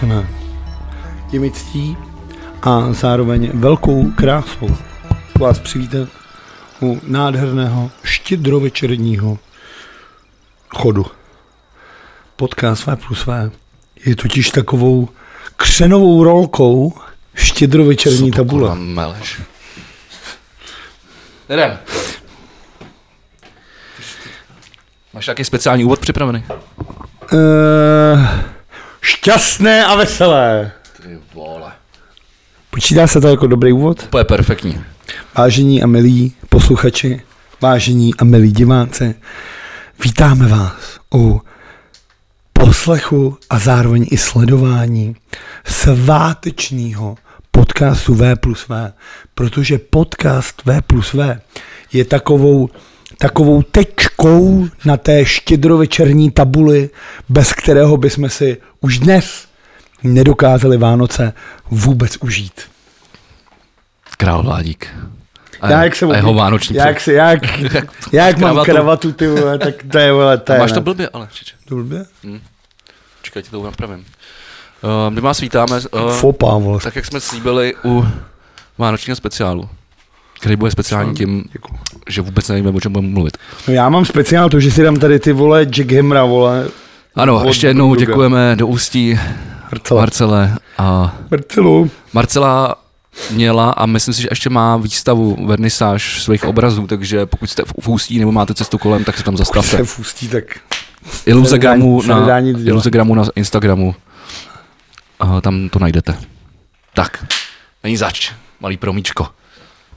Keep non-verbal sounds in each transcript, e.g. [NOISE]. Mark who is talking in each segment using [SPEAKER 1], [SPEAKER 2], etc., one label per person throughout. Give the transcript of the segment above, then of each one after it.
[SPEAKER 1] čtené. Je mi ctí a zároveň velkou krásou vás přivítat u nádherného štědrovečerního chodu. Podcast V plus V je totiž takovou křenovou rolkou štědrovečerní tabule.
[SPEAKER 2] meleš. Jdem. Máš nějaký speciální úvod připravený?
[SPEAKER 1] Uh, šťastné a veselé.
[SPEAKER 2] Ty vole.
[SPEAKER 1] Počítá se to jako dobrý úvod?
[SPEAKER 2] To je perfektní.
[SPEAKER 1] Vážení a milí posluchači, vážení a milí diváci, vítáme vás u poslechu a zároveň i sledování svátečního podcastu V plus V, protože podcast V plus V je takovou, takovou tečkou na té štědrovečerní tabuli, bez kterého bychom si už dnes nedokázali Vánoce vůbec užít.
[SPEAKER 2] Král Vládík. A,
[SPEAKER 1] Já jak se
[SPEAKER 2] a jeho vánoční
[SPEAKER 1] jak,
[SPEAKER 2] před-
[SPEAKER 1] se, jak, [LAUGHS] jak mám
[SPEAKER 2] Kravatu.
[SPEAKER 1] kravatu, ty vole, tak to je, vole, to je,
[SPEAKER 2] Máš to blbě, ale čiče.
[SPEAKER 1] to blbě?
[SPEAKER 2] Čekaj, ti to napravím. Uh, my vás vítáme, uh,
[SPEAKER 1] Fopa, vole.
[SPEAKER 2] tak jak jsme slíbili u vánočního speciálu, který bude speciální tím,
[SPEAKER 1] Děkuju.
[SPEAKER 2] že vůbec nevíme, o čem budeme mluvit.
[SPEAKER 1] No já mám speciál to, že si dám tady ty vole Jack Hamra, vole.
[SPEAKER 2] Ano,
[SPEAKER 1] Od
[SPEAKER 2] ještě jednou děkujeme do Ústí
[SPEAKER 1] Marcela.
[SPEAKER 2] Marcele a
[SPEAKER 1] Marcelu.
[SPEAKER 2] Marcela měla a myslím si, že ještě má výstavu, vernisáž svých obrazů, takže pokud jste v v Ústí nebo máte cestu kolem, tak se tam zastavte.
[SPEAKER 1] Se fustí, tak
[SPEAKER 2] Iluzegramu
[SPEAKER 1] se nedá- se
[SPEAKER 2] na. Iluzegramu na Instagramu. A tam to najdete. Tak, není zač, malý promíčko.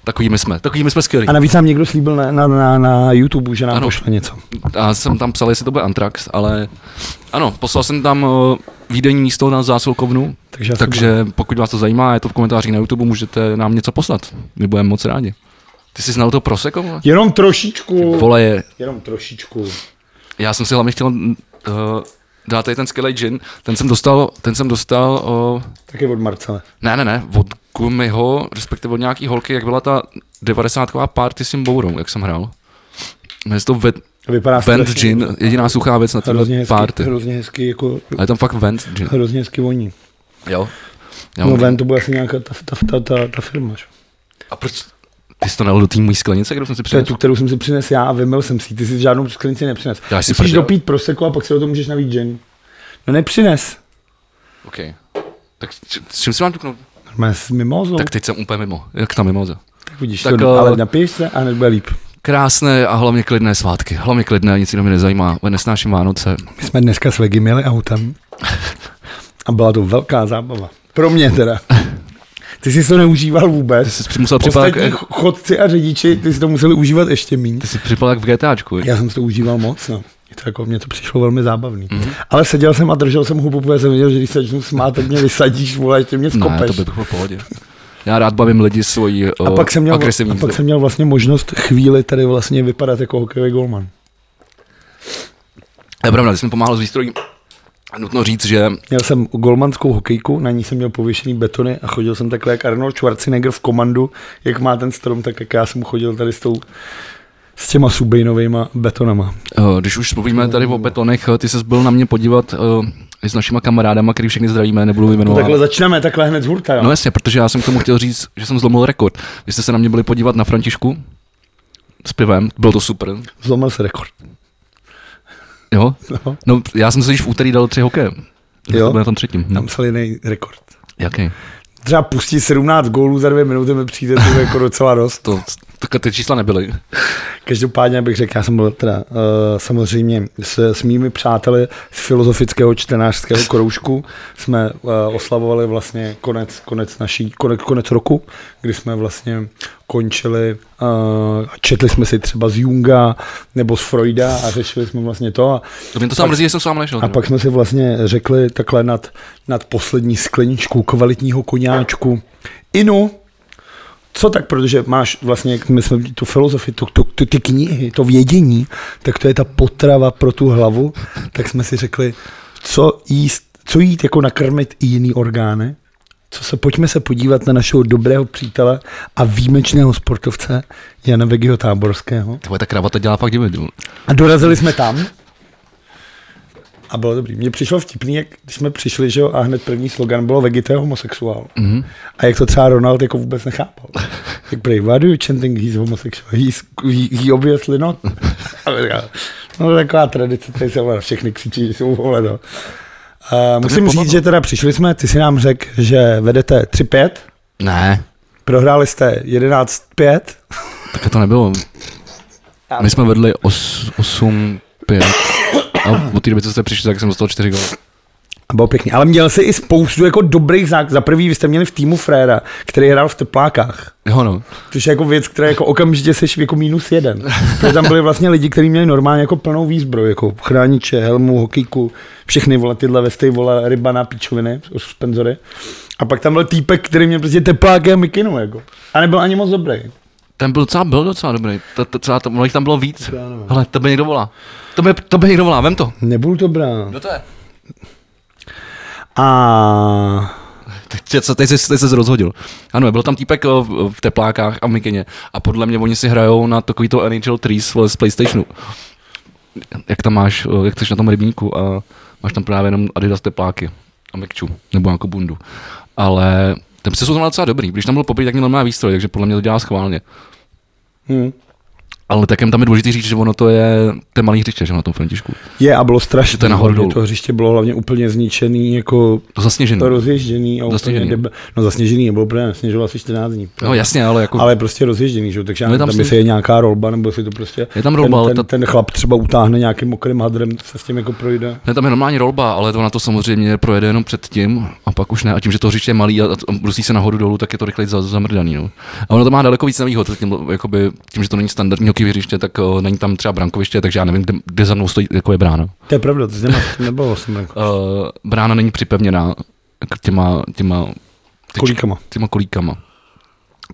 [SPEAKER 2] Takový my jsme, takový my jsme skvělí.
[SPEAKER 1] a navíc nám někdo slíbil na, na, na, na YouTube, že nám
[SPEAKER 2] Ano.
[SPEAKER 1] pošle něco.
[SPEAKER 2] Já jsem tam psal, jestli to bude Antrax, ale ano, poslal jsem tam uh, výdejní místo na zásilkovnu,
[SPEAKER 1] Takže,
[SPEAKER 2] takže pokud vás to zajímá, je to v komentářích na YouTube, můžete nám něco poslat. My budeme moc rádi. Ty jsi znal to Prosecco? vole?
[SPEAKER 1] Jenom trošičku.
[SPEAKER 2] Vole, je,
[SPEAKER 1] Jenom trošičku.
[SPEAKER 2] já jsem si hlavně chtěl uh, dát tady ten skvělý gin, ten jsem dostal, ten jsem dostal, uh,
[SPEAKER 1] Taky od Marcele.
[SPEAKER 2] ne, ne, ne, od Gumiho, respektive od nějaký holky, jak byla ta 90 party s tím bourou, jak jsem hrál. Jmenuje to Vent,
[SPEAKER 1] Vypadá
[SPEAKER 2] Vent
[SPEAKER 1] strašně-
[SPEAKER 2] Gin, jediná suchá věc na
[SPEAKER 1] Hrozně
[SPEAKER 2] té
[SPEAKER 1] hezky,
[SPEAKER 2] party.
[SPEAKER 1] hrozně hezky, jako,
[SPEAKER 2] A je tam fakt Vent Gin.
[SPEAKER 1] hrozně hezky voní.
[SPEAKER 2] Jo. Já
[SPEAKER 1] No
[SPEAKER 2] mám-
[SPEAKER 1] ven to bude asi nějaká ta, ta, ta, ta, ta firma. že?
[SPEAKER 2] A proč? Ty jsi to nalil do té mojí sklenice, kterou jsem si
[SPEAKER 1] To je
[SPEAKER 2] přinesl?
[SPEAKER 1] tu, kterou jsem si přinesl já a vymil jsem si. Ty si žádnou sklenici nepřines.
[SPEAKER 2] Já si
[SPEAKER 1] Musíš dopít proseko a pak si do toho můžeš navít gin. No nepřines.
[SPEAKER 2] OK. Tak s čím si mám tuknout?
[SPEAKER 1] Normálně s mimozou.
[SPEAKER 2] Tak teď jsem úplně mimo. Jak ta mimoza.
[SPEAKER 1] tak vidíš,
[SPEAKER 2] tak,
[SPEAKER 1] to,
[SPEAKER 2] eh,
[SPEAKER 1] ale napiješ se a hned bude líp.
[SPEAKER 2] Krásné a hlavně klidné svátky. Hlavně klidné, nic jiného mě nezajímá. Nesnáším Vánoce.
[SPEAKER 1] My jsme dneska s Vegy měli autem a byla to velká zábava. Pro mě teda. [LAUGHS] Ty jsi to neužíval vůbec.
[SPEAKER 2] Ty jsi musel připadat, jak,
[SPEAKER 1] chodci a řidiči, ty si to museli užívat ještě méně.
[SPEAKER 2] ty jsi připadal jak v GTAčku.
[SPEAKER 1] Já jsem to užíval moc, no. Je to jako, mně to přišlo velmi zábavný.
[SPEAKER 2] Mhm.
[SPEAKER 1] Mm-hmm. Ale seděl jsem a držel jsem hubu, protože jsem věděl, že když se začnu smát, tak mě vysadíš, vole, ještě mě
[SPEAKER 2] Ne,
[SPEAKER 1] skopeš.
[SPEAKER 2] to by bylo v pohodě. Já rád bavím lidi svojí
[SPEAKER 1] a pak, jsem měl,
[SPEAKER 2] agresivní
[SPEAKER 1] a pak jsem měl vlastně možnost chvíli tady vlastně vypadat jako hokejový golman.
[SPEAKER 2] Je pravda, jsi mi pomáhal s výstrojí. A Nutno říct, že
[SPEAKER 1] Měl jsem golmanskou hokejku, na ní jsem měl pověšený betony a chodil jsem takhle jak Arnold Schwarzenegger v komandu, jak má ten strom, tak jak já jsem chodil tady s tou s těma subejnovýma betonama.
[SPEAKER 2] eh, když už mluvíme tady o betonech, eh, ty jsi byl na mě podívat eh, i s našima kamarádama, který všechny zdravíme, nebudu
[SPEAKER 1] No
[SPEAKER 2] vyjmenovat.
[SPEAKER 1] takhle začneme, takhle hned z hurta, jo.
[SPEAKER 2] No jasně, protože já jsem k tomu chtěl říct, že jsem zlomil rekord. Vy jste se na mě byli podívat na Františku s pivem, bylo to super.
[SPEAKER 1] Zlomil se rekord.
[SPEAKER 2] Jo?
[SPEAKER 1] No.
[SPEAKER 2] No, já jsem se již v úterý dal tři hokeje.
[SPEAKER 1] Jo?
[SPEAKER 2] To byl na tom třetím. Hm.
[SPEAKER 1] Tam psal jiný rekord.
[SPEAKER 2] Jaký?
[SPEAKER 1] Třeba pustit 17 gólů za dvě minuty mi přijde to jako docela dost.
[SPEAKER 2] To, to, ty čísla nebyly.
[SPEAKER 1] Každopádně bych řekl, já jsem byl teda uh, samozřejmě s, s mými přáteli z filozofického čtenářského kroužku jsme uh, oslavovali vlastně konec, konec naší, konec, konec roku, kdy jsme vlastně končili, uh, četli jsme si třeba z Junga nebo z Freuda a řešili jsme vlastně to a,
[SPEAKER 2] To mě to sám mrzí, že jsem s vámi nešel.
[SPEAKER 1] a pak jsme si vlastně řekli takhle nad, nad poslední skleničku kvalitního koňáčku. Inu, co tak, protože máš vlastně, jak my jsme tu filozofii, tu, tu, tu, ty knihy, to vědění, tak to je ta potrava pro tu hlavu, tak jsme si řekli, co jíst, co jít jako nakrmit i jiný orgány, co se, pojďme se podívat na našeho dobrého přítele a výjimečného sportovce Jana Vegiho Táborského.
[SPEAKER 2] Tvoje ta kravata dělá fakt dividu.
[SPEAKER 1] A dorazili jsme tam A bylo dobrý. Mně přišlo vtipný, jak když jsme přišli, že jo, a hned první slogan bylo Vegeta homosexuál.
[SPEAKER 2] Mhm.
[SPEAKER 1] A jak to třeba Ronald jako vůbec nechápal. [LAUGHS] Tak prý, why do you chanting he's homosexual? He's, he, he obviously not. [LAUGHS] A říká, no taková tradice, tady se vole, všechny křičí, že jsou vole, no. A musím říct, že teda přišli jsme, ty si nám řekl, že vedete 3-5,
[SPEAKER 2] Ne,
[SPEAKER 1] prohráli jste 11-5.
[SPEAKER 2] tak to nebylo. [LAUGHS] My jsme vedli 8, 5. A od té doby, co jste přišli, tak jsem dostal 4 góly.
[SPEAKER 1] A bylo pěkný. Ale měl jsi i spoustu jako dobrých zák. Za prvý vy jste měli v týmu Fréra, který hrál v teplákách.
[SPEAKER 2] Jo no.
[SPEAKER 1] Což je jako věc, která jako okamžitě seš jako minus jeden. Protože tam byli vlastně lidi, kteří měli normálně jako plnou výzbroj, jako chrániče, helmu, hokejku, všechny vole tyhle vesty, vole ryba na píčoviny, suspenzory. A pak tam byl týpek, který měl prostě tepláky a mikinu, jako. A nebyl ani moc dobrý.
[SPEAKER 2] Ten byl docela, byl docela dobrý. To, to, celá, to, ono jich tam bylo víc. Hele, to by někdo volá. To by, to by někdo volá, vem to.
[SPEAKER 1] Nebudu to brát.
[SPEAKER 2] Kdo to je?
[SPEAKER 1] A
[SPEAKER 2] Teď, teď, teď, jsi, teď se rozhodil. Ano, byl tam týpek o, v- v teplákách a mikině a podle mě oni si hrajou na takový to NHL Trees vole, z Playstationu. Jak tam máš, o, jak jsi na tom rybníku a máš tam právě jenom Adidas tepláky a mikču, nebo jako bundu. Ale ten přesud byl docela dobrý. Když tam byl poprvé, tak měl normální výstroj, takže podle mě to dělá schválně.
[SPEAKER 1] Hm.
[SPEAKER 2] Ale takem tam je důležité říct, že ono to je ten malý hřiště, že na tom Františku.
[SPEAKER 1] je a bylo strašně.
[SPEAKER 2] To je nahoru dolů.
[SPEAKER 1] To hřiště bylo hlavně úplně zničený, jako
[SPEAKER 2] To zasněžený.
[SPEAKER 1] to rozježděný a úplně
[SPEAKER 2] Zasněžený.
[SPEAKER 1] debe... No zasněžený nebylo, protože sněžilo asi 14 dní.
[SPEAKER 2] No jasně, ale jako...
[SPEAKER 1] Ale prostě rozježděný, že? jo, takže
[SPEAKER 2] No, je tam
[SPEAKER 1] tam, jestli je nějaká rolba, nebo jestli to prostě
[SPEAKER 2] Je tam rolba, ale
[SPEAKER 1] ten, ten,
[SPEAKER 2] ta-
[SPEAKER 1] ten, chlap třeba utáhne nějakým mokrým hadrem, se s tím jako projde.
[SPEAKER 2] Ne, tam je normální rolba, ale to na to samozřejmě projede jenom před tím a pak už ne. A tím, že to hřiště je malý a, a brusí se nahoru dolů, tak je to rychleji za, zamrdaný. No. A ono to má daleko víc nevýhod, tím, jakoby, tím, že to není standardní hokejové hřiště, tak uh, není tam třeba brankoviště, takže já nevím, kde, kde za mnou stojí, jako je brána.
[SPEAKER 1] To je pravda, to, nemá, to nebylo vlastně jako
[SPEAKER 2] Uh, brána není připevněná k těma, těma, tyč-
[SPEAKER 1] kolíkama.
[SPEAKER 2] těma kolíkama.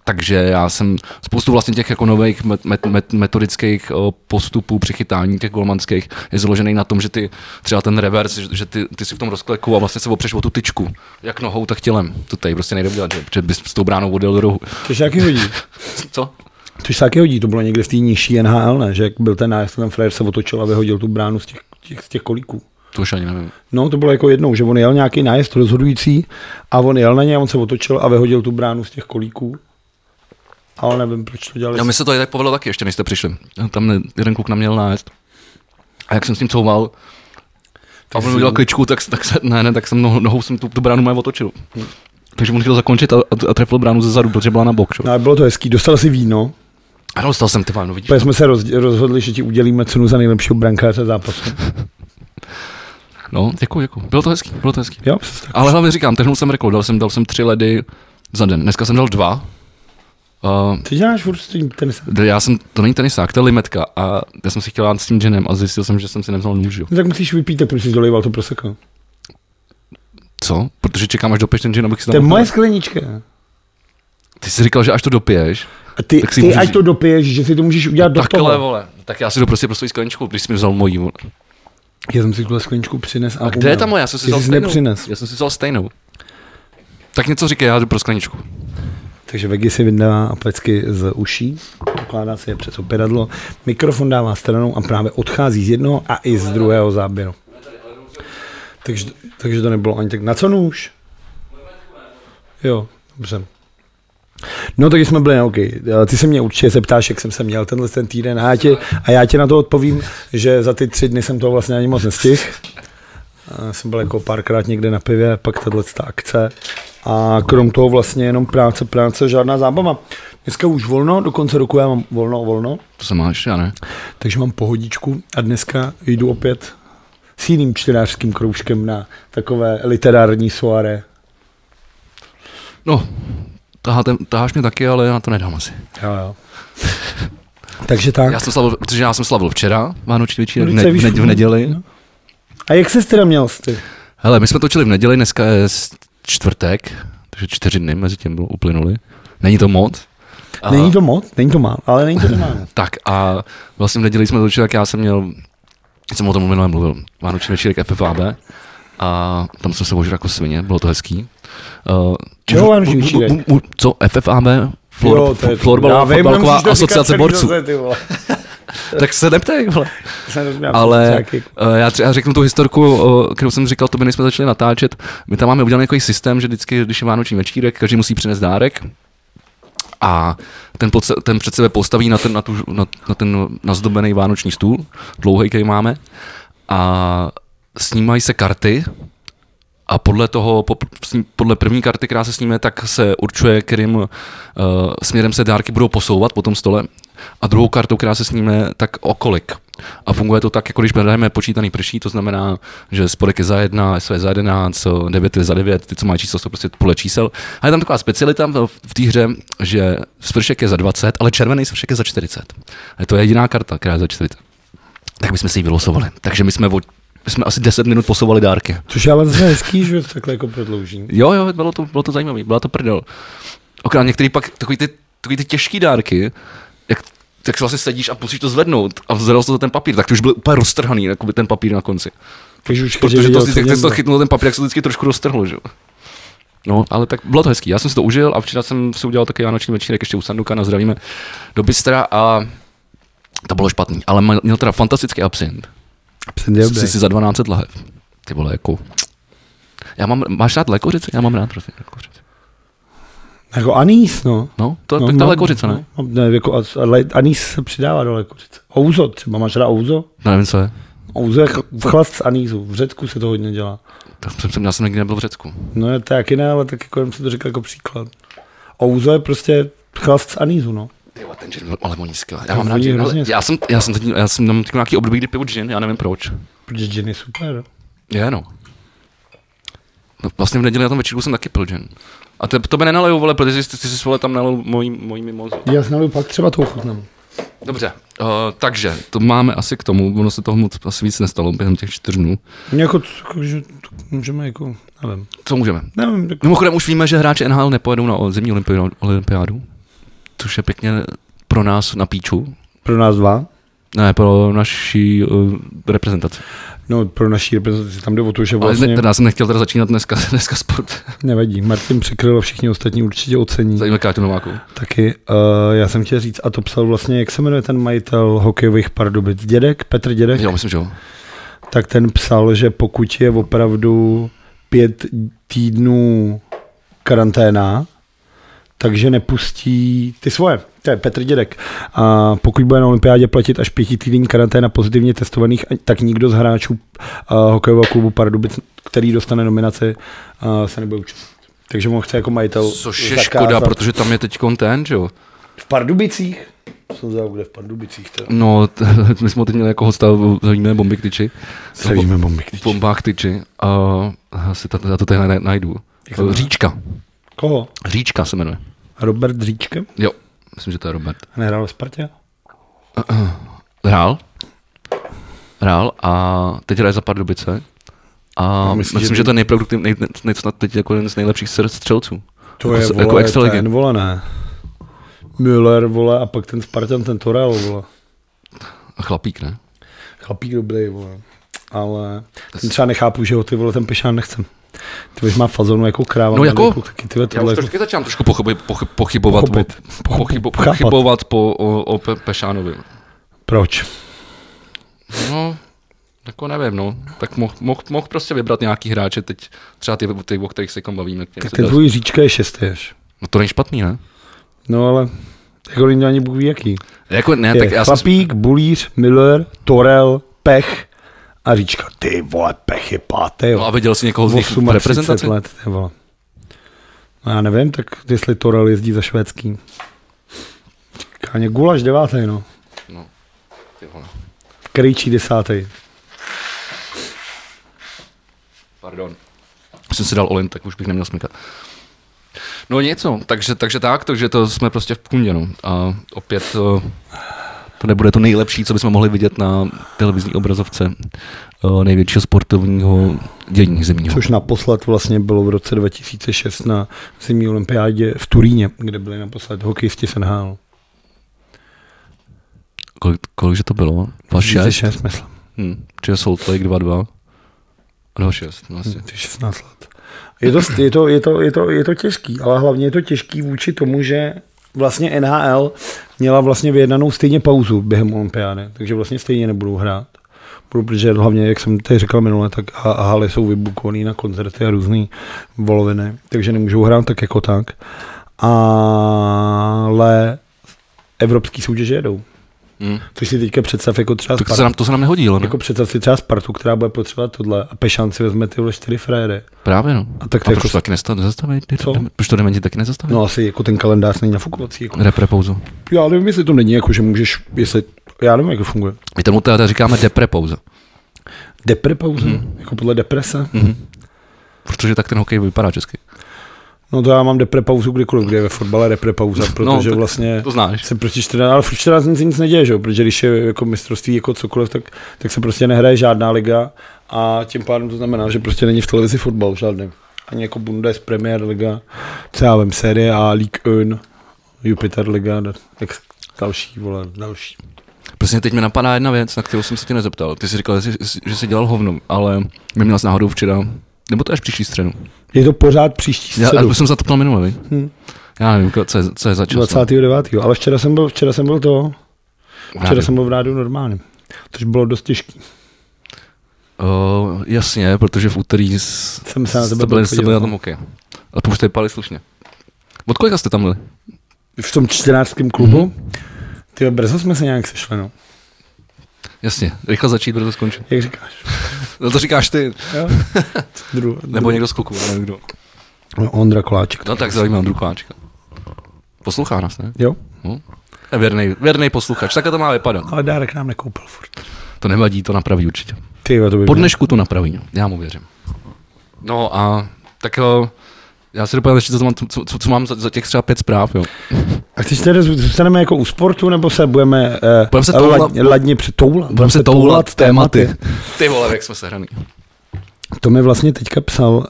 [SPEAKER 2] Takže já jsem spoustu vlastně těch jako nových met, met, met, metodických o, postupů při chytání těch golmanských je založený na tom, že ty třeba ten reverse, že, že ty, ty si v tom rozkleku a vlastně se opřeš o tu tyčku, jak nohou, tak tělem. To tady prostě nejde udělat, že? protože bys s tou bránou odjel do rohu.
[SPEAKER 1] To se taky hodí.
[SPEAKER 2] Co?
[SPEAKER 1] To se taky hodí, to bylo někde v té nižší NHL, ne? že jak byl ten nájezd, ten frajer se otočil a vyhodil tu bránu z těch, těch, z těch kolíků.
[SPEAKER 2] To už ani nevím.
[SPEAKER 1] No, to bylo jako jednou, že on jel nějaký nájezd rozhodující a on jel na něj a on se otočil a vyhodil tu bránu z těch kolíků. Ale nevím, proč to dělali.
[SPEAKER 2] No, mi se to i tak povedlo taky, ještě než jste přišli. Tam jeden kluk na mě jel nájezd. A jak jsem s tím couval, a on udělal kličku, tak, tak se, ne, ne, tak jsem nohou, nohou jsem tu, tu bránu moje otočil. Takže on chtěl zakončit a, a, a trefil bránu ze zadu, protože byla na bok.
[SPEAKER 1] No, bylo to hezký, dostal si víno,
[SPEAKER 2] A dostal jsem ty no vidíš.
[SPEAKER 1] Jsme se roz, rozhodli, že ti udělíme cenu za nejlepšího brankáře zápasu. [LAUGHS]
[SPEAKER 2] No, děkuji, děkuji. Bylo to hezký, bylo to hezký.
[SPEAKER 1] Jo.
[SPEAKER 2] Ale hlavně říkám, trhnul jsem rekord, dal jsem, dal jsem tři ledy za den. Dneska jsem dal dva. Uh,
[SPEAKER 1] Ty děláš furt s tím tenisem.
[SPEAKER 2] já jsem, to není tenisák, to je limetka a já jsem si chtěl dát s tím dženem a zjistil jsem, že jsem si nevzal nůž. jo.
[SPEAKER 1] No, tak musíš vypít, tak proč jsi dolejval to proseko.
[SPEAKER 2] Co? Protože čekám, až dopiješ ten džen, abych si
[SPEAKER 1] To
[SPEAKER 2] tam
[SPEAKER 1] je
[SPEAKER 2] mohl
[SPEAKER 1] moje sklenička.
[SPEAKER 2] Ty jsi říkal, že až to dopiješ,
[SPEAKER 1] A ty,
[SPEAKER 2] Tak si
[SPEAKER 1] ty
[SPEAKER 2] můžeš-
[SPEAKER 1] ať to dopiješ, že si to můžeš udělat do
[SPEAKER 2] takhle,
[SPEAKER 1] toho.
[SPEAKER 2] vole. Tak já si to prostě pro svoji skleničku, když jsi mi vzal mojí. vole.
[SPEAKER 1] Já jsem si tuhle skleničku přines a,
[SPEAKER 2] A kde je ta moje? Já jsem si
[SPEAKER 1] Ty
[SPEAKER 2] vzal
[SPEAKER 1] jsi
[SPEAKER 2] stejnou.
[SPEAKER 1] nepřines.
[SPEAKER 2] Já jsem si vzal stejnou. Tak něco říkej, já jdu pro skleničku.
[SPEAKER 1] Takže Vegi si vydává plecky z uší, ukládá si je přes opěradlo, mikrofon dává stranou a právě odchází z jednoho a i z druhého záběru. Takže, takže to nebylo ani tak. Na co nůž? Jo, dobře. No tak jsme byli na OK. Ty se mě určitě zeptáš, jak jsem se měl tenhle ten týden a já, tě, a já ti na to odpovím, že za ty tři dny jsem toho vlastně ani moc nestihl. Jsem byl jako párkrát někde na pivě, pak tahle ta akce. A krom toho vlastně jenom práce, práce, žádná zábava. Dneska už volno, do konce roku já mám volno, volno,
[SPEAKER 2] To se máš, já ne.
[SPEAKER 1] takže mám pohodičku a dneska jdu opět s jiným čtenářským kroužkem na takové literární soare.
[SPEAKER 2] No, taháte, taháš mě taky, ale já to nedám asi.
[SPEAKER 1] Jo, jo. Takže tak.
[SPEAKER 2] Já jsem slavil, protože já jsem slavil včera, Vánoční večer, v, ne, v, ne, v neděli.
[SPEAKER 1] no. A jak jsi teda měl ty?
[SPEAKER 2] Hele, my jsme točili v neděli, dneska je čtvrtek, takže čtyři dny mezi tím bylo uplynuli. Není to moc.
[SPEAKER 1] Není to moc, není to málo, ale není to málo. [LAUGHS]
[SPEAKER 2] Tak a vlastně v neděli jsme točili, tak já jsem měl, jsem o tom minule mluvil, Vánoční večírek FFAB a tam jsem se ožil jako svině, bylo to hezký. Uh,
[SPEAKER 1] Čeho
[SPEAKER 2] mu- mu- Co? FFAB? Flor,
[SPEAKER 1] Jo, to je-
[SPEAKER 2] Florbalová
[SPEAKER 1] Já vím, říkat
[SPEAKER 2] asociace borců.
[SPEAKER 1] zase, [LAUGHS]
[SPEAKER 2] tak se neptej, vole. Ale uh, já třeba řeknu tu historku, uh, kterou jsem říkal, to by než jsme začali natáčet. My tam máme udělaný takový systém, že vždycky, když je vánoční večírek, každý musí přinést dárek. A ten, pod, se- ten před sebe postaví na ten, na, tu, na, na ten nazdobený vánoční stůl, dlouhý, který máme. A snímají se karty a podle toho, podle první karty, která se sníme, tak se určuje, kterým uh, směrem se dárky budou posouvat po tom stole. A druhou kartou, která se sníme, tak o kolik. A funguje to tak, jako když hrajeme počítaný prší, to znamená, že spodek je za jedna, SV je za jedenáct, 9 je za 9, ty, co mají číslo, jsou prostě podle čísel. A je tam taková specialita v, té hře, že svršek je za 20, ale červený svršek je za 40. A to je jediná karta, která je za 40. Tak bychom si ji vylosovali. Takže my jsme, od, my jsme asi 10 minut posouvali dárky.
[SPEAKER 1] Což je ale zase hezký, že to takhle jako prodlouží.
[SPEAKER 2] Jo, jo, bylo to, bylo to zajímavé, byla to prdel. Okrát některý pak takový ty, takový ty těžký dárky, jak tak si vlastně sedíš a musíš to zvednout a vzal to za ten papír, tak ty už byl úplně roztrhaný, jakoby ten papír na konci.
[SPEAKER 1] Takže už
[SPEAKER 2] Protože to, jak jsi to chytnul ten papír, jak se to vždycky trošku roztrhlo, že jo. No, ale tak bylo to hezký. Já jsem si to užil a včera jsem si udělal taky vánoční večírek ještě u Sanduka na zdravíme do Bystra a to bylo špatný, ale měl měl teda fantastický absint.
[SPEAKER 1] Je.
[SPEAKER 2] Jsi si za 12 lahev. Ty vole, jako... Já mám, máš rád lékořici? Já mám rád prostě lékořici.
[SPEAKER 1] Jako anýs, no.
[SPEAKER 2] No, to,
[SPEAKER 1] no,
[SPEAKER 2] tak ta lékořice, ne?
[SPEAKER 1] No, ne jako, a- ale anýs se přidává do lékořice. Ouzo třeba, máš rád ouzo?
[SPEAKER 2] No, nevím, co je.
[SPEAKER 1] Ouzo je ch- chlast z anýzu, v Řecku se to hodně dělá.
[SPEAKER 2] To jsem, jsem, já jsem nikdy nebyl v Řecku.
[SPEAKER 1] No je to taky ne, ale tak jako se to řekl jako příklad. Ouzo je prostě chlast z anýzu, no.
[SPEAKER 2] Ty vole, ten gin byl ale voní skvěle. Já mám rád gin, ale já jsem, já jsem, teď, já jsem teď nějaký období, kdy piju gin, já nevím proč.
[SPEAKER 1] Protože gin je super.
[SPEAKER 2] Je, no. no vlastně v neděli na tom večírku jsem taky pil gin. A to, to by nenalejou, vole, protože ty, ty jsi vole tam nalil mojí, mojí mimozu.
[SPEAKER 1] Já si pak třeba to ochutnám.
[SPEAKER 2] Dobře, uh, takže to máme asi k tomu, ono se toho moc asi víc nestalo během těch čtyř dnů.
[SPEAKER 1] Jako, jako, že můžeme jako, nevím.
[SPEAKER 2] Co můžeme?
[SPEAKER 1] Nevím, jako,
[SPEAKER 2] Mimochodem už víme, že hráči NHL nepojedou na zimní olympi- olympiádu, což je pěkně pro nás na píču,
[SPEAKER 1] pro nás dva.
[SPEAKER 2] ne, pro naší uh, reprezentaci.
[SPEAKER 1] No, pro naší reprezentaci tam jde o to, že
[SPEAKER 2] Ale
[SPEAKER 1] vlastně
[SPEAKER 2] ne, teda jsem nechtěl teda začínat dneska, [LAUGHS] dneska sport.
[SPEAKER 1] nevadí. Martin překryl a všichni ostatní určitě ocení.
[SPEAKER 2] Zajímavé Káťu Nováku.
[SPEAKER 1] Taky uh, já jsem chtěl říct, a to psal vlastně, jak se jmenuje ten majitel hokejových Pardubic, Dědek, Petr Dědek,
[SPEAKER 2] Jo, myslím, že jo.
[SPEAKER 1] tak ten psal, že pokud je opravdu pět týdnů karanténa, takže nepustí ty svoje. To je Petr Dědek. A pokud bude na olympiádě platit až pětitýdenní karanténa pozitivně testovaných, tak nikdo z hráčů uh, hokejového klubu Pardubic, který dostane nominaci, uh, se nebude účastnit. Takže mu chce jako majitel
[SPEAKER 2] Což je
[SPEAKER 1] zakázat.
[SPEAKER 2] škoda, protože tam je teď ten, že jo.
[SPEAKER 1] V Pardubicích? Jsem znal, kde v Pardubicích to.
[SPEAKER 2] No, t- [LAUGHS] my jsme ho teď měli jako hosta, zavíme bomby k tyči.
[SPEAKER 1] Savíme bomby.
[SPEAKER 2] V bombách tyči. A asi to, já to tady naj- najdu. Říčka.
[SPEAKER 1] Koho?
[SPEAKER 2] Říčka se jmenuje.
[SPEAKER 1] Robert Říčkem?
[SPEAKER 2] Jo, myslím, že to je Robert.
[SPEAKER 1] Nehrál ve Spartě? [CLEARS THROAT]
[SPEAKER 2] Hrál. Hrál a teď hraje za Pardubice. A
[SPEAKER 1] No,
[SPEAKER 2] myslím, myslím
[SPEAKER 1] že
[SPEAKER 2] že to je nejproduktiv, nej, nej, snad teď jako jeden z nejlepších střel- střelců.
[SPEAKER 1] To
[SPEAKER 2] Jako
[SPEAKER 1] je, vole,
[SPEAKER 2] jako extraligy.
[SPEAKER 1] ten, vole, ne. Müller, vole, a pak ten Spartan, ten Torel, vole.
[SPEAKER 2] A chlapík, ne?
[SPEAKER 1] Chlapík dobrý, vole. Ale ten třeba nechápu, že ho ty vole ten Pešán nechcem. Ty má fazonu jako kráva.
[SPEAKER 2] No jako-
[SPEAKER 1] kluk, taky tyhle,
[SPEAKER 2] Já už to
[SPEAKER 1] jako,
[SPEAKER 2] začínám trošku pochyby, pochy, pochybovat,
[SPEAKER 1] Pochopit.
[SPEAKER 2] po, pochybovat po, o, o Pe- Pešánovi.
[SPEAKER 1] Proč?
[SPEAKER 2] No, jako nevím, no. Tak mohl moh, moh prostě vybrat nějaký hráče teď, třeba ty, ty o kterých se kam bavíme.
[SPEAKER 1] Tak ten tvůj říčka je šestý až.
[SPEAKER 2] No to není špatný, ne?
[SPEAKER 1] No ale jako není ani Bůh ví jaký.
[SPEAKER 2] Jako ne,
[SPEAKER 1] Je
[SPEAKER 2] tak já jsem,
[SPEAKER 1] bulíř, Miller, Torel, Pech a říčka. Ty vole, Pech je pátý,
[SPEAKER 2] no a viděl jsi někoho z nich v
[SPEAKER 1] 38
[SPEAKER 2] reprezentaci?
[SPEAKER 1] let, ty vole. No já nevím, tak jestli Torel jezdí za švédský. Káně Gulaš devátý, no.
[SPEAKER 2] No, ty vole.
[SPEAKER 1] Krejčí desátý.
[SPEAKER 2] Pardon. Jsem si dal Olin, tak už bych neměl smykat. No něco, takže, takže tak, takže to jsme prostě v kundě, no. A opět eh, to nebude to nejlepší, co bychom mohli vidět na televizní obrazovce eh, největšího sportovního dění zimního.
[SPEAKER 1] Což naposled vlastně bylo v roce 2006 na zimní olympiádě v Turíně, kde byli naposled hokejisti z NHL.
[SPEAKER 2] Kolik, kolik že to bylo? 2-6?
[SPEAKER 1] 2006, myslím.
[SPEAKER 2] Hm, čiže Salt Lake 2-2. 2-6, vlastně.
[SPEAKER 1] Ty 16 let. Je to, je, to, je, to, je, to, je to těžký, ale hlavně je to těžký vůči tomu, že vlastně NHL měla vlastně vyjednanou stejně pauzu během olympiády, takže vlastně stejně nebudou hrát. Budou, protože hlavně, jak jsem tady říkal minule, tak a, a haly jsou vybukované na koncerty a různé voloviny, takže nemůžou hrát tak jako tak. Ale evropský soutěže jedou.
[SPEAKER 2] Hmm.
[SPEAKER 1] Což si teďka představ jako třeba
[SPEAKER 2] Tak to
[SPEAKER 1] Spartu.
[SPEAKER 2] se nám, to se nám nehodí, ale ne?
[SPEAKER 1] Jako představ si třeba Spartu, která bude potřebovat tohle a Pešan si vezme ty vole čtyři frajery.
[SPEAKER 2] Právě no.
[SPEAKER 1] A tak to
[SPEAKER 2] A
[SPEAKER 1] jako,
[SPEAKER 2] proč to taky nezastaví?
[SPEAKER 1] Co?
[SPEAKER 2] Proč to dementi taky nezastaví?
[SPEAKER 1] no asi jako ten kalendář není nafukovací. Jako.
[SPEAKER 2] Repre pauzu.
[SPEAKER 1] Já nevím, jestli to není, jako že můžeš, jestli, já nevím, jak to funguje.
[SPEAKER 2] My tomu teda říkáme depre pauza.
[SPEAKER 1] Depre pauzu,
[SPEAKER 2] Mhm.
[SPEAKER 1] mm. jako podle deprese.
[SPEAKER 2] Mhm. Protože tak ten hokej vypadá česky.
[SPEAKER 1] No to já mám depre pauzu kdykoliv, kde je ve fotbale depre pauza, protože
[SPEAKER 2] tak
[SPEAKER 1] vlastně
[SPEAKER 2] To znáš.
[SPEAKER 1] se prostě 14, ale v 14 dní se nic neděje, že? protože když je jako mistrovství jako cokoliv, tak, tak se prostě nehraje žádná liga a tím pádem to znamená, že prostě není v televizi fotbal žádný. Ani jako Bundes, Premier Liga, já vím, série A, League 1, Jupiter Liga, tak další, vole, další.
[SPEAKER 2] Prostě teď mi napadá jedna věc, na kterou jsem se tě nezeptal. Ty jsi říkal, že jsi, že jsi dělal hovno, ale my měl jsi náhodou včera, nebo to až příští středu.
[SPEAKER 1] Je to pořád příští
[SPEAKER 2] Já,
[SPEAKER 1] středu,
[SPEAKER 2] já jsem se na to ptal minule, vi?
[SPEAKER 1] Hm.
[SPEAKER 2] Já nevím, co je, co je za čas.
[SPEAKER 1] 29. Ale včera jsem byl, včera jsem byl to, včera
[SPEAKER 2] Rádio.
[SPEAKER 1] jsem byl v rádiu normálně. Což bylo dost těžký.
[SPEAKER 2] Uh, jasně, protože v úterý
[SPEAKER 1] Jsem se na tebe
[SPEAKER 2] byli,
[SPEAKER 1] byl
[SPEAKER 2] jste byli na tom hokej. A to už jste vypadali slušně. Od kolika jste tam byli?
[SPEAKER 1] V tom 14. klubu, mm-hmm. ty brzo jsme se nějak sešli, no.
[SPEAKER 2] Jasně, rychle začít, brzo skončit.
[SPEAKER 1] Jak říkáš?
[SPEAKER 2] No to říkáš ty,
[SPEAKER 1] Jo? [LAUGHS] Dru,
[SPEAKER 2] nebo někdo z kluku, nevím kdo.
[SPEAKER 1] No, Ondra Koláček.
[SPEAKER 2] No tak zajímavý Drukáčka. Poslouchá nás, ne?
[SPEAKER 1] Jo,
[SPEAKER 2] No. Věrnej, věrnej posluchač, takhle to má vypadat.
[SPEAKER 1] ale Dárek nám nekoupil furt.
[SPEAKER 2] To nevadí, to napraví určitě.
[SPEAKER 1] Ty to by
[SPEAKER 2] Po dnešku to napraví, já mu věřím. No a tak jo, já si dopadám ještě, co, mám, co, co, co mám za, za těch třeba pět zpráv, jo.
[SPEAKER 1] A chceš tedy zůstaneme jako u sportu, nebo se budeme, eh,
[SPEAKER 2] Budeme se toulat-
[SPEAKER 1] ladně, ladně při, toulat?
[SPEAKER 2] Budeme se toulat tématy. Ty vole, jak jsme se hraný.
[SPEAKER 1] To mi vlastně teďka psal uh,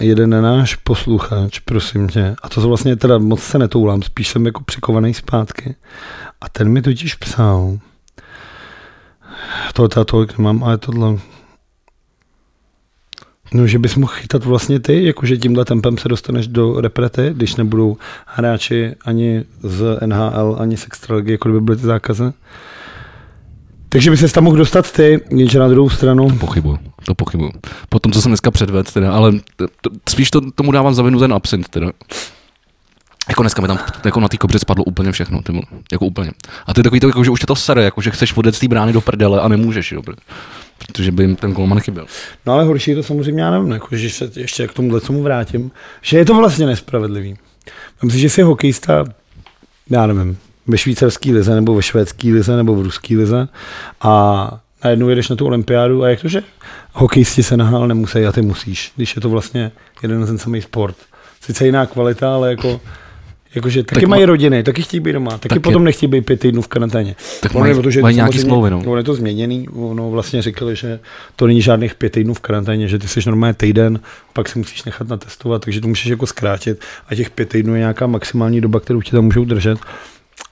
[SPEAKER 1] jeden náš posluchač, prosím tě, a to vlastně teda moc se netoulám, spíš jsem jako přikovaný zpátky. A ten mi totiž psal, to já tolik nemám, ale tohle, no, že bys mohl chytat vlastně ty, jakože tímhle tempem se dostaneš do reprety, když nebudou hráči ani z NHL, ani z Extraligy, jako kdyby byly ty zákazy. Takže by se tam mohl dostat ty, jenže na druhou stranu,
[SPEAKER 2] Pochybuju, to pochybuju. Po tom, co jsem dneska předvedl, teda, ale t, t, spíš to, tomu dávám za vinu ten absint, teda. Jako dneska mi tam jako na té kobře spadlo úplně všechno, ty jako úplně. A to je takový to, jako, že už tě to sere, jako, že chceš odjet z té brány do prdele a nemůžeš, jo, protože by jim ten golman chyběl.
[SPEAKER 1] No ale horší je to samozřejmě, já nevím, jako, že se ještě k tomu tomu vrátím, že je to vlastně nespravedlivý. Myslím si, že jsi hokejista, já nevím, ve švýcarské lize, nebo ve švédské lize, nebo v ruské lize a najednou jedeš na tu olympiádu a jak to, že hokejisti se nahál nemusí a ty musíš, když je to vlastně jeden ten samý sport. Sice jiná kvalita, ale jako Jakože taky
[SPEAKER 2] Tak
[SPEAKER 1] mají
[SPEAKER 2] ma-
[SPEAKER 1] rodiny, taky chtějí být doma, taky
[SPEAKER 2] Tak je-
[SPEAKER 1] potom nechtějí být pět týdnů v karanténě.
[SPEAKER 2] Tak
[SPEAKER 1] Ono
[SPEAKER 2] mají-
[SPEAKER 1] je že
[SPEAKER 2] mají nějaký smlouvy, no.
[SPEAKER 1] Ono je to změněný, ono vlastně říkali, že to není žádných pět týdnů v karanténě, že ty jsi normálně týden, pak si musíš nechat natestovat, takže to můžeš jako zkrátit a těch pět týdnů je nějaká maximální doba, kterou ti tam můžou držet.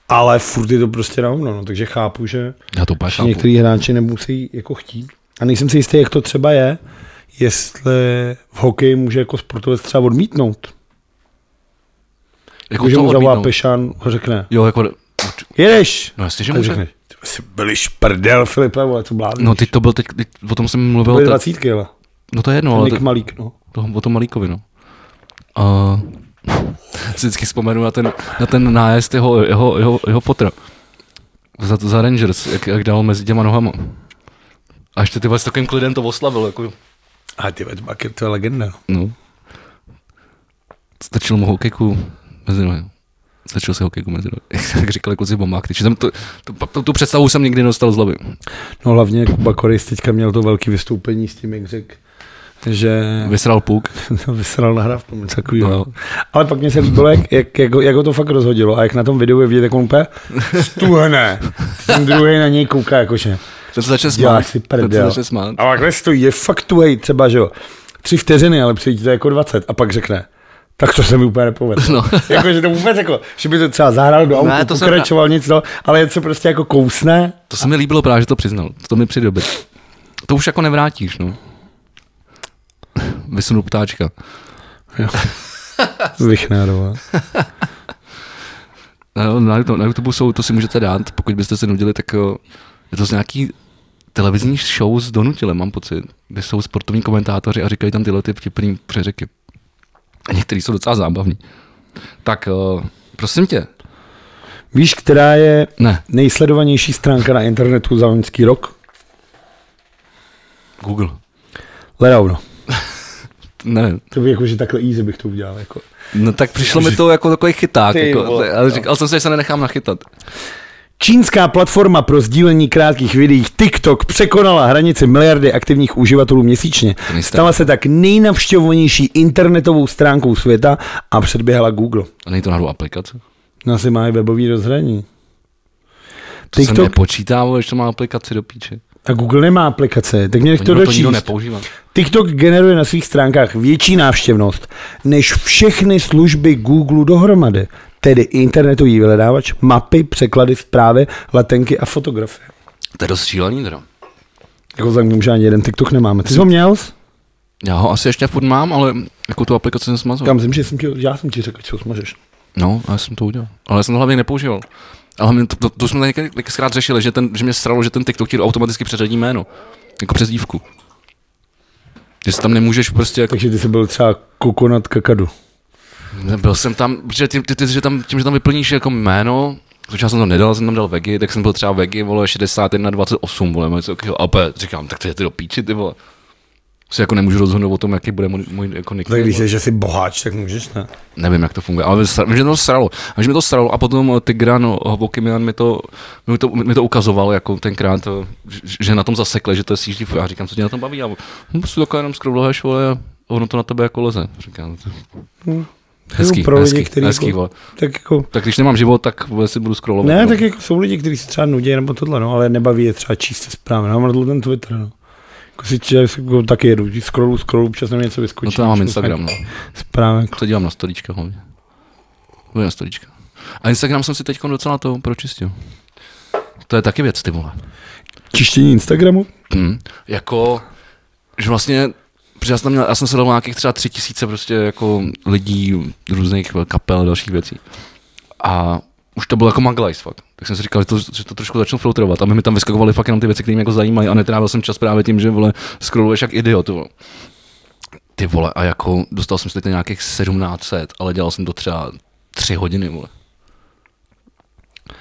[SPEAKER 1] Ale furt je to prostě na hovno, no, takže chápu, že,
[SPEAKER 2] Já to chápu.
[SPEAKER 1] některý hráči nemusí jako chtít. A nejsem si jistý, jak to třeba je, jestli v hokeji může jako sportovec třeba odmítnout.
[SPEAKER 2] Jako co
[SPEAKER 1] mu zavolá? Pešan, ho řekne,
[SPEAKER 2] Jo, jako,
[SPEAKER 1] jedeš.
[SPEAKER 2] no jasně, že může.
[SPEAKER 1] řekne, ty jsi byli šprdel, Filipe, vole, co blázníš.
[SPEAKER 2] No teď to byl, teď, teď o tom jsem mluvil,
[SPEAKER 1] Byly
[SPEAKER 2] te,
[SPEAKER 1] dvacítky, ale.
[SPEAKER 2] no to je jedno, ale
[SPEAKER 1] Nik
[SPEAKER 2] to,
[SPEAKER 1] Malík, no.
[SPEAKER 2] to, o tom Malíkovi, no. A [LAUGHS] si vždycky vzpomenu na ten, na ten nájezd jeho, jeho, jeho, jeho potra. Za, za Rangers, jak, jak dal mezi těma nohama. A ještě ty s takovým klidem to oslavil, jako,
[SPEAKER 1] A ty vole, to je- to je legenda. no.
[SPEAKER 2] Stačilo mu hokejku mezi nohy. Stačilo si hokejku mezi nohy. [LAUGHS] Jak říkali kluci bombák. Takže tam to, to, to, tu představu jsem nikdy nedostal z hlavy.
[SPEAKER 1] No hlavně Kuba Korejs teďka měl to velké vystoupení s tím, jak řekl, že
[SPEAKER 2] Vysral puk. [LAUGHS]
[SPEAKER 1] vysral nahrávku, něco takového.
[SPEAKER 2] No.
[SPEAKER 1] No. Ale pak mě se líbilo, jak, jak, jak, jak, ho to fakt rozhodilo a jak na tom videu je vidět, jak on úplně stuhne. Ten druhý na něj kouká, jakože.
[SPEAKER 2] Ten se začne smát.
[SPEAKER 1] si
[SPEAKER 2] se
[SPEAKER 1] prdel.
[SPEAKER 2] začne smát.
[SPEAKER 1] A takhle stojí, je fakt tuhej, třeba, že jo, tři vteřiny, ale přijde to jako 20 a pak řekne, tak to se mi úplně nepovedlo.
[SPEAKER 2] No. [LAUGHS]
[SPEAKER 1] jako, že to vůbec jako, že by to třeba zahrál do auta,
[SPEAKER 2] to jsem-
[SPEAKER 1] pokračoval nic, no, ale je to prostě jako kousne.
[SPEAKER 2] To se mi líbilo právě, že to přiznal. To mi přijde dobře. To už jako nevrátíš, no. Vysunu ptáčka.
[SPEAKER 1] Vychnárová. [LAUGHS]
[SPEAKER 2] Na, na, YouTube, na YouTube jsou, to si můžete dát, pokud byste se nudili, tak jo, je to z nějaký televizní show s Donutilem, mám pocit, kde jsou sportovní komentátoři a říkají tam tyhle ty vtipný přeřeky. A některý jsou docela zábavní. Tak, uh, prosím tě,
[SPEAKER 1] Víš, která je
[SPEAKER 2] ne,
[SPEAKER 1] nejsledovanější stránka na internetu za loňský rok?
[SPEAKER 2] Google.
[SPEAKER 1] Ledovno. [LAUGHS]
[SPEAKER 2] Ne,
[SPEAKER 1] To by jako, že takhle easy bych to udělal. Jako.
[SPEAKER 2] no tak přišlo mi to jako takový chyták,
[SPEAKER 1] Ty
[SPEAKER 2] jako,
[SPEAKER 1] vole,
[SPEAKER 2] ale říkal jsem si, že se nenechám nachytat.
[SPEAKER 1] Čínská platforma pro sdílení krátkých videí TikTok překonala hranici miliardy aktivních uživatelů měsíčně. Stala se tak nejnavštěvovanější internetovou stránkou světa a předběhla Google.
[SPEAKER 2] A není to náhodou aplikace?
[SPEAKER 1] No asi má i webový rozhraní.
[SPEAKER 2] To se
[SPEAKER 1] TikTok
[SPEAKER 2] nepočítá, vole, že to má aplikaci do píče.
[SPEAKER 1] a Google nemá aplikace, tak mě nech to dočíst.
[SPEAKER 2] nepoužívá.
[SPEAKER 1] TikTok generuje na svých stránkách větší návštěvnost než všechny služby Google dohromady, tedy internetový vyhledávač, mapy, překlady, zprávy, letenky a fotografie.
[SPEAKER 2] To je dost šílený, teda.
[SPEAKER 1] Jako vzhledem k tomu, že ani jeden TikTok nemáme. Ty jsi ho měl?
[SPEAKER 2] Já ho asi ještě furt mám, ale jako tu aplikaci jsem smazal.
[SPEAKER 1] Já myslím, že jsem ti, já jsem ti řekl, co smažeš.
[SPEAKER 2] No, a já jsem to udělal. Ale já jsem to hlavně nepoužíval. Ale to, to, to jsme tady několikrát řešili, že, ten, že mě sralo, že ten TikTok ti automaticky přeřadí jméno. Jako přes dívku. Že tam nemůžeš prostě jako...
[SPEAKER 1] Takže ty jsi byl třeba kokonat kakadu.
[SPEAKER 2] Byl jsem tam, protože ty, ty, ty, že tam, tím, že tam vyplníš jako jméno, Začal jsem to nedal, jsem tam dal vegi, tak jsem byl třeba vegi, vole, 61, 28, vole, něco takového. A opět říkám, tak to je ty do píči, ty vole. Si jako nemůžu rozhodnout o tom, jaký bude můj, můj jako nickname.
[SPEAKER 1] Tak když jsi, že jsi boháč, tak můžeš, ne?
[SPEAKER 2] Nevím, jak to funguje, ale vím, že to sralo. A že mi to sralo a potom Tigran Vokimian mi to, mi to, mi to ukazoval jako tenkrát, eh, že- na tom zasekle, že to je CGI. Já říkám, co tě na tom baví? A on, no, prostě takhle jenom scrolluješ, vole, a ono to na tebe jako leze. Říkám, to- hezký,
[SPEAKER 1] pro lidi,
[SPEAKER 2] hezký,
[SPEAKER 1] který
[SPEAKER 2] hezký,
[SPEAKER 1] jako-. Tak jako,
[SPEAKER 2] Tak když nemám život, tak si budu scrollovat.
[SPEAKER 1] ne,
[SPEAKER 2] no.
[SPEAKER 1] tak jako jsou lidi, kteří se třeba nudí nebo tohle, no, ale nebaví je třeba číst zprávy. No, mám ten Twitter, no. Jako si če, jako taky jedu, scrollu, scrollu, občas na něco vyskočí.
[SPEAKER 2] No to já mám Instagram, no.
[SPEAKER 1] Zprávek.
[SPEAKER 2] To dělám na stolíčka hlavně. Hlavně na stolíčka. A Instagram jsem si teď docela to pročistil. To je taky věc, ty vole.
[SPEAKER 1] Čištění Instagramu?
[SPEAKER 2] Hmm. Jako, že vlastně, protože já jsem, měl, já jsem sledoval nějakých třeba tři tisíce prostě jako lidí, různých kapel a dalších věcí. A už to bylo jako maglajs fakt. Tak jsem si říkal, že to, že to trošku začnu filtrovat. A my mi tam vyskakovaly fakt jenom ty věci, které mě jako zajímají a netrávil jsem čas právě tím, že vole, scrolluješ jak idiot. Vole. Ty vole, a jako dostal jsem si teď nějakých 1700, ale dělal jsem to třeba tři hodiny, vole.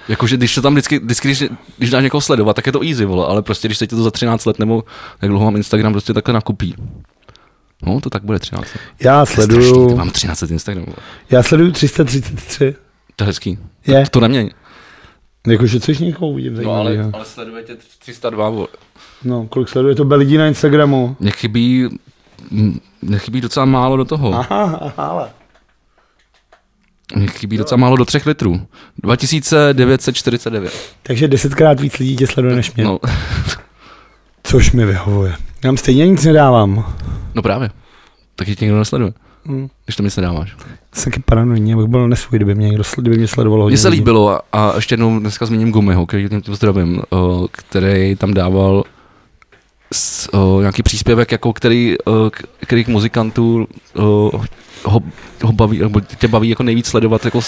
[SPEAKER 2] Jakože když to tam vždycky, vždycky když, když dáš někoho sledovat, tak je to easy, vole, ale prostě když se ti to za 13 let nebo jak dlouho mám Instagram, prostě takhle nakupí. No, to tak bude 13 let.
[SPEAKER 1] Já
[SPEAKER 2] strašný,
[SPEAKER 1] sleduju,
[SPEAKER 2] ty mám 13 let Instagram, vole.
[SPEAKER 1] já sleduju 333.
[SPEAKER 2] To je hezký.
[SPEAKER 1] Je.
[SPEAKER 2] To, to neměň.
[SPEAKER 1] Jakože což někoho vidím
[SPEAKER 2] No, ale,
[SPEAKER 1] zajímavého.
[SPEAKER 2] ale sledujete 302, vole.
[SPEAKER 1] No, kolik sleduje to lidí na Instagramu?
[SPEAKER 2] Mně chybí, m, mně chybí docela málo do toho.
[SPEAKER 1] Aha, aha, ale.
[SPEAKER 2] Mně chybí docela málo do 3 litrů. 2949.
[SPEAKER 1] Takže desetkrát víc lidí tě sleduje než mě.
[SPEAKER 2] No,
[SPEAKER 1] Což mi vyhovuje. Já vám stejně nic nedávám.
[SPEAKER 2] no právě. Taky tě nikdo nesleduje,
[SPEAKER 1] Hmm.
[SPEAKER 2] když to mi se dáváš.
[SPEAKER 1] Jsem taky paranoidní, abych byl nesvůj, kdyby mě, někdo, kdyby mě sledoval hodně
[SPEAKER 2] Mně se líbilo a, a ještě jednou dneska zmíním Gumiho, který tím tím zdravím, o, který tam dával s, o, nějaký příspěvek, jako který, o, k- kterých muzikantů o, ho, ho baví, nebo tě baví jako nejvíc sledovat jako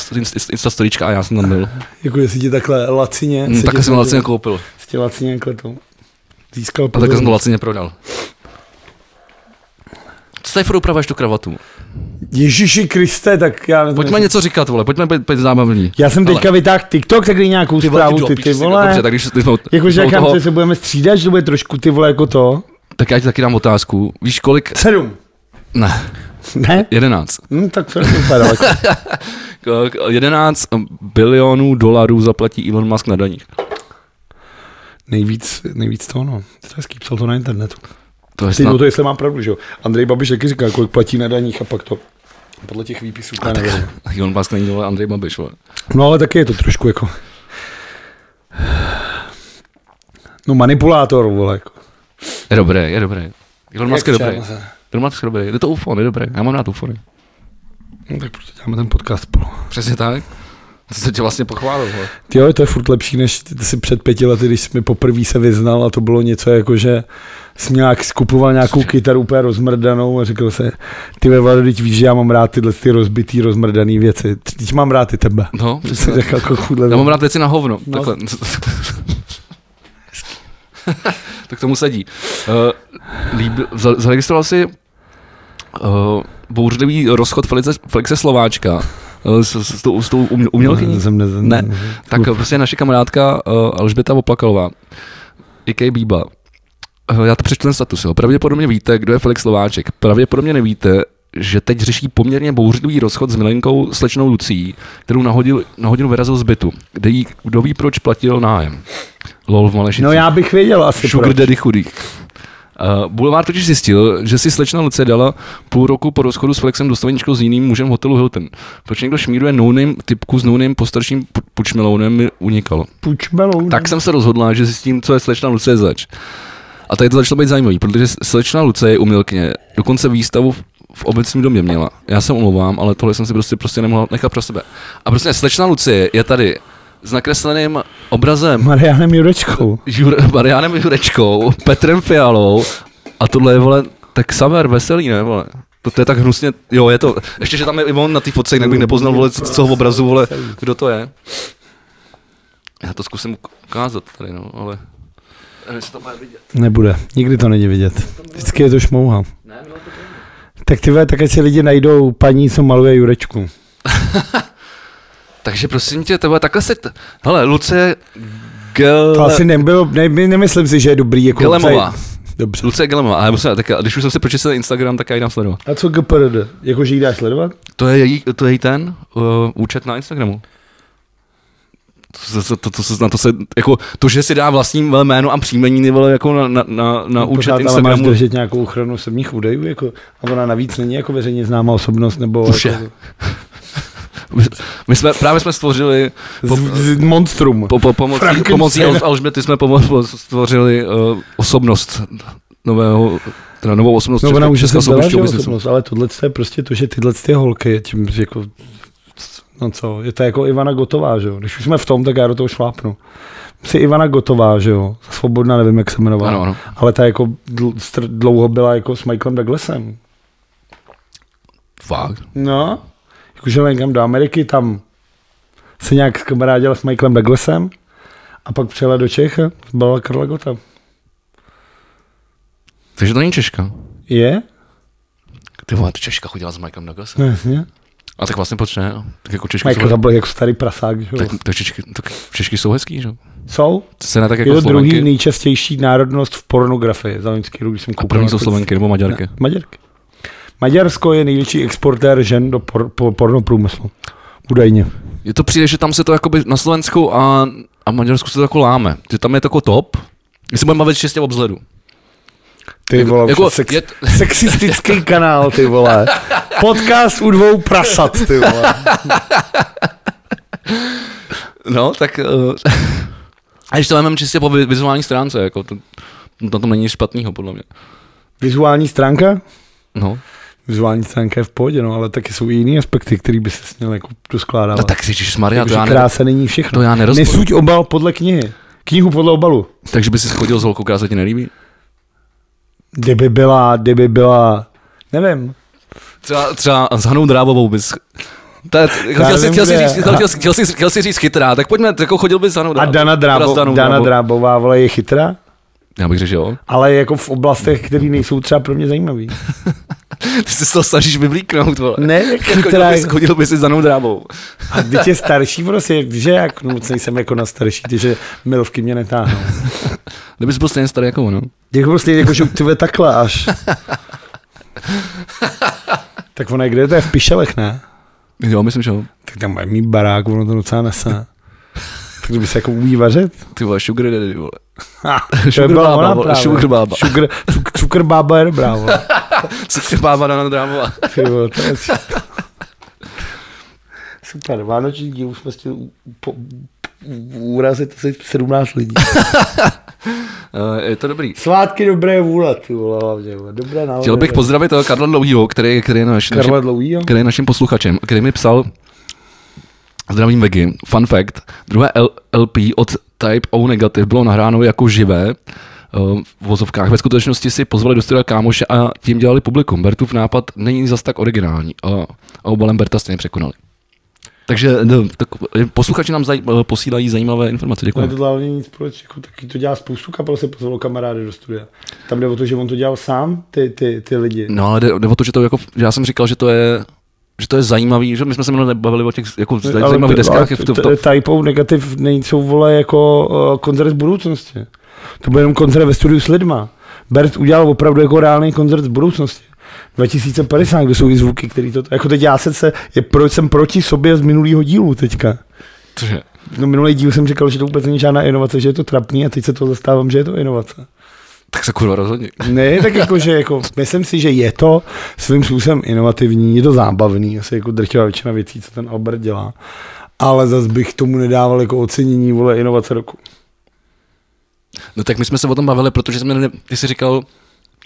[SPEAKER 2] Insta storička a já jsem tam byl. [LAUGHS]
[SPEAKER 1] Jako jestli ti takhle lacině...
[SPEAKER 2] Mm,
[SPEAKER 1] se
[SPEAKER 2] takhle jsem lacině koupil.
[SPEAKER 1] si tě lacině jako to získal
[SPEAKER 2] A takhle jsem to lacině prodal. Co tady furt upravuješ tu kravatu?
[SPEAKER 1] Ježiši Kriste, tak já... nevím.
[SPEAKER 2] Pojďme něco říkat, vole, pojďme být, být zábavní.
[SPEAKER 1] Já jsem teďka vytáhl TikTok, tak nějakou
[SPEAKER 2] Ty vole,
[SPEAKER 1] zprávu, ty, ty
[SPEAKER 2] si,
[SPEAKER 1] vole.
[SPEAKER 2] Dobře, tak když ty jsme,
[SPEAKER 1] Jakože jak
[SPEAKER 2] toho-
[SPEAKER 1] se budeme střídat, že to bude trošku ty vole jako to.
[SPEAKER 2] tak já ti taky dám otázku. Víš kolik?
[SPEAKER 1] Sedm.
[SPEAKER 2] Ne,
[SPEAKER 1] Ne?
[SPEAKER 2] jedenáct.
[SPEAKER 1] Hm, tak to je super daleko.
[SPEAKER 2] K- k- 11 bilionů dolarů zaplatí Elon Musk na daních.
[SPEAKER 1] Nejvíc, nejvíc to, no. To je hezký, psal to na internetu.
[SPEAKER 2] To je
[SPEAKER 1] Ty,
[SPEAKER 2] snad,
[SPEAKER 1] no to jestli mám pravdu, že jo. Andrej Babiš taky říká, kolik platí na daních a pak to. Podle těch výpisů, to nevím.
[SPEAKER 2] Elon Musk není vole Andrej Babiš, vole.
[SPEAKER 1] No ale taky je to trošku jako... No manipulátor, vole. Jako.
[SPEAKER 2] Je dobré, je dobré. Elon Musk je dobrý.
[SPEAKER 1] třeba se-
[SPEAKER 2] Elon Musk je dobrý. Je to UFO, je dobré. Já mám rád UFO.
[SPEAKER 1] No, tak proto děláme ten podcast spolu.
[SPEAKER 2] Přesně tak. To se tě vlastně pochválil. Vole.
[SPEAKER 1] Jo, to je furt lepší, než si před pěti lety, když jsi mi poprvé se vyznal a to bylo něco jako, že jsi nějak skupoval nějakou kytaru úplně rozmrdanou a řekl se, ty ve Vlado, teď víš, že já mám rád tyhle ty rozbitý, rozmrdaný věci. Teď mám rád i tebe.
[SPEAKER 2] No, [LAUGHS] přesně.
[SPEAKER 1] řekl jako chudle.
[SPEAKER 2] Já mám rád věci na hovno.
[SPEAKER 1] No.
[SPEAKER 2] Takhle. [LAUGHS] tak tomu sedí. Uh, líbil, za- zaregistroval jsi uh, bouřlivý rozchod Felice, Felixe Slováčka s, s, s, tou, s tou umě- umělkyní?
[SPEAKER 1] Jsem ne,
[SPEAKER 2] Ne. Tak prostě naše kamarádka uh, Alžběta Oplakalová, I.K. Bíba. Uh, já to přečtu ten status, jo. Pravděpodobně víte, kdo je Felix Slováček. Pravděpodobně nevíte, že teď řeší poměrně bouřlivý rozchod s milenkou slečnou Lucí, kterou nahodil, na hodinu vyrazil z bytu, kde jí, kdo ví proč, platil nájem. Lol v Malešicích.
[SPEAKER 1] No já bych věděl asi
[SPEAKER 2] Sugar
[SPEAKER 1] proč.
[SPEAKER 2] Daddy chudý. Uh, Boulevard totiž zjistil, že si slečna Lucie dala půl roku po rozchodu s Flexem dostaveničkou s jiným mužem v hotelu Hilton. Proč někdo šmíruje no typku s no postarším pu- pučmelounem mi unikalo.
[SPEAKER 1] Pučmelou.
[SPEAKER 2] Tak jsem se rozhodla, že zjistím, co je slečna Lucie zač. A tady to začalo být zajímavý, protože slečna Lucie je umělkyně, dokonce výstavu v- v obecním domě měla. Já se omlouvám, ale tohle jsem si prostě, prostě nemohl nechat pro sebe. A prostě slečna Lucie je tady s nakresleným obrazem
[SPEAKER 1] Marianem Jurečkou.
[SPEAKER 2] Jur, Marianem Jurečkou, Petrem Fialou a tohle je, vole, tak Samer, veselý, ne, vole. To, to je tak hnusně, jo, je to, ještě, že tam je i on na té fotce, jinak bych nepoznal, vole, z toho obrazu, vole, kdo to je. Já to zkusím uk- ukázat tady, no, ale... To bude vidět.
[SPEAKER 1] Nebude, nikdy to není vidět. Vždycky je to šmouha.
[SPEAKER 2] Ne, to
[SPEAKER 1] Tak ty vole, tak si lidi najdou paní, co maluje Jurečku. [LAUGHS]
[SPEAKER 2] Takže prosím tě, tebe takhle se... T... Hele, Lucie Gel...
[SPEAKER 1] To asi nebylo, ne, nemyslím si, že je dobrý. Jako
[SPEAKER 2] Gelemová.
[SPEAKER 1] Dobře.
[SPEAKER 2] Lucie Gelemová, ale musím, tak, když už jsem si pročetl Instagram, tak já ji dám sledovat.
[SPEAKER 1] A co GPRD? Jako, že jí dáš sledovat?
[SPEAKER 2] To je její, to je její ten uh, účet na Instagramu. To, to, to, to, to, na to se, jako, to, že si dá vlastní jméno a příjmení vole, jako na, na, na, na účet
[SPEAKER 1] Pořád, ale máš
[SPEAKER 2] Instagramu.
[SPEAKER 1] držet nějakou ochranu osobních údajů, jako, a ona navíc není jako veřejně známá osobnost, nebo
[SPEAKER 2] Už
[SPEAKER 1] jako,
[SPEAKER 2] je. My, my jsme, právě jsme stvořili po,
[SPEAKER 1] z, z monstrum.
[SPEAKER 2] po, po, pomocí, pomocí Al- Alžběty jsme pomo, po, stvořili uh, osobnost nového, teda novou osobnost
[SPEAKER 1] No ona už jo, osobnost, ale tohle je prostě to, že tyhle ty holky, tím jako, no co, je to jako Ivana Gotová, že jo, když už jsme v tom, tak já do toho šlápnu. Si Ivana Gotová, že jo, svobodná, nevím, jak se jmenovala,
[SPEAKER 2] Ano, ano.
[SPEAKER 1] ale ta jako dlouho byla jako s Michaelem Douglasem.
[SPEAKER 2] Fakt.
[SPEAKER 1] No, jakože někam do Ameriky, tam se nějak kamarádila s Michaelem Douglasem a pak přijela do Čech a byla Karla Gota.
[SPEAKER 2] Takže to není Češka.
[SPEAKER 1] Je?
[SPEAKER 2] Ty vole, to Češka chodila s Michaelem Douglasem.
[SPEAKER 1] No, jasně.
[SPEAKER 2] A tak vlastně proč ne? Tak jako Češky
[SPEAKER 1] Michael
[SPEAKER 2] jsou,
[SPEAKER 1] byl jako starý prasák, že jo.
[SPEAKER 2] tak, tak, Češky, tak Češky jsou hezký, že? jo?
[SPEAKER 1] Jsou?
[SPEAKER 2] To se ne tak
[SPEAKER 1] Je
[SPEAKER 2] jako
[SPEAKER 1] to druhý nejčastější národnost v pornografii za loňský rok, když jsem
[SPEAKER 2] A
[SPEAKER 1] koukal.
[SPEAKER 2] první jsou Slovenky nebo Maďarky.
[SPEAKER 1] Ne, Maďarky. Maďarsko je největší exportér žen do por, por, pornoprůmyslu. Údajně.
[SPEAKER 2] Je to přijde, že tam se to jakoby na Slovensku a, a Maďarsku se to jako láme. Že tam je to jako top. My se budeme bavit čistě o vzhledu.
[SPEAKER 1] Ty
[SPEAKER 2] Jako-
[SPEAKER 1] vole,
[SPEAKER 2] jako
[SPEAKER 1] sex,
[SPEAKER 2] je- [LAUGHS]
[SPEAKER 1] sexistický kanál, ty vole. Podcast u dvou prasat, ty vole. [LAUGHS]
[SPEAKER 2] No, tak... Uh, a když to máme čistě po vi- vizuální stránce, jako to, na tom není nic špatného, podle mě.
[SPEAKER 1] Vizuální stránka?
[SPEAKER 2] No,
[SPEAKER 1] Vizuální stránka je v pohodě, no, ale taky jsou i jiný aspekty, který by se směl jako doskládat.
[SPEAKER 2] no tak si Maria, to já, ne,
[SPEAKER 1] krása není všechno.
[SPEAKER 2] to já nerozporu.
[SPEAKER 1] Nesuď obal podle knihy. Knihu podle obalu.
[SPEAKER 2] Takže by si chodil s holkou, která se ti nelíbí?
[SPEAKER 1] Kdyby byla, kdyby byla, nevím,
[SPEAKER 2] Třeba, třeba s Hanou Drábovou bys... Je, chtěl,
[SPEAKER 1] Já
[SPEAKER 2] si,
[SPEAKER 1] nevím,
[SPEAKER 2] chtěl, si říct, chtěl, chtěl, chtěl, chtěl si říct chytrá, tak pojďme, jako chodil bys s Hanou
[SPEAKER 1] A
[SPEAKER 2] Drábovou.
[SPEAKER 1] Dana, Drábo, Dana
[SPEAKER 2] Drábovou.
[SPEAKER 1] Drábová, vole, je chytrá,
[SPEAKER 2] Já bych řekl, že jo.
[SPEAKER 1] ale jako v oblastech, které nejsou třeba pro mě zajímavý. [LAUGHS]
[SPEAKER 2] Ty se z toho snažíš vyvlíknout, vole.
[SPEAKER 1] Ne, jak
[SPEAKER 2] Chodil
[SPEAKER 1] chytrá,
[SPEAKER 2] bys,
[SPEAKER 1] jako,
[SPEAKER 2] chodil bys si s Danou Drábovou.
[SPEAKER 1] a teď je [LAUGHS] starší, prostě, že jak, no, moc nejsem jako na starší, ty, že milovky mě netáhnou. [LAUGHS]
[SPEAKER 2] Kdybys byl stejně starý jako ono.
[SPEAKER 1] Jako prostě, jako, že ty takhle až. tak ona je kde, to je v Pišelech, ne?
[SPEAKER 2] Jo, myslím, že jo.
[SPEAKER 1] Tak tam mají mít barák, ono to docela nese. Tak kdyby se jako umí vařit.
[SPEAKER 2] Ty vole, sugar daddy, vole.
[SPEAKER 1] Ha, [LAUGHS] to
[SPEAKER 2] Sugar
[SPEAKER 1] by byla
[SPEAKER 2] bába,
[SPEAKER 1] ona
[SPEAKER 2] sugar bába.
[SPEAKER 1] Sugar, cuk, cukr bába je dobrá, vole. [LAUGHS]
[SPEAKER 2] Cukr bába Dana Drábová.
[SPEAKER 1] Ty vole, to je... [LAUGHS] Super, vánoční díl už jsme chtěli u- po- urazit asi 17 lidí.
[SPEAKER 2] Uh, je to dobrý.
[SPEAKER 1] Svátky dobré vůle, ty vole, hlavně, dobré návody.
[SPEAKER 2] Chtěl bych pozdravit toho Karla Dlouhýho, který, který, je naš,
[SPEAKER 1] Karla
[SPEAKER 2] naším,
[SPEAKER 1] Dlouhý, jo?
[SPEAKER 2] který je naším posluchačem, který mi psal Zdravím Vegy. Fun fact. Druhé LP od Type O Negative bylo nahráno jako živé uh, v vozovkách. Ve skutečnosti si pozvali do studia kámoše a tím dělali publikum. Bertův nápad není zas tak originální a, a obalem Berta stejně překonali. Takže no, tak, posluchači nám zaj, eh, posílají zajímavé informace. Děkuji.
[SPEAKER 1] to hlavně nic proč, jako, taky to dělá spoustu kapel, se pozvalo kamarády do studia. Tam jde o to, že on to dělal sám, ty, ty, ty lidi.
[SPEAKER 2] No ale jde, jde o to, že to jako, já jsem říkal, že to je že to je zajímavý, že my jsme se minule bavili o těch jako zajímavých deskách.
[SPEAKER 1] ale
[SPEAKER 2] v
[SPEAKER 1] to- Typou negativ nejsou vole jako uh, koncert z budoucnosti. To byl jenom koncert ve studiu s lidma. Bert udělal opravdu jako reálný koncert z budoucnosti. 2050, kde jsou i zvuky, který to, jako teď já se, se je, proč jsem proti sobě z minulého dílu teďka.
[SPEAKER 2] cože?
[SPEAKER 1] No minulý díl jsem říkal, že to vůbec není žádná inovace, že je to trapný a teď se to zastávám, že je to inovace.
[SPEAKER 2] Tak se kurva rozhodně.
[SPEAKER 1] Ne, tak jako, že jako, myslím si, že je to svým způsobem inovativní, je to zábavný, asi jako drtivá většina věcí, co ten Albert dělá. Ale zas bych tomu nedával jako ocenění, vole, inovace roku.
[SPEAKER 2] No tak my jsme se o tom bavili, protože jsme, ne, ty jsi říkal,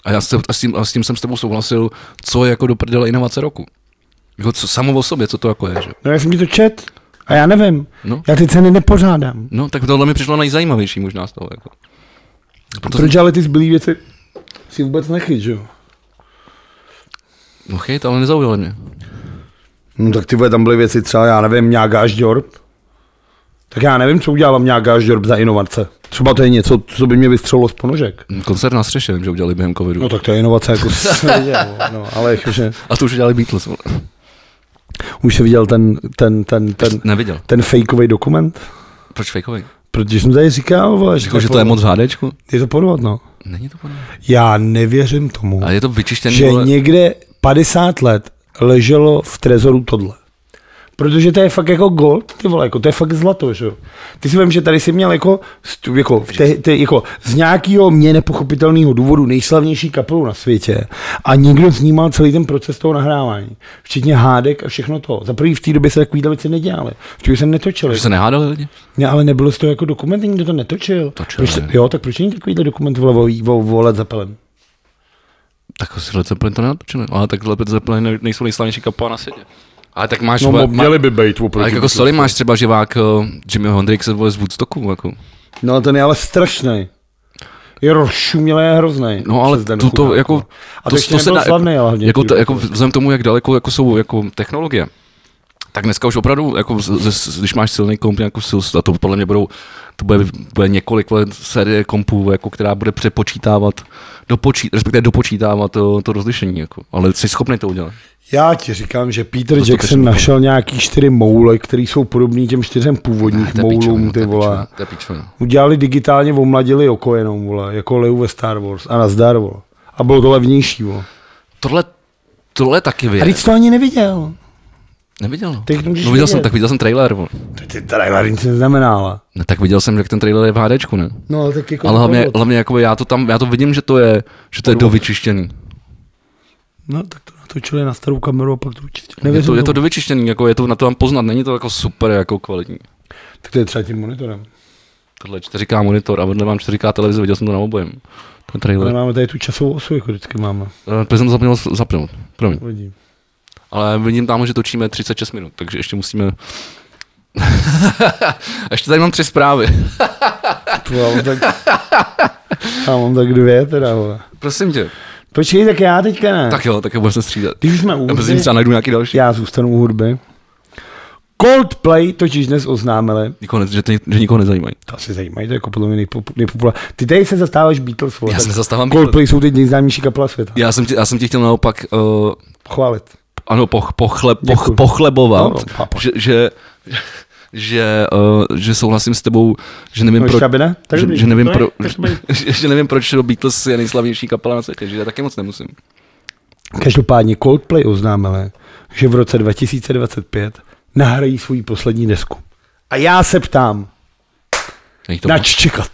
[SPEAKER 2] a já se, a s, tím, a s tím jsem s tebou souhlasil, co je jako do prdele inovace roku. Jako co, samo o sobě, co to jako je, že?
[SPEAKER 1] No já jsem ti to čet a já nevím.
[SPEAKER 2] No,
[SPEAKER 1] Já ty ceny nepořádám.
[SPEAKER 2] no tak tohle mi přišlo nejzajímavější možná z toho. Jako. Proto,
[SPEAKER 1] Proč ale ty zbylý věci si vůbec nechyt, že jo?
[SPEAKER 2] No chyt, ale nezaujali mě.
[SPEAKER 1] No tak ty vole, tam byly věci třeba, já nevím, Mňágáš Jorb. Tak já nevím, co udělala Mňágáš Jorb za inovace. Třeba to je něco, co by mě vystřelilo z ponožek.
[SPEAKER 2] Koncert na střeše, vím, že udělali během covidu.
[SPEAKER 1] No tak to je inovace, jako jsem no, ale jakože,
[SPEAKER 2] A to už udělali Beatles. vole.
[SPEAKER 1] už jsi viděl ten, ten, ten, ten,
[SPEAKER 2] Neviděl.
[SPEAKER 1] ten fakeový dokument?
[SPEAKER 2] Proč fakeový?
[SPEAKER 1] Protože jsem tady říkal, vole, že,
[SPEAKER 2] Jako, že to je moc v HDčku?
[SPEAKER 1] je to podvod, no.
[SPEAKER 2] Není to podobné.
[SPEAKER 1] Já nevěřím tomu,
[SPEAKER 2] Ale je to vyčištěný,
[SPEAKER 1] že
[SPEAKER 2] vole.
[SPEAKER 1] někde 50 let leželo v trezoru tohle. Protože to je fakt jako gold, ty vole, jako to je fakt zlato, že jo. Ty si vím, že tady si měl jako, stu- jako, te, te, jako z nějakého mě nepochopitelného důvodu nejslavnější kapelu na světě a nikdo snímal celý ten proces toho nahrávání. Včetně hádek a všechno to. Za prvý v té době se takovýhle věci nedělaly. V se netočily.
[SPEAKER 2] Že se nehádali lidi?
[SPEAKER 1] Ne, ale nebylo z toho jako dokument, nikdo to netočil.
[SPEAKER 2] Točil,
[SPEAKER 1] proč,
[SPEAKER 2] ne.
[SPEAKER 1] jo, tak proč není takovýhle dokument vole, o Led Zeppelin?
[SPEAKER 2] Tak si Led Zeppelin to nenatočili. Ale tak Led Zeppelin ne- nejsou nejslavnější kapela na světě. Ale tak máš...
[SPEAKER 1] No,
[SPEAKER 2] vole,
[SPEAKER 1] měli by být oproti.
[SPEAKER 2] ale jako sorry, máš třeba živák uh, Jimmyho Hendrixe vole z Woodstocku, jako.
[SPEAKER 1] No ten je ale strašný. Je rozšumělý a hrozný.
[SPEAKER 2] No ale to, to jako,
[SPEAKER 1] a to, ještě
[SPEAKER 2] to se dá,
[SPEAKER 1] slavný, ale hlavně.
[SPEAKER 2] jako, to, jako vzhledem k tomu, jak daleko jako jsou jako technologie, tak dneska už opravdu, jako z, z, když máš silný komp, jako sil, a to podle mě budou, to bude, bude několik let série kompů, jako, která bude přepočítávat, dopočít, respektive dopočítávat to, to rozlišení, jako. ale jsi schopný to udělat.
[SPEAKER 1] Já ti říkám, že Peter
[SPEAKER 2] To
[SPEAKER 1] Jackson
[SPEAKER 2] skutečně
[SPEAKER 1] našel nějaký čtyři moule, které jsou podobný těm čtyřem původních
[SPEAKER 2] To píčovina,
[SPEAKER 1] moulům,
[SPEAKER 2] to
[SPEAKER 1] ty vole.
[SPEAKER 2] To.
[SPEAKER 1] Udělali digitálně, omladili oko jenom, vole, jako Leu ve Star Wars a nazdar, vole. A bylo to levnější, vole.
[SPEAKER 2] Tohle, tohle taky
[SPEAKER 1] A teď jsi to ani neviděl.
[SPEAKER 2] Neviděl, no.
[SPEAKER 1] Teď můžeš
[SPEAKER 2] no viděl jsem, tak viděl jsem trailer.
[SPEAKER 1] To ty trailer nic neznamená, ale.
[SPEAKER 2] No, tak viděl jsem, jak ten trailer je v HDčku, ne?
[SPEAKER 1] No, ale tak jako
[SPEAKER 2] Ale hlavně,
[SPEAKER 1] podvod.
[SPEAKER 2] hlavně jako já to tam, já to vidím, že to je, že to je
[SPEAKER 1] Podvod.
[SPEAKER 2] dovyčištěný.
[SPEAKER 1] No, tak to natočili na starou kameru a pak to určitě.
[SPEAKER 2] Je to, je to dovyčištěný, jako je to na to tam poznat, není to jako super jako kvalitní.
[SPEAKER 1] Tak to je třeba tím monitorem.
[SPEAKER 2] Tohle je 4K monitor a vedle mám 4K televize, viděl jsem to na obojem. Ten
[SPEAKER 1] Ale
[SPEAKER 2] trailer.
[SPEAKER 1] máme tady tu časovou osu, jako vždycky máme.
[SPEAKER 2] Uh, to jsem to zapomněl zapnout, promiň.
[SPEAKER 1] Vidím.
[SPEAKER 2] Ale vidím tam, že točíme 36 minut, takže ještě musíme... a [LAUGHS] ještě tady mám tři zprávy. [LAUGHS]
[SPEAKER 1] To já mám tak, já mám tak dvě teda, vole.
[SPEAKER 2] Prosím tě.
[SPEAKER 1] Počkej, tak já teďka ne.
[SPEAKER 2] Tak jo, tak budeme se střídat.
[SPEAKER 1] Když už jsme u
[SPEAKER 2] Já prosím,
[SPEAKER 1] hudby,
[SPEAKER 2] třeba najdu nějaký další.
[SPEAKER 1] já zůstanu u hudby. Coldplay totiž dnes oznámili,
[SPEAKER 2] Nikoho, ne, že, ty, že nikoho nezajímají.
[SPEAKER 1] to asi zajímají, to je jako podle mě nejpop, nejpopulár. Ty tady se zastáváš Beatles, vole.
[SPEAKER 2] Já se zastávám
[SPEAKER 1] Coldplay jsou teď nejznámější kapela světa.
[SPEAKER 2] Já jsem, tě, já jsem tě chtěl naopak, uh,
[SPEAKER 1] Chválit.
[SPEAKER 2] Ano, poch, pochle, poch, pochlebovat,
[SPEAKER 1] No, no,
[SPEAKER 2] že, že, že, uh, že souhlasím s tebou, že nevím,
[SPEAKER 1] Máš
[SPEAKER 2] proč,
[SPEAKER 1] kabine? Tak
[SPEAKER 2] že, že, nevím
[SPEAKER 1] To je-
[SPEAKER 2] pro, [LAUGHS] že, že nevím, proč Beatles je nejslavnější kapela na světě, že já taky moc nemusím.
[SPEAKER 1] Každopádně Coldplay oznámili, že v roce 2025 nahrají svou poslední desku. A já se ptám, nač čekat?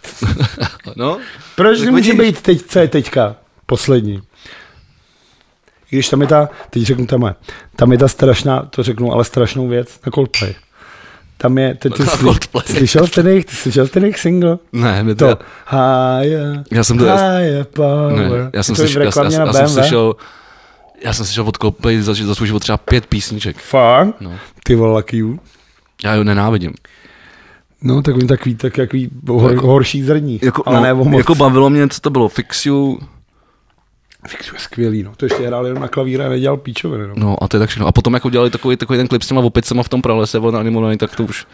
[SPEAKER 1] [LAUGHS]
[SPEAKER 2] no,
[SPEAKER 1] Proč nemůže být teď, co je teďka poslední? I když tam je ta, teď řeknu tam je, tam je ta strašná, to řeknu, ale strašnou věc na Coldplay. Tam je, ty, ty,
[SPEAKER 2] Na
[SPEAKER 1] sly,
[SPEAKER 2] Coldplay.
[SPEAKER 1] slyšel jsi ten jejich, ty slyšel jsi ten jejich single?
[SPEAKER 2] ne, mě to,
[SPEAKER 1] To, higher,
[SPEAKER 2] Já jsem to-
[SPEAKER 1] higher power.
[SPEAKER 2] ne, já jsem, slyšel, já, já, já,
[SPEAKER 1] na
[SPEAKER 2] jsem slyšel, já jsem slyšel od Coldplay za, za svůj život třeba pět písniček.
[SPEAKER 1] Fakt?
[SPEAKER 2] No.
[SPEAKER 1] Ty vole, lucky you.
[SPEAKER 2] Já ho nenávidím.
[SPEAKER 1] No, takový, tak jaký hor,
[SPEAKER 2] Jako-
[SPEAKER 1] horší zrní.
[SPEAKER 2] Jako,
[SPEAKER 1] ale ne o moc.
[SPEAKER 2] jako bavilo mě, co to bylo, Fixiu,
[SPEAKER 1] Fix je skvělý, no. To ještě hrál jenom na klavíře a nedělal píčoviny, no.
[SPEAKER 2] no a to je tak všechno. A potom jako dělali takový, takový ten klip s těma opicema v tom pralese, vole, animovaný, tak to už,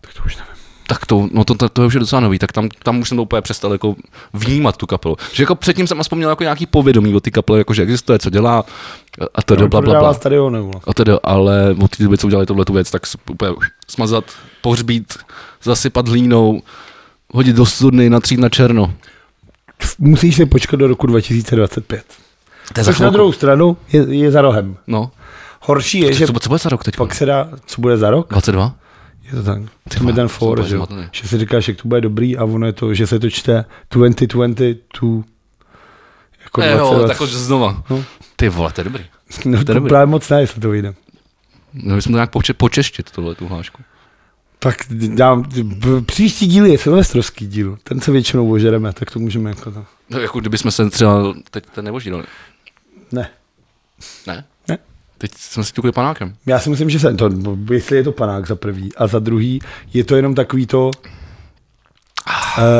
[SPEAKER 1] Tak to už nevím.
[SPEAKER 2] tak to, no to, to, to, je už je docela nový, tak tam, tam už jsem to úplně přestal jako vnímat tu kapelu. Že jako předtím jsem aspoň měl jako nějaký povědomí o ty kapele, jako že existuje, co dělá a to
[SPEAKER 1] No,
[SPEAKER 2] bla, bla, bla.
[SPEAKER 1] stadiony, vole.
[SPEAKER 2] A tedy, ale od té doby, co udělali tohle tu věc, tak úplně už smazat, pohřbít, zasypat hlínou, hodit do studny, natřít na černo.
[SPEAKER 1] Musíš si počkat do roku 2025.
[SPEAKER 2] To je za
[SPEAKER 1] Což na druhou stranu je, je za rohem.
[SPEAKER 2] No.
[SPEAKER 1] Horší je, že
[SPEAKER 2] Co, co bude za rok teď?
[SPEAKER 1] pak se dá, co bude za rok,
[SPEAKER 2] 22?
[SPEAKER 1] je to tak.
[SPEAKER 2] Ty vole,
[SPEAKER 1] ten for, že, že si říkáš, jak to bude dobrý a ono je to, že se to čte 2022 jako
[SPEAKER 2] Ne, jo,
[SPEAKER 1] 20,
[SPEAKER 2] tak už znova.
[SPEAKER 1] No.
[SPEAKER 2] Ty vole, to je dobrý.
[SPEAKER 1] no,
[SPEAKER 2] to je
[SPEAKER 1] to
[SPEAKER 2] dobrý.
[SPEAKER 1] právě moc ne, jestli to vyjde.
[SPEAKER 2] Měli jsme to nějak poče- počeštit, tohle tu hlášku.
[SPEAKER 1] Tak dám, příští díl je silvestrovský díl, ten se většinou ožereme, tak to můžeme jako to.
[SPEAKER 2] No, jako kdyby jsme se třeba teď ten nevožírali.
[SPEAKER 1] Ne.
[SPEAKER 2] Ne?
[SPEAKER 1] Ne.
[SPEAKER 2] Teď jsme si tukli panákem.
[SPEAKER 1] Já si myslím, že se to, jestli je to panák za prvý a za druhý, je to jenom takový to uh,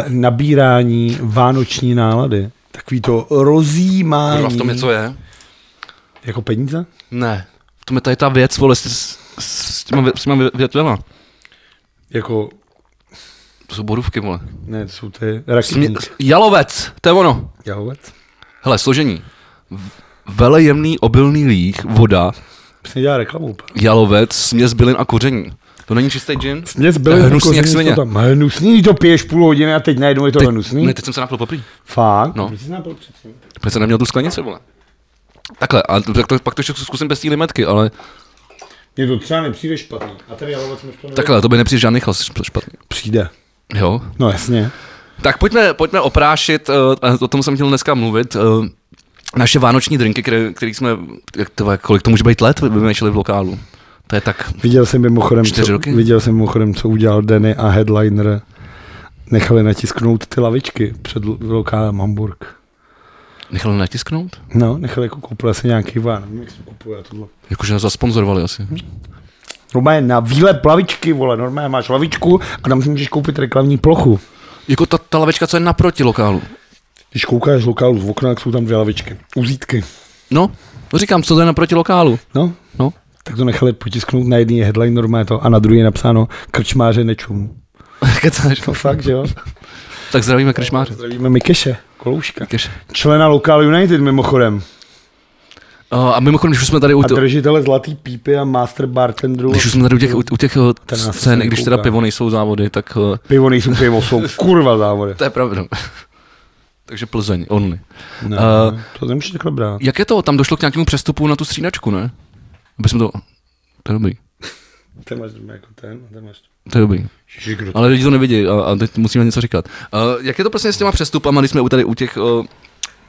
[SPEAKER 1] nabírání vánoční nálady. Takový to rozjímání.
[SPEAKER 2] Kurva, v tom něco je?
[SPEAKER 1] Jako peníze?
[SPEAKER 2] Ne. V tom je tady ta věc, vole, s, s, s těma, vě- s těma vě- větvema.
[SPEAKER 1] Jako,
[SPEAKER 2] To jsou borůvky, vole.
[SPEAKER 1] ne, to jsou ty
[SPEAKER 2] Smě-
[SPEAKER 1] raketníky.
[SPEAKER 2] Jalovec, to je ono.
[SPEAKER 1] Jahovec?
[SPEAKER 2] Hele, složení. Velejemný obilný líh, voda,
[SPEAKER 1] Přesně dělá reklamu.
[SPEAKER 2] jalovec, směs bylin a koření. To není čistý gin?
[SPEAKER 1] Mě
[SPEAKER 2] To
[SPEAKER 1] zbyly
[SPEAKER 2] je hnusný jak svině.
[SPEAKER 1] Tam. Hnusný, to piješ půl hodiny a teď najednou je to
[SPEAKER 2] Teď-
[SPEAKER 1] hnusný.
[SPEAKER 2] Ne, teď jsem se napil poprý.
[SPEAKER 1] Fakt?
[SPEAKER 2] No.
[SPEAKER 1] Když jsi napil předtím?
[SPEAKER 2] Protože jsem neměl tu sklenici, vole. Takhle, a tak to, pak to ještě zkusím bez té limetky, ale
[SPEAKER 1] Mně to třeba nepřijde špatný. A tady jalovec mi to
[SPEAKER 2] takhle, to by nepřijde žádný chlas špatný.
[SPEAKER 1] Přijde.
[SPEAKER 2] Jo.
[SPEAKER 1] No jasně.
[SPEAKER 2] Tak pojďme, pojďme oprášit, uh, o tom jsem chtěl dneska mluvit, uh, naše vánoční drinky, které, který jsme, jak to, kolik to může být let, vymýšleli v lokálu. To je tak,
[SPEAKER 1] Viděl jsem mimochodem,
[SPEAKER 2] Čtyři
[SPEAKER 1] co,
[SPEAKER 2] roky?
[SPEAKER 1] viděl jsem mimochodem, co udělal Denny a Headliner. Nechali natisknout ty lavičky před lokálem Hamburg.
[SPEAKER 2] Nechali natisknout?
[SPEAKER 1] No, nechali jako koupil asi nějaký ván. Nevím, jak se kupuje tohle.
[SPEAKER 2] Jakože nás zasponzorovali asi.
[SPEAKER 1] Normálně na výlet lavičky, vole, normálně máš lavičku a tam si můžeš koupit reklamní plochu.
[SPEAKER 2] Jako ta, ta lavečka, co je naproti lokálu.
[SPEAKER 1] Když koukáš z lokálu z okna, tak jsou tam dvě lavičky. Uzítky.
[SPEAKER 2] No, no říkám, co to je naproti lokálu.
[SPEAKER 1] No,
[SPEAKER 2] No,
[SPEAKER 1] tak to nechali potisknout na jedný je headline normálně to a na druhý je napsáno krčmáře nečum. [LAUGHS]
[SPEAKER 2] kecáš.
[SPEAKER 1] To fakt, že jo?
[SPEAKER 2] Tak zdravíme kršmáře.
[SPEAKER 1] Zdravíme Mikeše, Kolouška.
[SPEAKER 2] Kež.
[SPEAKER 1] Člena Local United mimochodem.
[SPEAKER 2] Uh, a mimochodem, když už jsme tady u,
[SPEAKER 1] A
[SPEAKER 2] to,
[SPEAKER 1] držitele zlatý pípy a master bartenderů.
[SPEAKER 2] když už jsme tady u těch, u, u těch uh,
[SPEAKER 1] nás
[SPEAKER 2] scén, když teda pivo nejsou závody, tak uh,
[SPEAKER 1] Pivo nejsou pivo, jsou [LAUGHS] kurva závody.
[SPEAKER 2] to je pravda. Takže Plzeň, only.
[SPEAKER 1] No,
[SPEAKER 2] Eh,
[SPEAKER 1] to nemůžeš takhle brát.
[SPEAKER 2] Jak je to? Tam došlo k nějakému přestupu na tu střídačku, ne? Aby jsme to... To je dobrý.
[SPEAKER 1] Ten máš jako ten, ten máš.
[SPEAKER 2] To je dobrý. Ale lidi to nevidí a, a teď musíme něco říkat. Uh, jak je to prostě s těma přestupama, když jsme u tady u těch uh,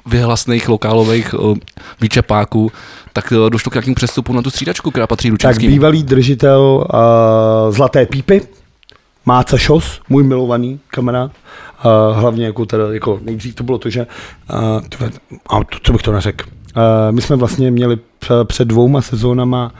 [SPEAKER 2] vyhlasných lokálových uh, výčepáků, tak uh, došlo k nějakému přestupu na tu střídačku, která patří
[SPEAKER 1] Tak
[SPEAKER 2] Lučenským.
[SPEAKER 1] bývalý držitel uh, Zlaté pípy, Máca Šos, můj milovaný kamarád, uh, hlavně jako, teda, jako nejdřív to bylo to, že uh, to, co bych to neřekl, uh, my jsme vlastně měli pře- před dvouma sezónama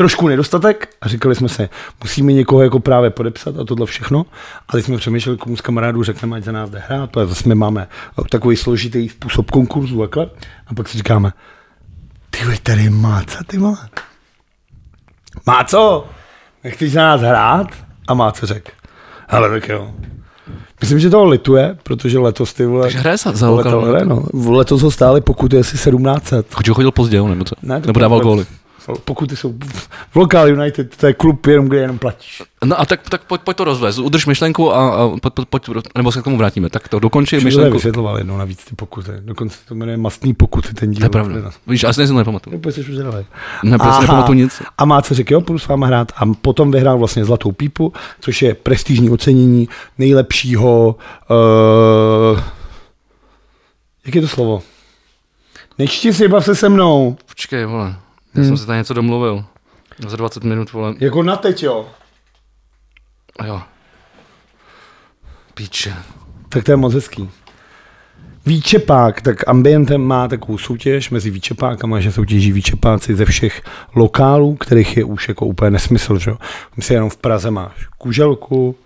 [SPEAKER 1] trošku nedostatek a říkali jsme si, musíme někoho jako právě podepsat a tohle všechno. A teď jsme přemýšleli, komu z kamarádů řekneme, ať za nás jde hrát, protože zase my máme takový složitý způsob konkurzu takhle. A pak si říkáme, ty tady je Máca, ty vole. Máco, nechceš za nás hrát? A Máco řekl, hele, tak jo. Myslím, že toho lituje, protože letos ty vole...
[SPEAKER 2] Takže hraje za, za
[SPEAKER 1] letos, no. Letos ho stáli pokuty asi 1700.
[SPEAKER 2] Chodil, chodil pozdě, nebo co?
[SPEAKER 1] Ne, to
[SPEAKER 2] nebo dával góly.
[SPEAKER 1] Pokuty jsou v Local United, to je klub jenom, kde jenom platíš.
[SPEAKER 2] No a tak, tak pojď, pojď to rozvést. Udrž myšlenku a, a pojď, pojď, nebo se k tomu vrátíme. Tak to dokončí
[SPEAKER 1] Myšlenku.
[SPEAKER 2] myšlenku.
[SPEAKER 1] vysvětloval jednou navíc ty pokuty. Dokonce se to jmenuje mastný pokuty ten díl.
[SPEAKER 2] To je pravda. Víš, asi si to nepamatuju.
[SPEAKER 1] Úplně jsi už zralej.
[SPEAKER 2] Ne, prostě nepamatuju nic.
[SPEAKER 1] A má co řekl, jo, půjdu s váma hrát. A potom vyhrál vlastně Zlatou pípu, což je prestižní ocenění nejlepšího... Uh, jak je to slovo? Nečti si, bav se se mnou.
[SPEAKER 2] Počkej, vole. Já jsem si tady něco domluvil. Za 20 minut, vole.
[SPEAKER 1] Jako na teď, jo.
[SPEAKER 2] Jo. Píče.
[SPEAKER 1] Tak to je moc hezký. Výčepák, tak Ambientem má takovou soutěž mezi výčepákama, že soutěží výčepáci ze všech lokálů, kterých je už jako úplně nesmysl, že jo. Myslím, jenom v Praze máš Kuželku,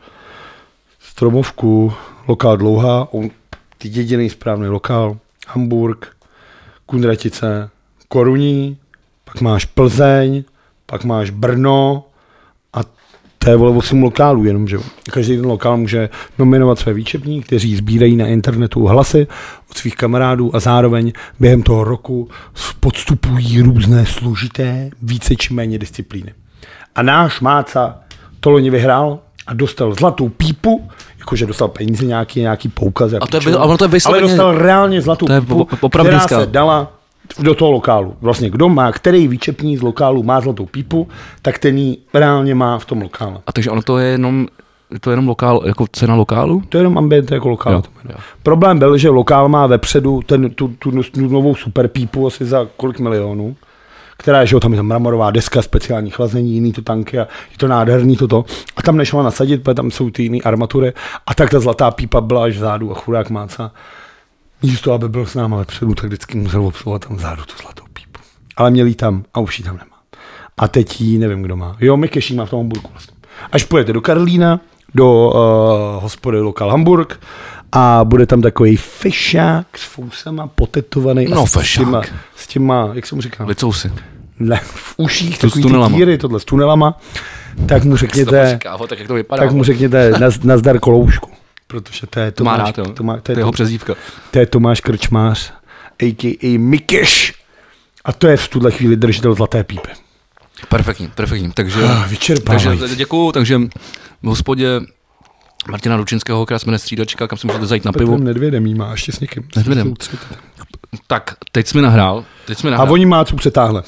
[SPEAKER 1] Stromovku, lokál Dlouhá, on, ty jediný správný lokál, Hamburg, Kunratice, Koruní, pak máš Plzeň, pak máš Brno a to je vole 8 lokálů jenom, že. Každý ten lokál může nominovat své výčepní, kteří sbírají na internetu hlasy od svých kamarádů a zároveň během toho roku podstupují různé složité, více či méně disciplíny. A náš Máca to loni vyhrál a dostal zlatou pípu, jakože dostal peníze nějaký, nějaký poukaz.
[SPEAKER 2] A to je,
[SPEAKER 1] píčovina,
[SPEAKER 2] a ono to je
[SPEAKER 1] ale
[SPEAKER 2] vysloveně...
[SPEAKER 1] dostal reálně zlatou
[SPEAKER 2] To je
[SPEAKER 1] pípu,
[SPEAKER 2] po-
[SPEAKER 1] která se dala do toho lokálu. Vlastně kdo má, který výčepní z lokálu má zlatou pípu, tak ten ji reálně má v tom lokále.
[SPEAKER 2] A takže ono to je jenom, to je jenom lokál, jako cena lokálu?
[SPEAKER 1] To je jenom ambient jako lokál.
[SPEAKER 2] Jo, jo.
[SPEAKER 1] Problém byl, že lokál má vepředu ten, tu, tu, tu, novou super pípu asi za kolik milionů, která je, že jo, tam je tam mramorová deska, speciální chlazení, jiný to tanky a je to nádherný toto. A tam nešla nasadit, protože tam jsou ty jiné armatury a tak ta zlatá pípa byla až vzadu a chudák máca. Místo, aby byl s náma vepředu, tak vždycky musel obsluhovat tam vzadu tu zlatou pípu. Ale měl jí tam a už ji tam nemá. A teď ji nevím, kdo má. Jo, Mikeš ji má v tom Hamburgu vlastně. Až pojete do Karlína, do uh, hospody Lokal Hamburg a bude tam takový fešák s fousama, potetovaný.
[SPEAKER 2] No,
[SPEAKER 1] a s, s, těma,
[SPEAKER 2] fešák.
[SPEAKER 1] s těma, jak jsem mu říkal,
[SPEAKER 2] Licou si.
[SPEAKER 1] ne, v uších,
[SPEAKER 2] s
[SPEAKER 1] takový ty díry, tohle s tunelama, tak mu řekněte,
[SPEAKER 2] tak jak to vypadá.
[SPEAKER 1] tak mu řekněte naz, nazdar koloušku. Protože to je
[SPEAKER 2] to má
[SPEAKER 1] Tomáš,
[SPEAKER 2] rád, jo.
[SPEAKER 1] to, má, to,
[SPEAKER 2] to
[SPEAKER 1] je,
[SPEAKER 2] je jeho
[SPEAKER 1] to,
[SPEAKER 2] přezdívka.
[SPEAKER 1] to je Tomáš Krčmář, a.k.a. Mikeš. A to je v tuhle chvíli držitel zlaté pípy.
[SPEAKER 2] Perfektní, perfektní. Takže,
[SPEAKER 1] Ah,
[SPEAKER 2] takže děkuju, takže v hospodě Martina Ručinského, která se jmenuje Střídačka, kam si můžete zajít na pivo.
[SPEAKER 1] Petrem Nedvědem jí má, ještě s někým.
[SPEAKER 2] Nedvědem. Tak, teď jsi mi nahrál. Teď jsi mi
[SPEAKER 1] A
[SPEAKER 2] nahrál.
[SPEAKER 1] oni Mácu přetáhle.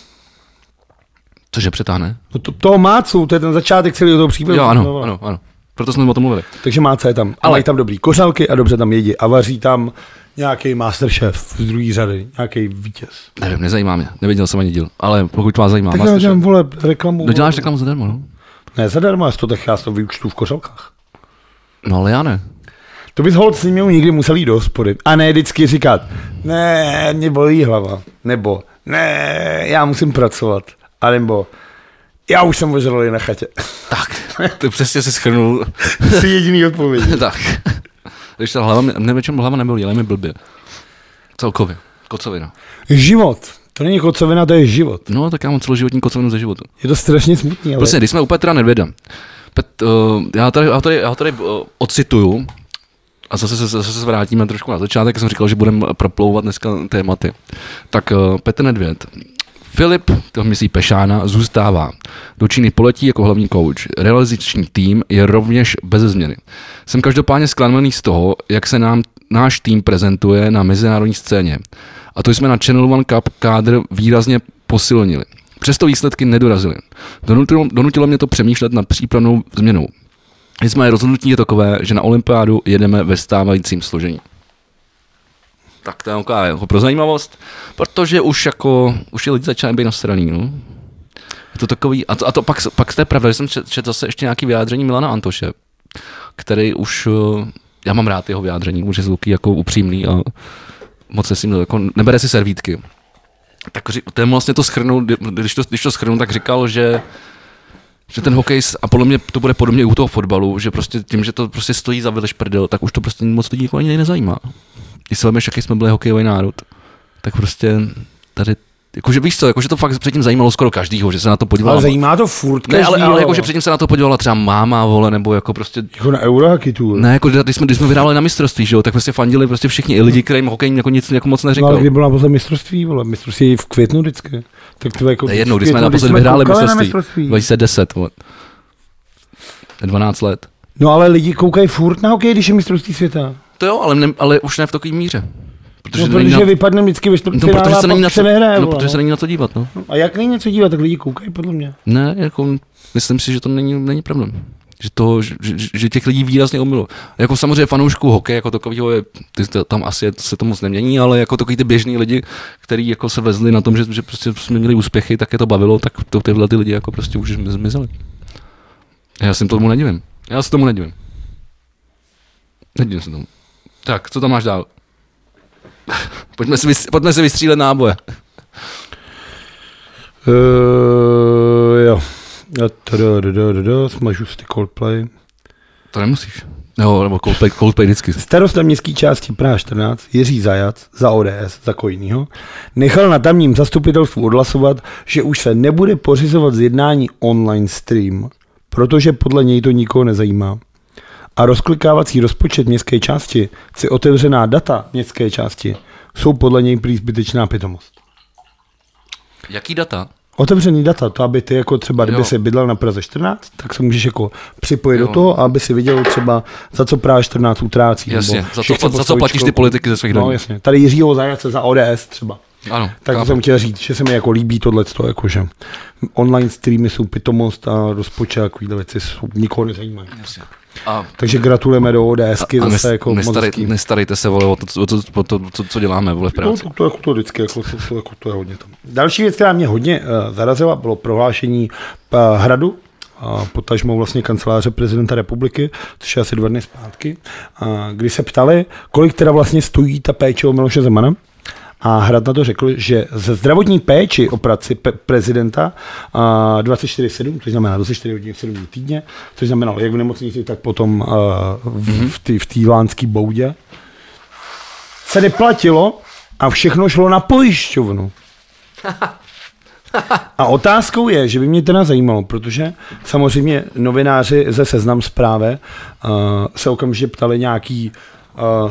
[SPEAKER 2] Cože přetáhne?
[SPEAKER 1] No to, toho Mácu, to je ten začátek celého toho příběhu.
[SPEAKER 2] Jo, ano,
[SPEAKER 1] No,
[SPEAKER 2] ano, ano. Proto jsme o tom mluvili.
[SPEAKER 1] Takže Máca je tam. Ale mají tam dobrý kořálky a dobře tam jedí. A vaří tam nějaký masterchef z druhé řady, nějaký vítěz.
[SPEAKER 2] Nevím, nezajímá mě. Neviděl jsem ani díl. Ale pokud vás zajímá,
[SPEAKER 1] Tak
[SPEAKER 2] Masterchef-
[SPEAKER 1] já dělám, vole, reklamu.
[SPEAKER 2] No děláš reklamu zadarmo, no?
[SPEAKER 1] Ne, zadarmo, já to tak já to vyučtu v kořálkách.
[SPEAKER 2] No ale já ne.
[SPEAKER 1] To bys hold s nimi nikdy musel jít do hospody. A ne vždycky říkat, ne, mě bolí hlava. Nebo, ne, já musím pracovat. A nebo, já už jsem ožralý na chatě.
[SPEAKER 2] Tak, to přesně si schrnul.
[SPEAKER 1] Jsi [LAUGHS] jediný odpověď. [LAUGHS]
[SPEAKER 2] tak. Když ta hlava, mě většinou hlava nebolí, ale mi blbě. Celkově. Kocovina.
[SPEAKER 1] Život. To není kocovina, to je život.
[SPEAKER 2] No, tak já mám celoživotní kocovinu ze života.
[SPEAKER 1] Je to strašně smutný, ale...
[SPEAKER 2] Prostě, když jsme u Petra Nedvěda. Pet, uh, já tady, já tady, já tady uh, ocituju, a zase se, zase se vrátíme trošku na začátek, jak jsem říkal, že budeme proplouvat dneska tématy. Tak uh, Petr Nedvěd. Filip, to myslí Pešána, zůstává. Do Číny poletí jako hlavní coach. Realizační tým je rovněž bez změny. Jsem každopádně zklamaný z toho, jak se nám náš tým prezentuje na mezinárodní scéně. A to jsme na Channel One Cup kádr výrazně posilnili. Přesto výsledky nedorazily. Donutilo, donutilo mě to přemýšlet nad přípravnou změnou. Nicméně rozhodnutí je takové, že na olympiádu jedeme ve stávajícím složení. Tak to je jako pro zajímavost, protože už jako, už je lidi začínají být nasraný, no. Je to takový, a to, a to pak, pak to je pravda, že jsem četl čet zase ještě nějaký vyjádření Milana Antoše, který už, eh, já mám rád jeho vyjádření, už je zvuký jako upřímný a moc se s ním jako nebere si servítky. Tak ten vlastně to schrnul, kdy- když to, když to schrnul, tak říkal, že že ten hokej, a podle mě to bude podobně i u toho fotbalu, že prostě tím, že to prostě stojí za vyleš prdel, tak už to prostě moc lidí jako ani nezajímá. Když si vemeš, jaký jsme byli hokejový národ, tak prostě tady, jakože víš co, jakože to fakt předtím zajímalo skoro každýho, že se na to podívala.
[SPEAKER 1] Ale zajímá to furt
[SPEAKER 2] ne, ale,
[SPEAKER 1] každýho.
[SPEAKER 2] ale jakože předtím se na to podívala třeba máma, vole, nebo jako prostě
[SPEAKER 1] Jako na Eurohockey Tour.
[SPEAKER 2] ne, jako když jsme, když jsme vyhrávali na mistrovství, že jo, tak prostě fandili prostě všichni, i lidi, kterým hokej jako nic jako moc
[SPEAKER 1] No,
[SPEAKER 2] neříkal.
[SPEAKER 1] ale kdy byla naposled mistrovství, vole, mistrovství je v květnu vždycky. Tak to je jako
[SPEAKER 2] To je jedno,
[SPEAKER 1] v
[SPEAKER 2] když jsme naposled vyhráli
[SPEAKER 1] na
[SPEAKER 2] mistrovství. 2010, vole. To je 12 let.
[SPEAKER 1] No ale lidi koukají furt na hokej, když je mistrovství světa.
[SPEAKER 2] To jo, ale, ne, ale už ne v takové míře. Protože,
[SPEAKER 1] No, protože
[SPEAKER 2] na,
[SPEAKER 1] vypadne vždycky ve
[SPEAKER 2] no, protože se není na co,
[SPEAKER 1] se nehraje.
[SPEAKER 2] no, protože se není na co dívat, no.
[SPEAKER 1] A jak není něco dívat, tak lidi koukají, podle mě.
[SPEAKER 2] Ne, jako, myslím si, že to není, není problém. Že, to, že, že, těch lidí výrazně omilo. Jako samozřejmě fanoušků hokej, jako takového tam asi je, se to moc nemění, ale jako takový ty běžní lidi, kteří jako se vezli na tom, že, že prostě jsme měli úspěchy, tak je to bavilo, tak to, tyhle ty lidi jako prostě už zmizeli. Já si tomu nedivím. Já se tomu nedivím. Nedivím se tomu. Tak, co tam máš dál? Pojďme si, pojďme si vystřílet náboje.
[SPEAKER 1] Uh, jo. Smažu si ty Coldplay.
[SPEAKER 2] To nemusíš. No, nebo Coldplay, Coldplay vždycky.
[SPEAKER 1] Starosta městské části Praha 14 Jiří Zajac za ODS, za Kojnýho, nechal na tamním zastupitelstvu odhlasovat, že už se nebude pořizovat z jednání online stream, protože podle něj to nikoho nezajímá. A rozklikávací rozpočet městské části, si otevřená data městské části, jsou podle něj prý zbytečná pitomost.
[SPEAKER 2] Jaký data?
[SPEAKER 1] Otevřený data, to aby ty jako třeba, kdyby si bydlel na Praze 14, tak se můžeš jako připojit
[SPEAKER 2] Jo.
[SPEAKER 1] do toho, aby si viděl třeba, za co Praha 14 utrácí.
[SPEAKER 2] Jasně,
[SPEAKER 1] nebo
[SPEAKER 2] za
[SPEAKER 1] že
[SPEAKER 2] co, za co platíš ty politiky ze svých
[SPEAKER 1] No
[SPEAKER 2] daní.
[SPEAKER 1] jasně, tady Jiřího Zajace za ODS třeba.
[SPEAKER 2] Ano,
[SPEAKER 1] Tak
[SPEAKER 2] chápu.
[SPEAKER 1] jsem chtěl říct, že se mi jako líbí tohle, jakože online streamy jsou pitomost a rozpočet a takovýhle věci jsou, nikoho nezajímají.
[SPEAKER 2] Jasně. A,
[SPEAKER 1] Takže gratulujeme do ODSky,
[SPEAKER 2] a
[SPEAKER 1] zase
[SPEAKER 2] nes,
[SPEAKER 1] jako moc
[SPEAKER 2] nestarej,
[SPEAKER 1] hezký.
[SPEAKER 2] nestarejte se, vole, o to, o to, o to, co, co děláme, vole, v
[SPEAKER 1] No,
[SPEAKER 2] práci.
[SPEAKER 1] to, to, jako to vždycky, jako to, to, jako to je hodně tam. Další věc, která mě hodně uh, zarazila, bylo prohlášení uh, Hradu, a potažmo vlastně kanceláře prezidenta republiky, což je asi dva dny zpátky, a kdy se ptali, kolik teda vlastně stojí ta péče o Miloše Zemana. A Hrad na to řekl, že ze zdravotní péči o práci pe- prezidenta a 24-7, což znamená 24 hodin 7 dní týdně, což znamenalo jak v nemocnici, tak potom uh, v, v té v té lánské boudě, se neplatilo a všechno šlo na pojišťovnu. A otázkou je, že by mě teda zajímalo, protože samozřejmě novináři ze Seznam zprávy uh, se okamžitě ptali nějaký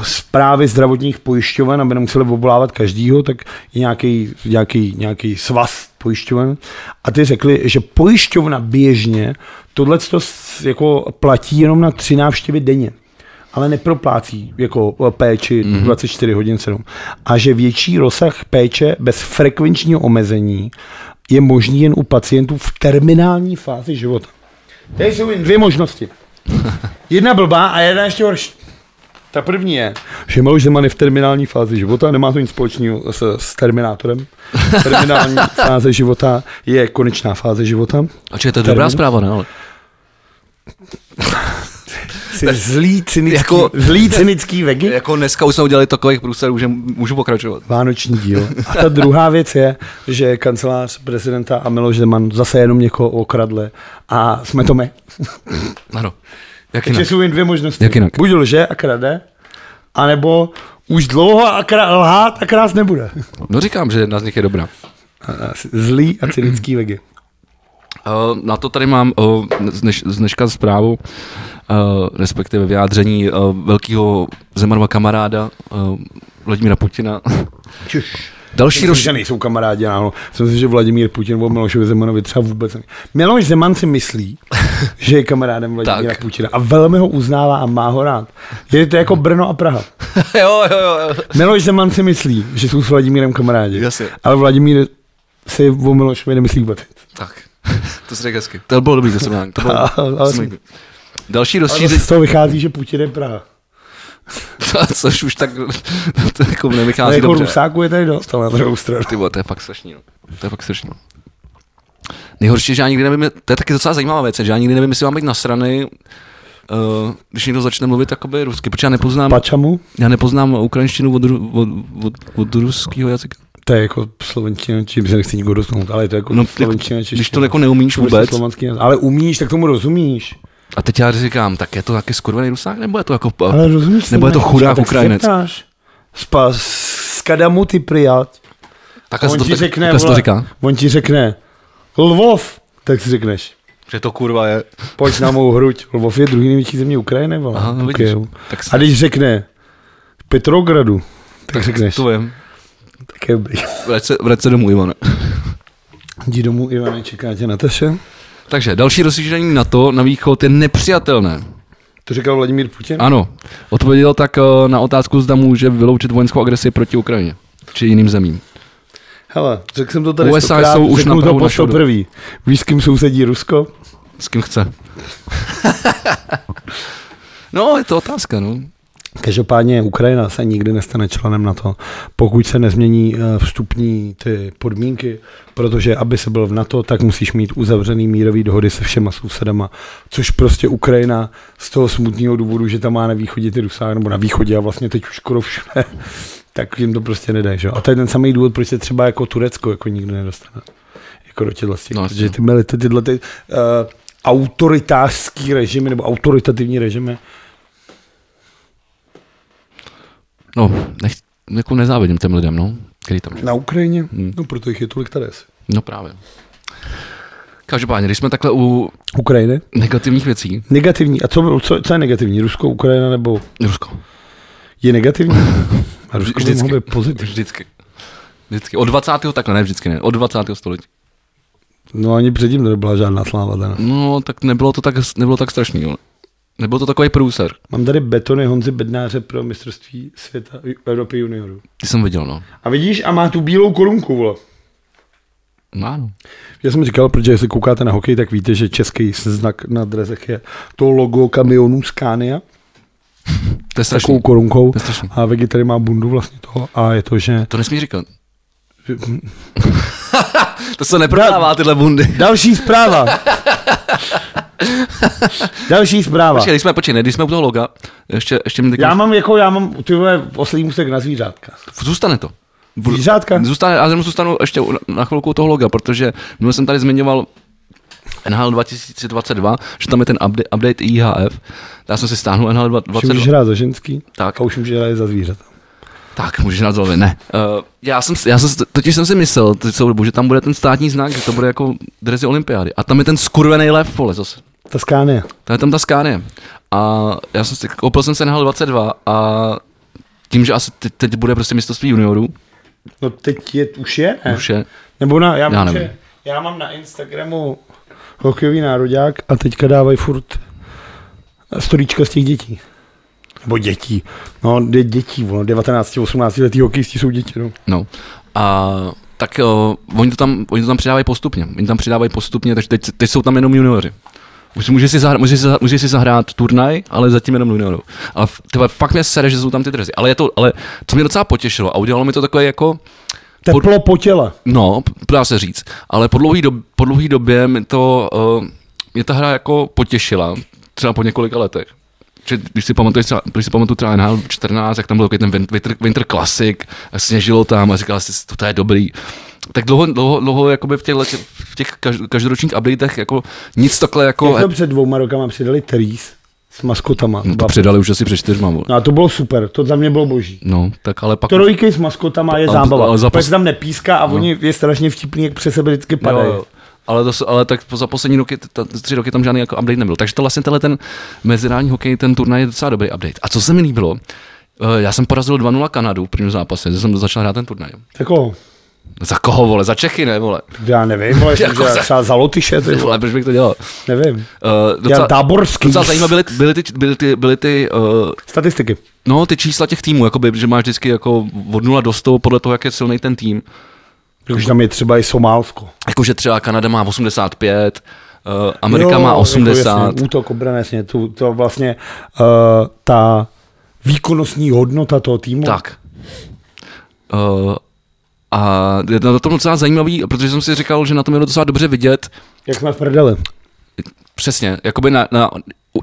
[SPEAKER 1] zprávy zdravotních pojišťoven, aby nemuseli obvolávat každýho, tak nějaký, nějaký, nějaký svaz pojišťoven. A ty řekli, že pojišťovna běžně tohle jako platí jenom na tři návštěvy denně ale neproplácí jako eh, péči mm-hmm. 24 hodin 7. A že větší rozsah péče bez frekvenčního omezení je možný jen u pacientů v terminální fázi života. Tady jsou jen dvě možnosti. [LAUGHS] Jedna blbá a jedna ještě horší. Ta první je, že Miloš Zeman je v terminální fázi života, nemá to nic společného s, s terminátorem. [LAUGHS] Terminální fáze života je konečná fáze života.
[SPEAKER 2] A či je to dobrá
[SPEAKER 1] Terminus?
[SPEAKER 2] zpráva, ne? Ale... [LAUGHS]
[SPEAKER 1] Jsi zlý, cynický,
[SPEAKER 2] Jako-
[SPEAKER 1] zlý cynický vegy.
[SPEAKER 2] Jako dneska už jsme udělali takových průserů, že můžu pokračovat.
[SPEAKER 1] Vánoční díl. [LAUGHS] A ta druhá věc je, že kancelář prezidenta a Miloš Zeman zase jenom někoho okradli a jsme to my.
[SPEAKER 2] Ano. Jak
[SPEAKER 1] Takže
[SPEAKER 2] jinak?
[SPEAKER 1] jsou jen dvě možnosti.
[SPEAKER 2] Jak jinak?
[SPEAKER 1] Buď lže a krade, anebo už dlouho a kra- lhát a krás nebude.
[SPEAKER 2] No říkám, že jedna z nich je dobrá.
[SPEAKER 1] Zlý a cynický [CLEARS THROAT] vegy.
[SPEAKER 2] Uh, na to tady mám uh, z, dneš, z dneška zprávu, uh, respektive vyjádření velkého Zemanova kamaráda Vladimíra Putina.
[SPEAKER 1] Čuš.
[SPEAKER 2] Další
[SPEAKER 1] Myslím,
[SPEAKER 2] roz...
[SPEAKER 1] že nejsou kamarádi, ano. Myslím si, že Vladimír Putin o Milošovi Zemanovi třeba vůbec ne. Miloš Zeman si myslí, [LAUGHS] že je kamarádem Vladimíra
[SPEAKER 2] Tak.
[SPEAKER 1] Putina a velmi ho uznává a má ho rád. Je to jako Brno a Praha. [LAUGHS]
[SPEAKER 2] jo, jo, jo, jo.
[SPEAKER 1] Miloš Zeman si myslí, že jsou s Vladimírem kamarádi.
[SPEAKER 2] Jasně.
[SPEAKER 1] Ale Vladimír si o Milošovi nemyslí vůbec.
[SPEAKER 2] Tak, [LAUGHS] to si řekl hezky. To bylo dobrý to srovnání. Další rozšíření,
[SPEAKER 1] z toho vychází, že Putin je Praha. [LAUGHS]
[SPEAKER 2] což už tak [LAUGHS] to jako nevychází
[SPEAKER 1] jako
[SPEAKER 2] dobře.
[SPEAKER 1] Rusáku je tady dost, ale na druhou stranu.
[SPEAKER 2] Ty vole, to je fakt strašný, no. To je fakt strašný. Nejhorší, je, že já nikdy nevím, to je taky docela zajímavá věc, že já nikdy nevím, jestli mám být na strany, uh, když někdo začne mluvit jakoby rusky, protože já nepoznám,
[SPEAKER 1] Pačamu?
[SPEAKER 2] já nepoznám ukrajinštinu od, od, od, od ruského jazyka.
[SPEAKER 1] To je jako slovenština, čím se nechci nikdo dotknout, ale je to jako
[SPEAKER 2] No,
[SPEAKER 1] no, slovenština,
[SPEAKER 2] jako, když to jako neumíš
[SPEAKER 1] Prostě
[SPEAKER 2] vůbec,
[SPEAKER 1] slovanský jazyk. Ale umíš, tak tomu rozumíš.
[SPEAKER 2] A teď já říkám, tak je to taky skurvený rusák, nebo je to jako,
[SPEAKER 1] Ale rozumíš
[SPEAKER 2] nebo je to chudák
[SPEAKER 1] tak
[SPEAKER 2] Ukrajinec?
[SPEAKER 1] Spa, z kadamu ty prijat.
[SPEAKER 2] takhle se
[SPEAKER 1] On
[SPEAKER 2] to,
[SPEAKER 1] ti
[SPEAKER 2] tak,
[SPEAKER 1] řekne,
[SPEAKER 2] se to
[SPEAKER 1] vole,
[SPEAKER 2] říká,
[SPEAKER 1] on ti řekne, Lvov, tak si řekneš.
[SPEAKER 2] že to kurva je.
[SPEAKER 1] Pojď na mou hruď. Lvov je druhý největší země Ukrajiny, vole.
[SPEAKER 2] Aha, no vidíš. Tak,
[SPEAKER 1] A když řekne Petrogradu, tak, tak řekneš,
[SPEAKER 2] to vím.
[SPEAKER 1] tak je dobrý.
[SPEAKER 2] Vrať se, vrať se domů, Ivane.
[SPEAKER 1] Jdi domů, Ivane, čeká tě Nataša.
[SPEAKER 2] Takže další rozšíření NATO na východ je nepřijatelné.
[SPEAKER 1] To říkal Vladimír Putin?
[SPEAKER 2] Ano, odpověděl tak eh, na otázku, zda může vyloučit vojenskou agresi proti Ukrajině či jiným zemím.
[SPEAKER 1] Hele, řekl jsem to tady
[SPEAKER 2] USA
[SPEAKER 1] stokrát,
[SPEAKER 2] jsou už na
[SPEAKER 1] to po prvý. Víš, s kým sousedí Rusko?
[SPEAKER 2] S kým chce. [LAUGHS] no, je to otázka, no.
[SPEAKER 1] Každopádně Ukrajina se nikdy nestane členem na to, pokud se nezmění eh, vstupní ty podmínky, protože aby se byl v NATO, tak musíš mít uzavřený mírový dohody se všema sousedama, což prostě Ukrajina z toho smutného důvodu, že tam má na východě ty Rusák, nebo na východě a vlastně teď už skoro všude, [LAUGHS] tak jim to prostě nedá, že? A to je ten samý důvod, proč se třeba jako Turecko jako nikdo nedostane. Jako do těchto těch,
[SPEAKER 2] No,
[SPEAKER 1] protože ty, měly ty, tyhle ty, uh, autoritářský režimy nebo autoritativní režimy.
[SPEAKER 2] No, nech, jako nezávidím těm lidem, no, který tam
[SPEAKER 1] Na Ukrajině?
[SPEAKER 2] Hmm.
[SPEAKER 1] No proto jich je tolik tady asi.
[SPEAKER 2] No právě. Každopádně, když jsme takhle u
[SPEAKER 1] Ukrajiny?
[SPEAKER 2] negativních věcí,
[SPEAKER 1] Negativní. A co, co, co je negativní? Rusko, Ukrajina nebo
[SPEAKER 2] Rusko.
[SPEAKER 1] je negativní? [LAUGHS] A Rusko by
[SPEAKER 2] Vždycky.
[SPEAKER 1] být pozitivní.
[SPEAKER 2] Vždycky. Vždycky. Od 20. takhle, ne vždycky ne. Od 20. století.
[SPEAKER 1] No ani předtím nebyla žádná sláva. Teda.
[SPEAKER 2] No, tak nebylo to tak, nebylo tak strašný, jo. Nebyl to takový průser.
[SPEAKER 1] Mám tady betony Honzy Bednáře pro mistrovství světa Evropy juniorů.
[SPEAKER 2] Ty jsem viděl, no.
[SPEAKER 1] A vidíš, a má tu bílou korunku, vole.
[SPEAKER 2] No, ano.
[SPEAKER 1] Já jsem říkal, protože jestli koukáte na hokej, tak víte, že český znak na drezech je to logo kamionů Scania [LAUGHS]
[SPEAKER 2] To je
[SPEAKER 1] s takovou
[SPEAKER 2] strašný.
[SPEAKER 1] korunkou.
[SPEAKER 2] To je strašný.
[SPEAKER 1] A Vegi tady má bundu vlastně toho a je to, že...
[SPEAKER 2] To nesmí říkat. [LAUGHS] To se neprodává, tyhle bundy.
[SPEAKER 1] Další zpráva. [LAUGHS] Další zpráva.
[SPEAKER 2] Počkej, když jsme, počkej, ne, když jsme u toho loga, ještě, ještě mi
[SPEAKER 1] Já mám jako, já mám ty vole oslý můstek na zvířátka.
[SPEAKER 2] Zůstane to.
[SPEAKER 1] Zvířátka?
[SPEAKER 2] Zůstane, já zůstanu ještě na chvilku u toho loga, protože minule jsem tady zmiňoval NHL 2022, že tam je ten update, update IHF. Já jsem si stáhnul NHL
[SPEAKER 1] Už můžeš
[SPEAKER 2] 2022.
[SPEAKER 1] hrát za ženský
[SPEAKER 2] Tak.
[SPEAKER 1] a už můžeš hrát za zvířata.
[SPEAKER 2] Tak, můžeš na to ne. Uh, já jsem, já jsem, totiž jsem si myslel, celou dobu, že tam bude ten státní znak, že to bude jako dresy olympiády. A tam je ten skurvený lev, vole, zase.
[SPEAKER 1] Ta Scania.
[SPEAKER 2] To je tam ta Scania. A já jsem si, koupil jsem se na 22 a tím, že asi teď, teď bude prostě mistrovství juniorů,
[SPEAKER 1] No teď je, už je, ne?
[SPEAKER 2] už je,
[SPEAKER 1] Nebo na, já,
[SPEAKER 2] Já
[SPEAKER 1] mám,
[SPEAKER 2] nevím.
[SPEAKER 1] že, já mám na Instagramu hokejový nároďák a teďka dávají furt storíčka z těch dětí. Nebo dětí. No, dě, dětí, vole, 19, 18 letý hokejisti jsou děti, no.
[SPEAKER 2] no. A tak uh, oni, to tam, oni to tam přidávají postupně. Oni tam přidávají postupně, takže teď, teď jsou tam jenom junioři. Už může si, zahrát, může, si, zahrát- může si zahrát turnaj, ale zatím jenom juniorů. Ale tyhle, fakt mě sere, že jsou tam ty dresy. Ale, je to, ale co mě docela potěšilo a udělalo mi to takové jako,
[SPEAKER 1] Teplo po těle.
[SPEAKER 2] no, dá se říct, ale po dlouhé dob, po dlouhý době mi to, uh, mě ta hra jako potěšila, třeba po několika letech. Že když si pamatuješ když si pamatuju třeba NHL 14, jak tam byl takový ten Win- Winter, Winter Classic, a sněžilo tam a říkal si, to, to je dobrý. Tak dlouho, dlouho, dlouho jakoby v těch, let- v těch každ- každoročních updatech jako nic takhle jako,
[SPEAKER 1] Jak před dvouma rokama přidali Teries s maskotama.
[SPEAKER 2] no to přidali už asi před čtyřma.
[SPEAKER 1] No a to bylo super, to za mě bylo boží.
[SPEAKER 2] No, tak ale pak...
[SPEAKER 1] Trojky s maskotama je zábava,
[SPEAKER 2] ale za
[SPEAKER 1] protože
[SPEAKER 2] pos-
[SPEAKER 1] se tam nepíská a oni je strašně vtipný, jak přes sebe vždycky padají.
[SPEAKER 2] Jo, jo. Ale, to, ale tak po- za poslední roky, ta, tři roky tam žádný jako update nebyl. Takže to vlastně tenhle ten mezinárodní hokej, ten turnaj je docela dobrý update. A co se mi líbilo, eh, já jsem porazil 2-0 Kanadu v prvním zápase, že jsem začal hrát ten turnaj.
[SPEAKER 1] Jako,
[SPEAKER 2] Za koho, vole? Za Čechy, ne, vole?
[SPEAKER 1] já nevím, ale [LAUGHS]
[SPEAKER 2] Jako za-
[SPEAKER 1] třeba za Lotyše, ty vole,
[SPEAKER 2] vole, proč bych to dělal?
[SPEAKER 1] nevím.
[SPEAKER 2] Uh,
[SPEAKER 1] Já
[SPEAKER 2] docela,
[SPEAKER 1] táborský.
[SPEAKER 2] docela zajímavé byly, byly ty, byly ty, byly ty uh,
[SPEAKER 1] Statistiky.
[SPEAKER 2] no, ty čísla těch týmů, jakoby, že máš vždycky jako od 0 do 100 podle toho, jak je silný ten tým.
[SPEAKER 1] Když tam je třeba i Somálsko.
[SPEAKER 2] Jakože třeba Kanada má 85, uh, Amerika
[SPEAKER 1] Jo,
[SPEAKER 2] má
[SPEAKER 1] jako
[SPEAKER 2] 80.
[SPEAKER 1] jasně, útok, obrana, jasně, to, to vlastně uh, ta výkonnostní hodnota toho týmu.
[SPEAKER 2] Tak. Uh, a je to na tom docela zajímavý, protože jsem si říkal, že na tom je docela dobře vidět,
[SPEAKER 1] Jak jsme v prdeli.
[SPEAKER 2] přesně, jakoby na, na,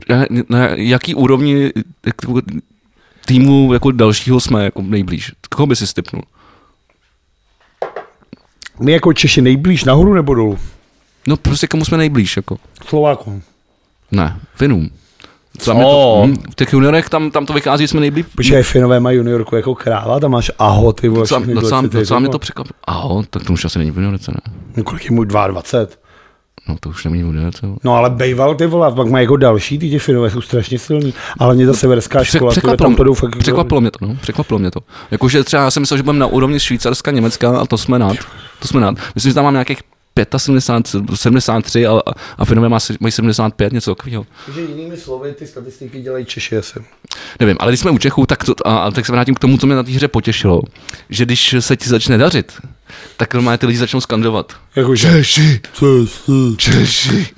[SPEAKER 2] na, na jaký úrovni jako týmu jako dalšího jsme jako nejblíž. Koho by si stipnul?
[SPEAKER 1] My jako Češi nejblíž nahoru nebo dolů?
[SPEAKER 2] No prostě komu jsme nejblíž, jako.
[SPEAKER 1] Slovákům.
[SPEAKER 2] Ne, Finům. Co?
[SPEAKER 1] Co?
[SPEAKER 2] To, hm, v těch juniorech tam, tam to vychází, jsme nejblíž.
[SPEAKER 1] Protože Finové mají juniorku jako krála, tam máš aho, ty vole.
[SPEAKER 2] Docela, docela, mě to překvapilo. Aho, tak to už asi není v juniorce, ne?
[SPEAKER 1] No, kolik je mu 22.
[SPEAKER 2] No to už v juniorce. vole.
[SPEAKER 1] No ale bejval ty vole, pak mají jako další, ty, Finové jsou strašně silní. Ale mě ta severská škola,
[SPEAKER 2] překvapilo,
[SPEAKER 1] tam to fakt jako-
[SPEAKER 2] překvapilo mě to, no, překvapilo mě to. Jakože třeba já jsem myslel, že budeme na úrovni Švýcarska, Německa a to jsme nad. To jsme nad. Myslím, že tam mám nějakých 75, 73 a, a, Finové má, mají 75, něco takového.
[SPEAKER 1] Takže jinými slovy ty statistiky dělají Češi asi.
[SPEAKER 2] Nevím, ale když jsme u Čechů, tak, to, a, a tak se vrátím k tomu, co mě na té hře potěšilo. Že když se ti začne dařit, tak normálně ty lidi začnou skandovat.
[SPEAKER 1] Jakože.
[SPEAKER 2] Češi,
[SPEAKER 1] Češi.
[SPEAKER 2] Češi.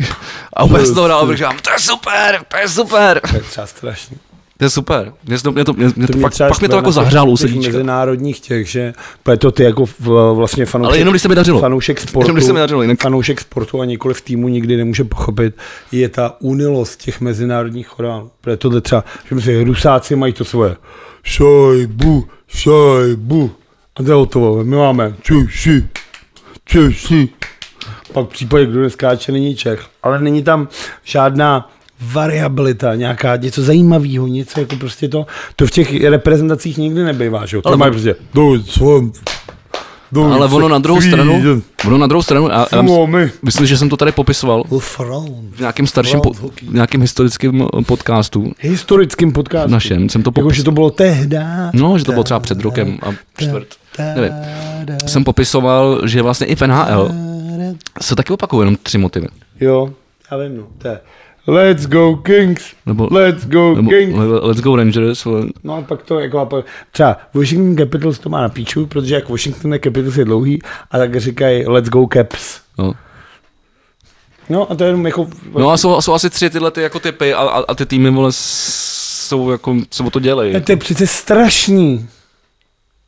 [SPEAKER 2] A úplně z toho dál, to je super, to je super.
[SPEAKER 1] To je třeba strašný.
[SPEAKER 2] To je super. Mě to, mě to, mě, mě to,
[SPEAKER 1] mě
[SPEAKER 2] fakt, pak mě to jako zahřálo u sedíčka.
[SPEAKER 1] mezinárodních těch, že protože to ty jako v- vlastně fanoušek,
[SPEAKER 2] Ale jenom když se mi dařilo.
[SPEAKER 1] fanoušek sportu,
[SPEAKER 2] Jenom když se mi dařilo, jinak-
[SPEAKER 1] fanoušek sportu a nikoli v týmu nikdy nemůže pochopit, je ta unilost těch mezinárodních chorálů. Protože tohle třeba, že si Rusáci mají to svoje šajbu, šajbu. A to je hotovo. My máme čuši, čuši. Pak v případě, kdo neskáče, není Čech. Ale není tam žádná variabilita, nějaká něco zajímavého, něco jako prostě to, to v těch reprezentacích nikdy nebývá, že jo?
[SPEAKER 2] Ale
[SPEAKER 1] mají prostě, do do
[SPEAKER 2] Ale ono na druhou stranu, ono na druhou stranu, a, a
[SPEAKER 1] my.
[SPEAKER 2] myslím, že jsem to tady popisoval v nějakém starším, po, v nějakém historickém eh, podcastu
[SPEAKER 1] Historickým podcastu.
[SPEAKER 2] našem, jsem to
[SPEAKER 1] Jako,
[SPEAKER 2] popis...
[SPEAKER 1] že to bylo tehda.
[SPEAKER 2] No, že to bylo třeba před rokem a čtvrt. Nevím. Jsem popisoval, že vlastně i v NHL se taky opakují jenom tři motivy.
[SPEAKER 1] Jo, já vím, no. To je Let's go Kings,
[SPEAKER 2] Nebo,
[SPEAKER 1] let's go
[SPEAKER 2] nebo
[SPEAKER 1] Kings.
[SPEAKER 2] Let's go Rangers. vole.
[SPEAKER 1] No a pak to jako, a pak- třeba Washington Capitals to má na píču, protože jak Washington Capitals je dlouhý, a tak říkají let's go Caps.
[SPEAKER 2] No.
[SPEAKER 1] No a to je jenom jako...
[SPEAKER 2] no a jsou, jsou asi tři tyhle ty jako typy a, a, a ty týmy vole jsou jako, se o to dělají.
[SPEAKER 1] to je přece strašný.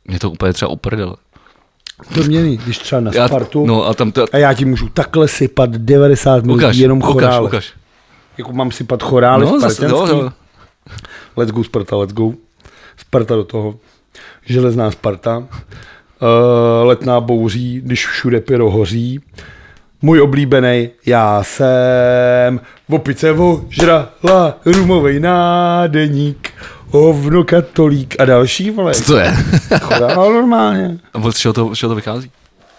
[SPEAKER 2] Mě to úplně třeba uprdele.
[SPEAKER 1] To mění, když třeba na
[SPEAKER 2] Já,
[SPEAKER 1] Spartu,
[SPEAKER 2] no a tam to,
[SPEAKER 1] a já ti můžu takhle sypat 90 minut
[SPEAKER 2] ukaž,
[SPEAKER 1] jenom
[SPEAKER 2] ukaž,
[SPEAKER 1] chorále.
[SPEAKER 2] ukaž.
[SPEAKER 1] Jako mám sypat chorály
[SPEAKER 2] No,
[SPEAKER 1] no,
[SPEAKER 2] zase, jo,
[SPEAKER 1] spartanský.
[SPEAKER 2] jo.
[SPEAKER 1] Let's go Sparta, let's go. Sparta do toho. Železná Sparta. Uh, letná bouří, když všude pyro hoří. Můj oblíbený, já jsem v opice ožrala rumovej nádeník, hovno katolík a další, vole.
[SPEAKER 2] Co to je?
[SPEAKER 1] Chorál normálně.
[SPEAKER 2] A od čeho to, z čeho to vychází?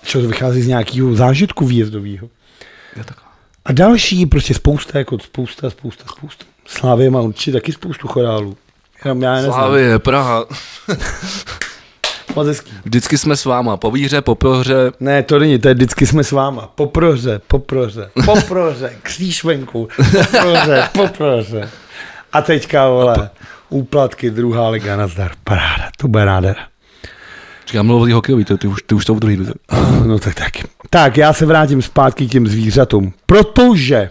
[SPEAKER 1] Čo to vychází z nějakého zážitku výjezdového.
[SPEAKER 2] Je taková.
[SPEAKER 1] A další, prostě spousta, jako spousta, spousta, spousta. Slávě má určitě taky spoustu chorálů. Jenom já je neznám.
[SPEAKER 2] Slávě, Praha.
[SPEAKER 1] Hezký.
[SPEAKER 2] Vždycky jsme s váma, po víře, po prohře.
[SPEAKER 1] Ne, to není, to je vždycky jsme s váma. Poproře, poproře, poproře, kříž venku, poproře, poproře. A teďka, vole, úplatky, druhá liga, nazdar, paráda, to bude nádhera.
[SPEAKER 2] Říkám, mluvil té hokejový, ty, ty, už, ty už to v druhý lize. [CLEARS THROAT]
[SPEAKER 1] No tak taky. Tak, já se vrátím zpátky k těm zvířatům, protože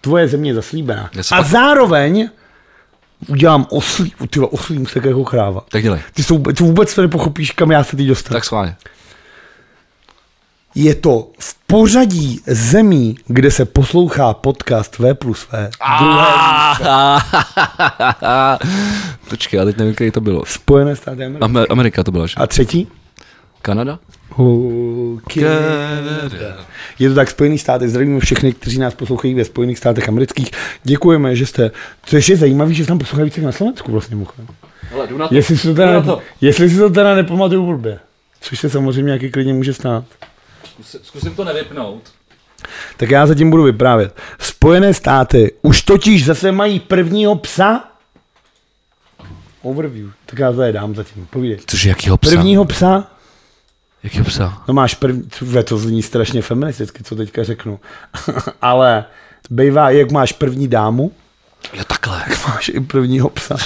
[SPEAKER 1] tvoje země je zaslíbená.
[SPEAKER 2] Se
[SPEAKER 1] A zároveň udělám oslí, ty oslím se jako kráva.
[SPEAKER 2] Tak dělej.
[SPEAKER 1] Ty, jsou, ty vůbec to nepochopíš, kam já se teď dostanu.
[SPEAKER 2] Tak schválně.
[SPEAKER 1] Je to v pořadí zemí, kde se poslouchá podcast V plus V. Druhé [LAUGHS]
[SPEAKER 2] Počkej, já teď nevím, který to bylo.
[SPEAKER 1] Spojené státy Ameriky.
[SPEAKER 2] Amer- Amerika to byla, že?
[SPEAKER 1] A třetí?
[SPEAKER 2] Kanada?
[SPEAKER 1] Okay. Je to tak Spojený státy. Zdravíme všechny, kteří nás poslouchají ve Spojených státech amerických. Děkujeme, že jste. Což je zajímavé, že se tam poslouchají více na Slovensku vlastně.
[SPEAKER 2] Hele, jdu na to.
[SPEAKER 1] Jestli si to teda,
[SPEAKER 2] to.
[SPEAKER 1] jestli si to teda nepamatuju blbě. Což se samozřejmě jaký klidně může stát.
[SPEAKER 2] Zkus- Zkusím to nevypnout.
[SPEAKER 1] Tak já zatím budu vyprávět. Spojené státy už totiž zase mají prvního psa. Overview. Tak já to je dám zatím. Povídej.
[SPEAKER 2] Cože, jakýho psa?
[SPEAKER 1] Prvního psa.
[SPEAKER 2] Jakýho psa?
[SPEAKER 1] No máš první, to zní strašně feministicky, co teďka řeknu. [LAUGHS] Ale bývá, jak máš první dámu,
[SPEAKER 2] Jo, takhle.
[SPEAKER 1] máš i prvního psa.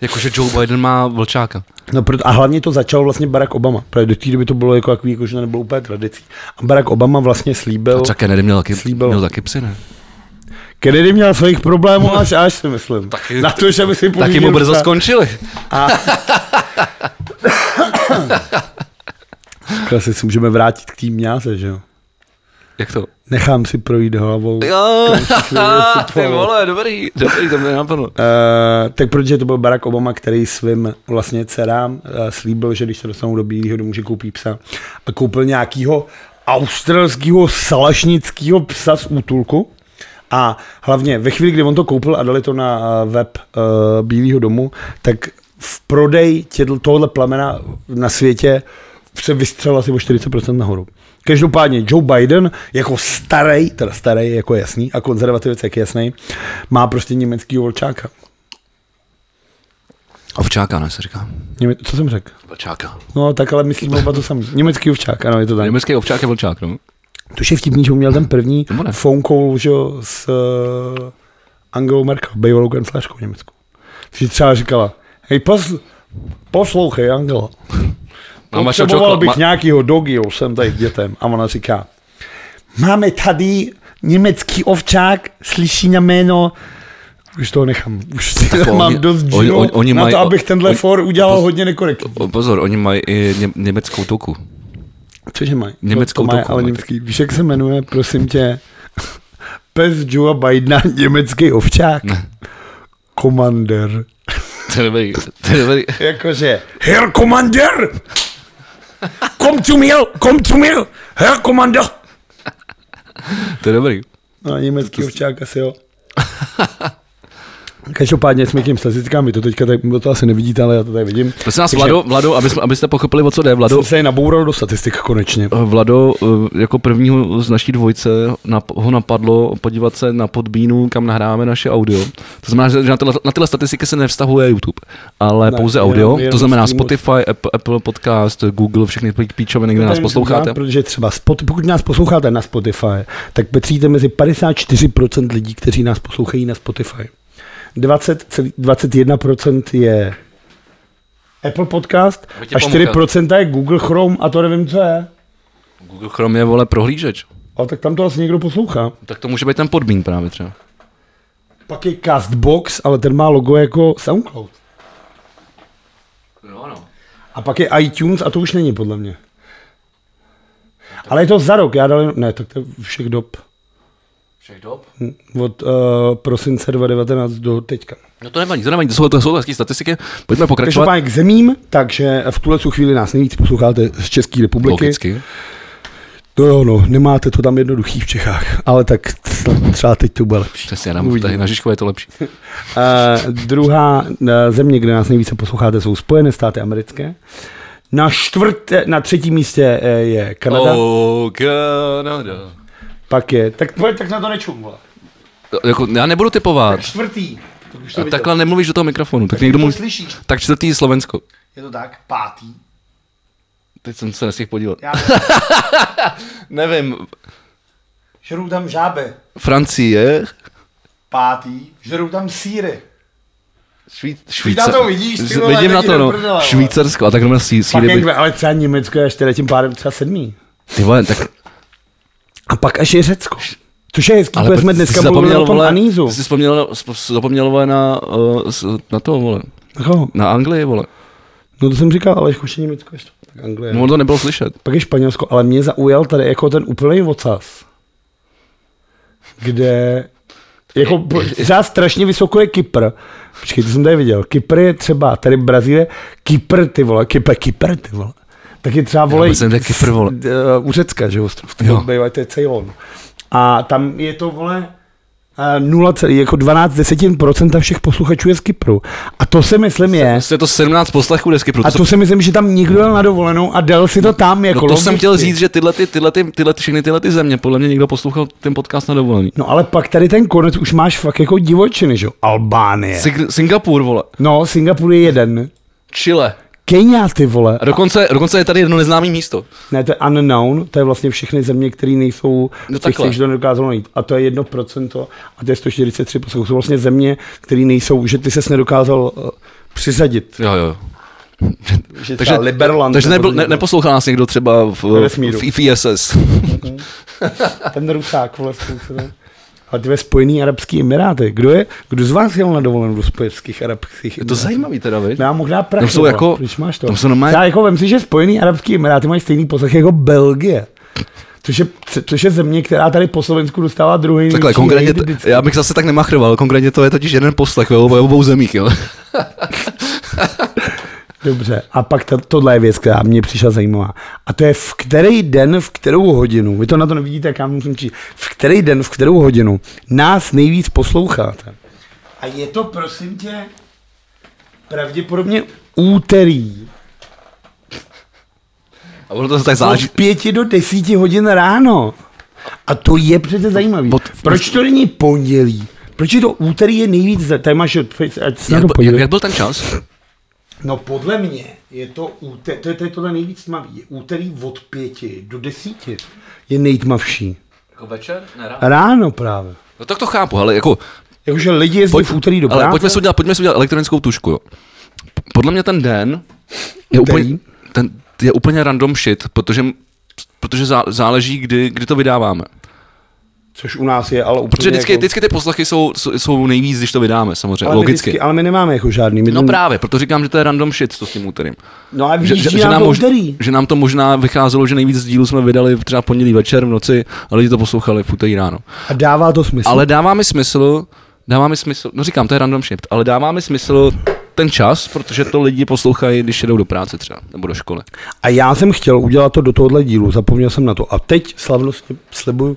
[SPEAKER 2] Jakože Joe Biden má vlčáka.
[SPEAKER 1] No proto, a hlavně to začal vlastně Barack Obama, protože do té doby to bylo jako takový, jako, že to nebylo úplně tradicí. A Barack Obama vlastně slíbil,
[SPEAKER 2] A třeba Kennedy měl taky,
[SPEAKER 1] Slíbil.
[SPEAKER 2] měl taky psy, ne?
[SPEAKER 1] Kennedy měl svých problémů až až si myslím.
[SPEAKER 2] Taky-
[SPEAKER 1] Na to, že by si
[SPEAKER 2] Taky mu brzo skončili.
[SPEAKER 1] A... [COUGHS] Klasi si můžeme vrátit k tým mňáze, že jo?
[SPEAKER 2] Jak to?
[SPEAKER 1] Nechám si projít hlavou.
[SPEAKER 2] Jo, [LAUGHS] ty vole, dobrý, dobrý, to mě napadlo.
[SPEAKER 1] Uh, tak protože to byl Barack Obama, který svým vlastně dcerám uh, slíbil, že když se dostanou do Bílého domu, že koupí psa. A koupil nějakýho australského salašnického psa z útulku. A hlavně ve chvíli, kdy on to koupil a dali to na uh, web uh, Bílého domu, tak v prodej tohohle plemena na světě se vystřelil asi o 40% nahoru. Každopádně Joe Biden jako starý, teda starý jako jasný a konzervativec jak jasný, má prostě německý volčáka.
[SPEAKER 2] Ovčáka, ne, se říká.
[SPEAKER 1] Něme, co jsem řekl?
[SPEAKER 2] Vlčáka.
[SPEAKER 1] No tak ale myslím oba to samý. Německý ovčák, ano, je to tak.
[SPEAKER 2] Německý ovčák je vlčák, no.
[SPEAKER 1] To je vtipný, že on měl ten první phone call že, s uh, Angelou Merkel, bývalou kancelářkou v Německu. Že třeba říkala, hej, posl- poslouchej, Angela. Potřeboval bych
[SPEAKER 2] ma-
[SPEAKER 1] nějakýho dogio, jsem tady k dětem. A ona říká, máme tady německý ovčák, slyší na jméno Už toho nechám. Už si
[SPEAKER 2] Tak [LAUGHS]
[SPEAKER 1] mám
[SPEAKER 2] oni-
[SPEAKER 1] dost
[SPEAKER 2] oni-
[SPEAKER 1] žilo
[SPEAKER 2] oni-
[SPEAKER 1] na
[SPEAKER 2] mají-
[SPEAKER 1] to, abych tenhle
[SPEAKER 2] oni-
[SPEAKER 1] for udělal hodně nekorektně.
[SPEAKER 2] Pozor, oni mají i ně, německou toku.
[SPEAKER 1] Cože mají?
[SPEAKER 2] Německou
[SPEAKER 1] to, to mají, ale německý. Víš, jak se jmenuje, prosím tě, [LAUGHS] pes Joea Bidena, německý ovčák?
[SPEAKER 2] Ne.
[SPEAKER 1] Komander. [LAUGHS]
[SPEAKER 2] To je dobrý, to je dobrý. [LAUGHS]
[SPEAKER 1] Jakože, Herr Komander! Kom zu mir, kom zu mir, Herr Komander!
[SPEAKER 2] To je dobrý.
[SPEAKER 1] No, německý ovčák asi jo. Každopádně jsme k těm statistikám, vy to teďka tady, to asi nevidíte, ale já to tady vidím.
[SPEAKER 2] Prosím vás, Vlado, Vlado aby jsme, abyste pochopili, o co jde. Vlado,
[SPEAKER 1] Jsem se naboural do statistik konečně.
[SPEAKER 2] Vlado eh, jako prvního z naší dvojce ho napadlo podívat se na podbínu, kam nahráváme naše audio. To znamená, že na tyhle, na tyhle statistiky se nevztahuje YouTube, ale
[SPEAKER 1] Ne,
[SPEAKER 2] pouze
[SPEAKER 1] jenom-
[SPEAKER 2] audio.
[SPEAKER 1] jenom
[SPEAKER 2] to znamená. Spotify, Apple, Apple Podcast, Google, všechny pí- píčoviny, kde nás posloucháte.
[SPEAKER 1] říkám, Protože třeba, spot, pokud nás posloucháte na Spotify, tak patříte mezi 54% lidí, kteří nás poslouchají na Spotify. 20, celý- 21% je Apple Podcast a 4% je Google Chrome a to nevím, co je.
[SPEAKER 2] Google Chrome je, vole, prohlížeč.
[SPEAKER 1] Ale tak tam to asi někdo poslouchá.
[SPEAKER 2] Tak to může být ten podbín právě třeba.
[SPEAKER 1] Pak je Castbox, ale ten má logo jako SoundCloud.
[SPEAKER 2] No, no.
[SPEAKER 1] A pak je iTunes a to už není podle mě. Ale je to za rok, já dal, ne, tak to je všech dob.
[SPEAKER 2] Všech dob?
[SPEAKER 1] Od uh, prosince 2019 do teďka.
[SPEAKER 2] No to nevadí, to nevadí, to jsou, to jsou hezké statistiky. Pojďme pokračovat.
[SPEAKER 1] Každopádně k zemím, takže v tuhle chvíli nás nejvíc posloucháte z České republiky.
[SPEAKER 2] Logicky.
[SPEAKER 1] No jo, no, nemáte to tam jednoduchý v Čechách, ale tak třeba teď to bude lepší.
[SPEAKER 2] Přesně, nám
[SPEAKER 1] Uvidíme.
[SPEAKER 2] tady na Žižkově je to lepší.
[SPEAKER 1] Uh, druhá uh, země, kde nás nejvíce posloucháte, jsou Spojené státy americké. Na, čtvrté, na třetím místě eh, je Kanada. Oh,
[SPEAKER 2] Kanada.
[SPEAKER 1] Pak je, tak, pojď, tak na to nečum, vole.
[SPEAKER 2] Jako, já nebudu typovat.
[SPEAKER 1] Čtvrtý. Tak už to
[SPEAKER 2] A
[SPEAKER 1] viděl.
[SPEAKER 2] takhle nemluvíš do toho mikrofonu. Tak někdo
[SPEAKER 1] to
[SPEAKER 2] mluví.
[SPEAKER 1] slyšíš.
[SPEAKER 2] Tak čtvrtý je Slovensko.
[SPEAKER 1] Je to tak, pátý.
[SPEAKER 2] Teď jsem se nestihl podívat.
[SPEAKER 1] Já [LAUGHS]
[SPEAKER 2] Nevím.
[SPEAKER 1] žerou tam žáby.
[SPEAKER 2] Francie.
[SPEAKER 1] Pátý. Žerou tam síry.
[SPEAKER 2] Švý,
[SPEAKER 1] na to vidíš, ty vole,
[SPEAKER 2] Vidím na to, no.
[SPEAKER 1] prdele.
[SPEAKER 2] Švýcarsko. A tak
[SPEAKER 1] Pak
[SPEAKER 2] síry.
[SPEAKER 1] jak,
[SPEAKER 2] by-
[SPEAKER 1] ale třeba Německo je ještě tím pádem třeba sedmý.
[SPEAKER 2] Ty vole, tak...
[SPEAKER 1] A pak až je Řecko. Což je hezký,
[SPEAKER 2] Ale
[SPEAKER 1] jsme dneska mluvili o tom
[SPEAKER 2] vole,
[SPEAKER 1] Anízu.
[SPEAKER 2] Jsi vzpomněl, zapomněl, vole, na, s- na to, vole.
[SPEAKER 1] Jako,
[SPEAKER 2] Na Anglii, vole.
[SPEAKER 1] no to jsem říkal, ale už je Německo ještě. Tak Anglie.
[SPEAKER 2] No, to nebylo slyšet.
[SPEAKER 1] Pak je Španělsko, ale mě zaujal tady jako ten úplný ocas. Kde jako třeba strašně vysoko je Kypr. Počkej, to jsem tady viděl. Kypr je třeba, tady Brazílie, Kypr, ty vole, Kypr, Kypr, ty vole. Tak je třeba, vole,
[SPEAKER 2] myslím, že Kypr, vole.
[SPEAKER 1] z- eh, u Řecka, že ostrov, to je Ceylon. A tam je to, vole, eh, 0, jako 12 desetin procenta všech posluchačů je z Kypru. A to si myslím je,
[SPEAKER 2] je to 17 poslechů desky,
[SPEAKER 1] a
[SPEAKER 2] protože
[SPEAKER 1] to si myslím, že tam někdo jel na dovolenou a dal si to tam jako
[SPEAKER 2] No to jsem chtěl říct, že tyhle, ty, tyhle, ty, tyhle, ty, všechny tyhle ty země, podle mě někdo poslouchal ten podcast na dovolený.
[SPEAKER 1] No ale pak tady ten konec už máš fakt jako divočiny, že jo? Albánie.
[SPEAKER 2] Sing- Singapur, vole.
[SPEAKER 1] No, Singapur je jeden.
[SPEAKER 2] Chile.
[SPEAKER 1] Kenia, ty vole.
[SPEAKER 2] A dokonce, dokonce je tady jedno neznámé místo.
[SPEAKER 1] Ne, to je unknown, to je vlastně všechny země, které nejsou,
[SPEAKER 2] No
[SPEAKER 1] těch, že to nedokázalo najít. A to je 1% a to je 143 poslechů. Jsou vlastně země, které nejsou, že ty ses nedokázal uh, přizadit.
[SPEAKER 2] Jo, jo.
[SPEAKER 1] Že
[SPEAKER 2] Takže,
[SPEAKER 1] Liberland.
[SPEAKER 2] takže nebyl, ne,
[SPEAKER 1] někdo.
[SPEAKER 2] neposlouchal nás někdo třeba v, v, v ISS.
[SPEAKER 1] Ten rusák, vole, ne? Ale ty ve Spojený Arabský Emiráty. Kdo je, kdo z vás jel na dovolenou do Spojených Arabských
[SPEAKER 2] Je to zajímavý teda, viď?
[SPEAKER 1] Já možná prach.
[SPEAKER 2] Tam jsou
[SPEAKER 1] vole.
[SPEAKER 2] jako-
[SPEAKER 1] Když máš to.
[SPEAKER 2] tam jsou normálně-
[SPEAKER 1] Já jako vem si, že Spojený Arabský Emiráty mají stejný poslech jako Belgie. Což je, což je země, která tady po Slovensku dostává druhý
[SPEAKER 2] Takhle, konkrétně,
[SPEAKER 1] vždycky.
[SPEAKER 2] já bych zase tak nemachroval, konkrétně to je totiž jeden poslech ve obou zemích, jo. [LAUGHS]
[SPEAKER 1] Dobře, a pak ta, tohle je věc, která mě přišla zajímavá. A to je v který den, v kterou hodinu, vy to na to nevidíte, jak já musím číst, v který den, v kterou hodinu nás nejvíc posloucháte. A je to, prosím tě, pravděpodobně úterý.
[SPEAKER 2] A ono to tak záleží.
[SPEAKER 1] Od pěti do desíti hodin ráno. A to je přece zajímavý.
[SPEAKER 2] Pod-
[SPEAKER 1] Proč to není pondělí? Proč je to úterý je nejvíc, tady máš, ať se
[SPEAKER 2] Jak,
[SPEAKER 1] to
[SPEAKER 2] jak, jak byl ten čas?
[SPEAKER 1] No podle mě je to úterý, to je, to je tohle nejvíc tmavý, je úterý od pěti do desíti je nejtmavší.
[SPEAKER 2] Jako večer? Ne,
[SPEAKER 1] Ráno právě.
[SPEAKER 2] No tak to chápu, ale jako
[SPEAKER 1] Jakože lidi jezdí
[SPEAKER 2] Pojď,
[SPEAKER 1] v úterý do
[SPEAKER 2] ale
[SPEAKER 1] práce.
[SPEAKER 2] pojďme si udělat, pojďme si udělat elektronickou tušku, jo. Podle mě ten den je úplně, ten, je úplně random shit, protože, protože zá, záleží, kdy, kdy to vydáváme.
[SPEAKER 1] Což u nás je, ale úplně
[SPEAKER 2] Protože vždycky,
[SPEAKER 1] jako...
[SPEAKER 2] vždycky ty poslechy jsou, jsou, nejvíc, když to vydáme, samozřejmě,
[SPEAKER 1] ale
[SPEAKER 2] logicky.
[SPEAKER 1] Vždycky, ale my nemáme jako žádný. My
[SPEAKER 2] No
[SPEAKER 1] ten-
[SPEAKER 2] právě, proto říkám, že to je random shit, to s tím úterým.
[SPEAKER 1] no a
[SPEAKER 2] Že,
[SPEAKER 1] víš,
[SPEAKER 2] že,
[SPEAKER 1] že,
[SPEAKER 2] že, nám
[SPEAKER 1] to
[SPEAKER 2] mož, že nám to možná vycházelo, že nejvíc dílů jsme vydali třeba pondělí večer v noci, a lidi to poslouchali v úterý ráno.
[SPEAKER 1] A dává to smysl.
[SPEAKER 2] Ale dává mi smysl, dává mi smysl, no říkám, to je random shift, ale dává mi smysl ten čas, protože to lidi poslouchají, když jedou do práce třeba, nebo do školy.
[SPEAKER 1] A já jsem chtěl udělat to do tohohle dílu, zapomněl jsem na to. A teď slavnostně slibuju,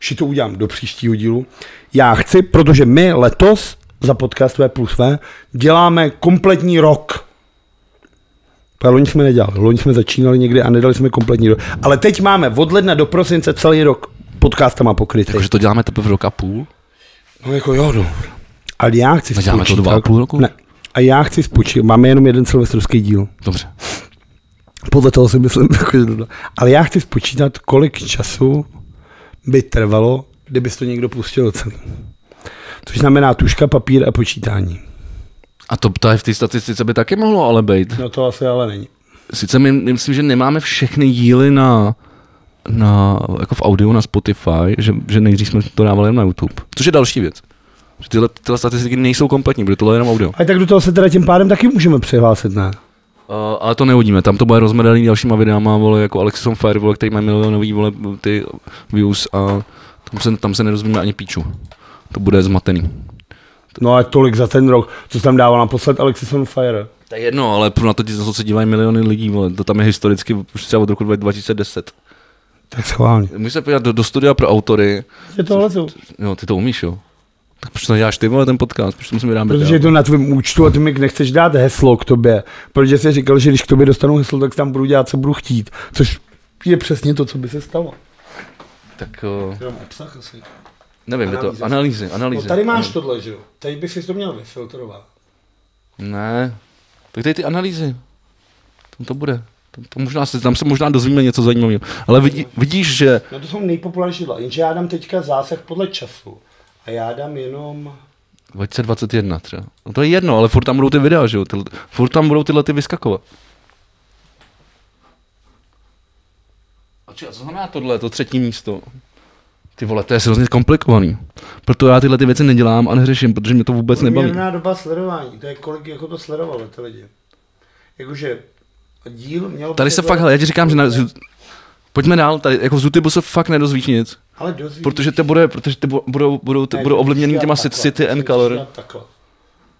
[SPEAKER 1] že to udělám do příštího dílu. Já chci, protože my letos za podcast V plus V děláme kompletní rok. Ale loni jsme nedělali, loni jsme začínali někdy a nedali jsme kompletní rok. Ale teď máme od ledna do prosince celý rok podcastama pokrytý.
[SPEAKER 2] Takže to děláme teprve rok a půl?
[SPEAKER 1] No jako jo, no. Ale já chci
[SPEAKER 2] A děláme to
[SPEAKER 1] spočítat-
[SPEAKER 2] dva a půl roku?
[SPEAKER 1] Ne. A já chci spočítat, máme jenom jeden silvestrovský díl.
[SPEAKER 2] Dobře.
[SPEAKER 1] Podle toho si myslím, [LAUGHS] jako, že to- ale já chci spočítat, kolik času by trvalo, kdyby to někdo pustil celý. Což znamená tuška, papír a počítání.
[SPEAKER 2] A to tady v té statistice by taky mohlo ale být.
[SPEAKER 1] No to asi ale není.
[SPEAKER 2] Sice my, myslím, že nemáme všechny díly na, na, jako v audio na Spotify, že, že nejdřív jsme to dávali jen na YouTube. Což je další věc. Že tyhle, tyhle statistiky nejsou kompletní, bude tohle jenom audio.
[SPEAKER 1] A tak do toho se teda tím pádem taky můžeme přihlásit, ne?
[SPEAKER 2] Uh, ale to neuvidíme, tam to bude rozmrdaný dalšíma videama, vole, jako Alexis on Fire, vole, který má milionový, vole, ty views a tam se, tam se nerozumíme ani píču. To bude zmatený.
[SPEAKER 1] No a tolik za ten rok, co tam dával naposled Alexis on Fire.
[SPEAKER 2] To je jedno, ale na to, na to se dívají miliony lidí, vole. to tam je historicky už třeba od roku 2010.
[SPEAKER 1] Tak schválně.
[SPEAKER 2] Můžeš se podívat do, do studia pro autory,
[SPEAKER 1] Je to.
[SPEAKER 2] jo, ty to umíš, jo. Tak proč to neděláš ty, vole, ten podcast, proč to musím vydávat
[SPEAKER 1] Protože je to na tvém účtu a ty mi nechceš dát heslo k tobě. Protože jsi říkal, že když k tobě dostanu heslo, tak tam budu dělat, co budu chtít. Což je přesně to, co by se stalo.
[SPEAKER 2] Tak uh,
[SPEAKER 1] Jenom obsah asi.
[SPEAKER 2] nevím, je to
[SPEAKER 1] Analýzy.
[SPEAKER 2] analýzy,
[SPEAKER 1] No,
[SPEAKER 2] analýzy.
[SPEAKER 1] tady máš tohle, že jo? Teď bych si to měl vyfiltrovat.
[SPEAKER 2] Ne, tak tady ty analýzy. Tam to bude. Tam, to možná se, tam se možná dozvíme něco zajímavého. Ale vidí, vidíš, že
[SPEAKER 1] No to jsou nejpopulárnější dla. Jenže já dám teďka zásah podle času. A já dám jenom...
[SPEAKER 2] 2021 třeba. No to je jedno, ale furt tam budou ty videa, že jo? Ty, furt tam budou tyhle ty vyskakovat. A co znamená tohle, to třetí místo? Ty vole, to je hrozně komplikovaný. Proto já tyhle ty věci nedělám a neřeším, protože mě to vůbec nebaví.
[SPEAKER 1] Průměrná doba sledování. To je kolik jako to sledovali ty lidi. Jakože díl měl...
[SPEAKER 2] Tady se
[SPEAKER 1] jako-
[SPEAKER 2] fakt, hele, já ti říkám, že na, pojďme dál, tady jako z YouTube se fakt nedozvíš nic.
[SPEAKER 1] Ale dozvíš.
[SPEAKER 2] Protože to bude, protože ty bu- budou, budou, ty
[SPEAKER 1] Ne,
[SPEAKER 2] budou ovlivněný těma
[SPEAKER 1] takhle.
[SPEAKER 2] City and Color.
[SPEAKER 1] Takhle.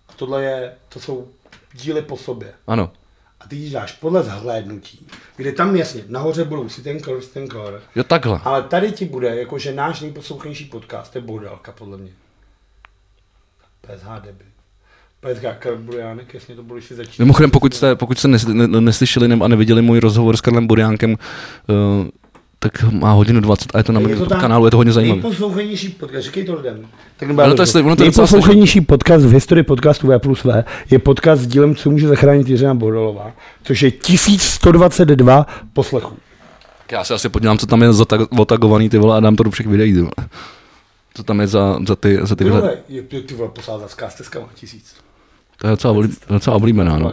[SPEAKER 1] A tohle je, to jsou díly po sobě.
[SPEAKER 2] Ano.
[SPEAKER 1] A ty dáš podle zhlédnutí, kde tam jasně, nahoře budou si ten color, si ten color.
[SPEAKER 2] Jo, takhle.
[SPEAKER 1] Ale tady ti bude, jakože náš nejposlouchanější podcast, to je Boudalka, podle mě. PSH deby. PSH Karl Burjánek, jasně to bude, si začít.
[SPEAKER 2] Mimochodem, pokud jste, pokud jste nes, ne, neslyšeli nebo a neviděli můj rozhovor s Karlem Buriánkem, uh, tak má hodinu 20 a je to na mém kanálu, je to hodně zajímavé.
[SPEAKER 1] Nejposlouchanější podcast, říkej to lidem. Tak
[SPEAKER 2] Ale to je ono to
[SPEAKER 1] nejposlouchanější podcast v historii podcastu V plus V je podcast s dílem, co může zachránit Jiřina Bodolová, což je 1122 poslechů.
[SPEAKER 2] Já se asi podívám, co tam je otagovaný ty vole a dám to do všech videí. Ty vole. Co tam je za, za, ty, za tyhle.
[SPEAKER 1] Tohle je, je ty vole posádá s kasteskama, tisíc.
[SPEAKER 2] To je docela, oblí, docela oblíbená, no.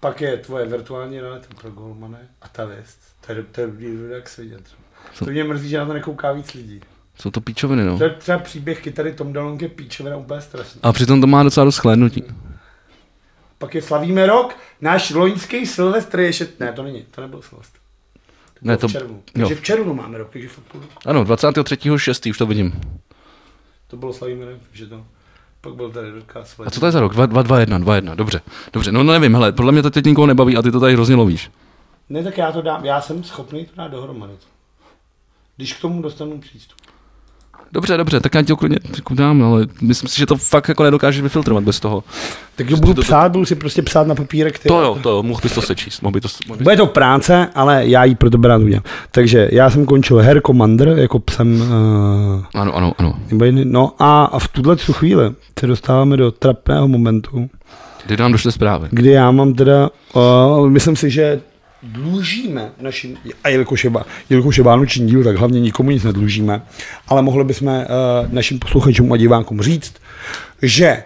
[SPEAKER 1] Pak je je tvoje virtuální role, ten pro Golmane a ta věc. To je, to je jak se vidět.
[SPEAKER 2] Co?
[SPEAKER 1] To mě mrzí, že na to nekouká víc lidí.
[SPEAKER 2] Jsou to píčoviny, no.
[SPEAKER 1] To je třeba příběh kytary Tom Dalonke píčovina úplně strašný.
[SPEAKER 2] A přitom to má docela dost chlédnutí.
[SPEAKER 1] Pak je slavíme rok, náš loňský Silvestr je šet... Ne, to není, to nebyl Silvestr. To
[SPEAKER 2] Ne, to-
[SPEAKER 1] v červnu.
[SPEAKER 2] jo.
[SPEAKER 1] Takže v červnu máme rok, takže fakt půl roku.
[SPEAKER 2] Ano, 23.6. už to vidím.
[SPEAKER 1] To bylo slavíme rok, že to. Pak byl tady podcast.
[SPEAKER 2] A co to je za rok? 2, 2, 2 1, 2, 1, dobře. Dobře, no, no nevím, hele, podle mě to teď nikoho nebaví a ty to tady hrozně lovíš.
[SPEAKER 1] Ne, tak já to dám, já jsem schopný to dát dohromady. Když k tomu dostanu přístup.
[SPEAKER 2] Dobře, dobře, tak já ti to klidně jako dám, ale myslím si, že to fakt jako nedokážeš vyfiltrovat bez toho.
[SPEAKER 1] Takže budu
[SPEAKER 2] to- to-
[SPEAKER 1] psát, budu si prostě psát na papírek. Ty,
[SPEAKER 2] To jo, to jo, mohl bys to sečíst. Mohl by to, mohl bys...
[SPEAKER 1] Bude to práce, ale já ji pro rád udělám. Takže já jsem končil Her Commander, jako psem uh,
[SPEAKER 2] Ano, ano, ano.
[SPEAKER 1] No a, a v tuhle tu chvíli se dostáváme do trapného momentu,
[SPEAKER 2] Kdy nám došly zprávy.
[SPEAKER 1] kdy já mám teda, uh, myslím si, že dlužíme našim, a jelikož je, jelikož je vánoční díl, tak hlavně nikomu nic nedlužíme, ale mohli bychom uh, našim posluchačům a divákům říct, že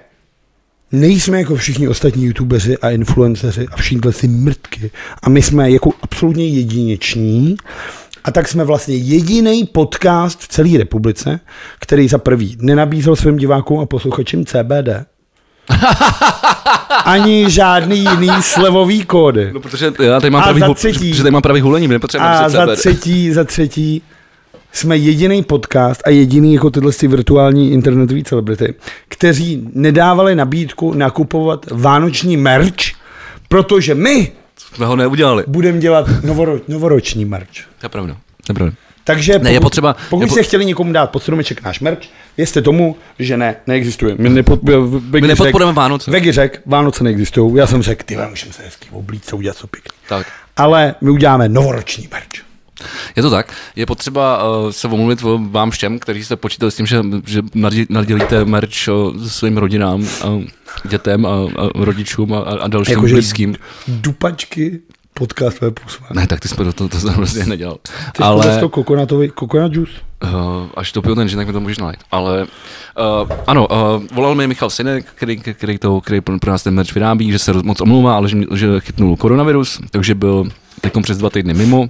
[SPEAKER 1] nejsme jako všichni ostatní youtubeři a influenceři a všichni si mrtky. A my jsme jako absolutně jedineční A tak jsme vlastně jediný podcast v celé republice, který za prvý nenabízel svým divákům a posluchačům CBD. [LAUGHS] Ani žádný jiný slevový kódy.
[SPEAKER 2] No, protože já tady mám
[SPEAKER 1] A
[SPEAKER 2] pravý,
[SPEAKER 1] za třetí-
[SPEAKER 2] protože tady mám pravý hulení, my nepotřebujeme
[SPEAKER 1] A za
[SPEAKER 2] CBD.
[SPEAKER 1] třetí, za třetí jsme jediný podcast a jediný jako tyhle ty virtuální internetové celebrity, kteří nedávali nabídku nakupovat vánoční merch, protože my
[SPEAKER 2] Jsme ho neudělali.
[SPEAKER 1] budeme dělat novoro, novoroční merch.
[SPEAKER 2] To je pravda. To je pravda.
[SPEAKER 1] Takže
[SPEAKER 2] Ne, je potřeba-
[SPEAKER 1] pokud
[SPEAKER 2] je po-
[SPEAKER 1] jste chtěli někomu dát pod stromeček náš merch, věřte tomu, že ne, neexistuje. My, nepod,
[SPEAKER 2] My nepodporujeme Vánoce.
[SPEAKER 1] Vegy řek, Vánoce neexistují. Já jsem řekl, ty můžeme se hezky oblít, co udělat, co pěkný.
[SPEAKER 2] Tak.
[SPEAKER 1] Ale my uděláme novoroční merch.
[SPEAKER 2] Je to tak. Je potřeba uh, se omluvit vám všem, kteří jste počítali s tím, že, že nadě- nadělíte merch uh, svým rodinám, uh, dětem a, a rodičům a, a dalším jako blízkým.
[SPEAKER 1] dupačky podcastové působení.
[SPEAKER 2] Ne, tak ty jsme to, to, to jsem prostě nedělal.
[SPEAKER 1] Ale...
[SPEAKER 2] Ale
[SPEAKER 1] to kokonatový, kokonat juice.
[SPEAKER 2] uh, až to piju ten žen, tak mi to můžeš nalít. Ale uh, ano, uh, volal mi Michal Sinek, který, který, to, který pro nás ten merch vyrábí, že se moc omlouvá, ale že, že chytnul koronavirus, takže byl teď přes dva týdny mimo.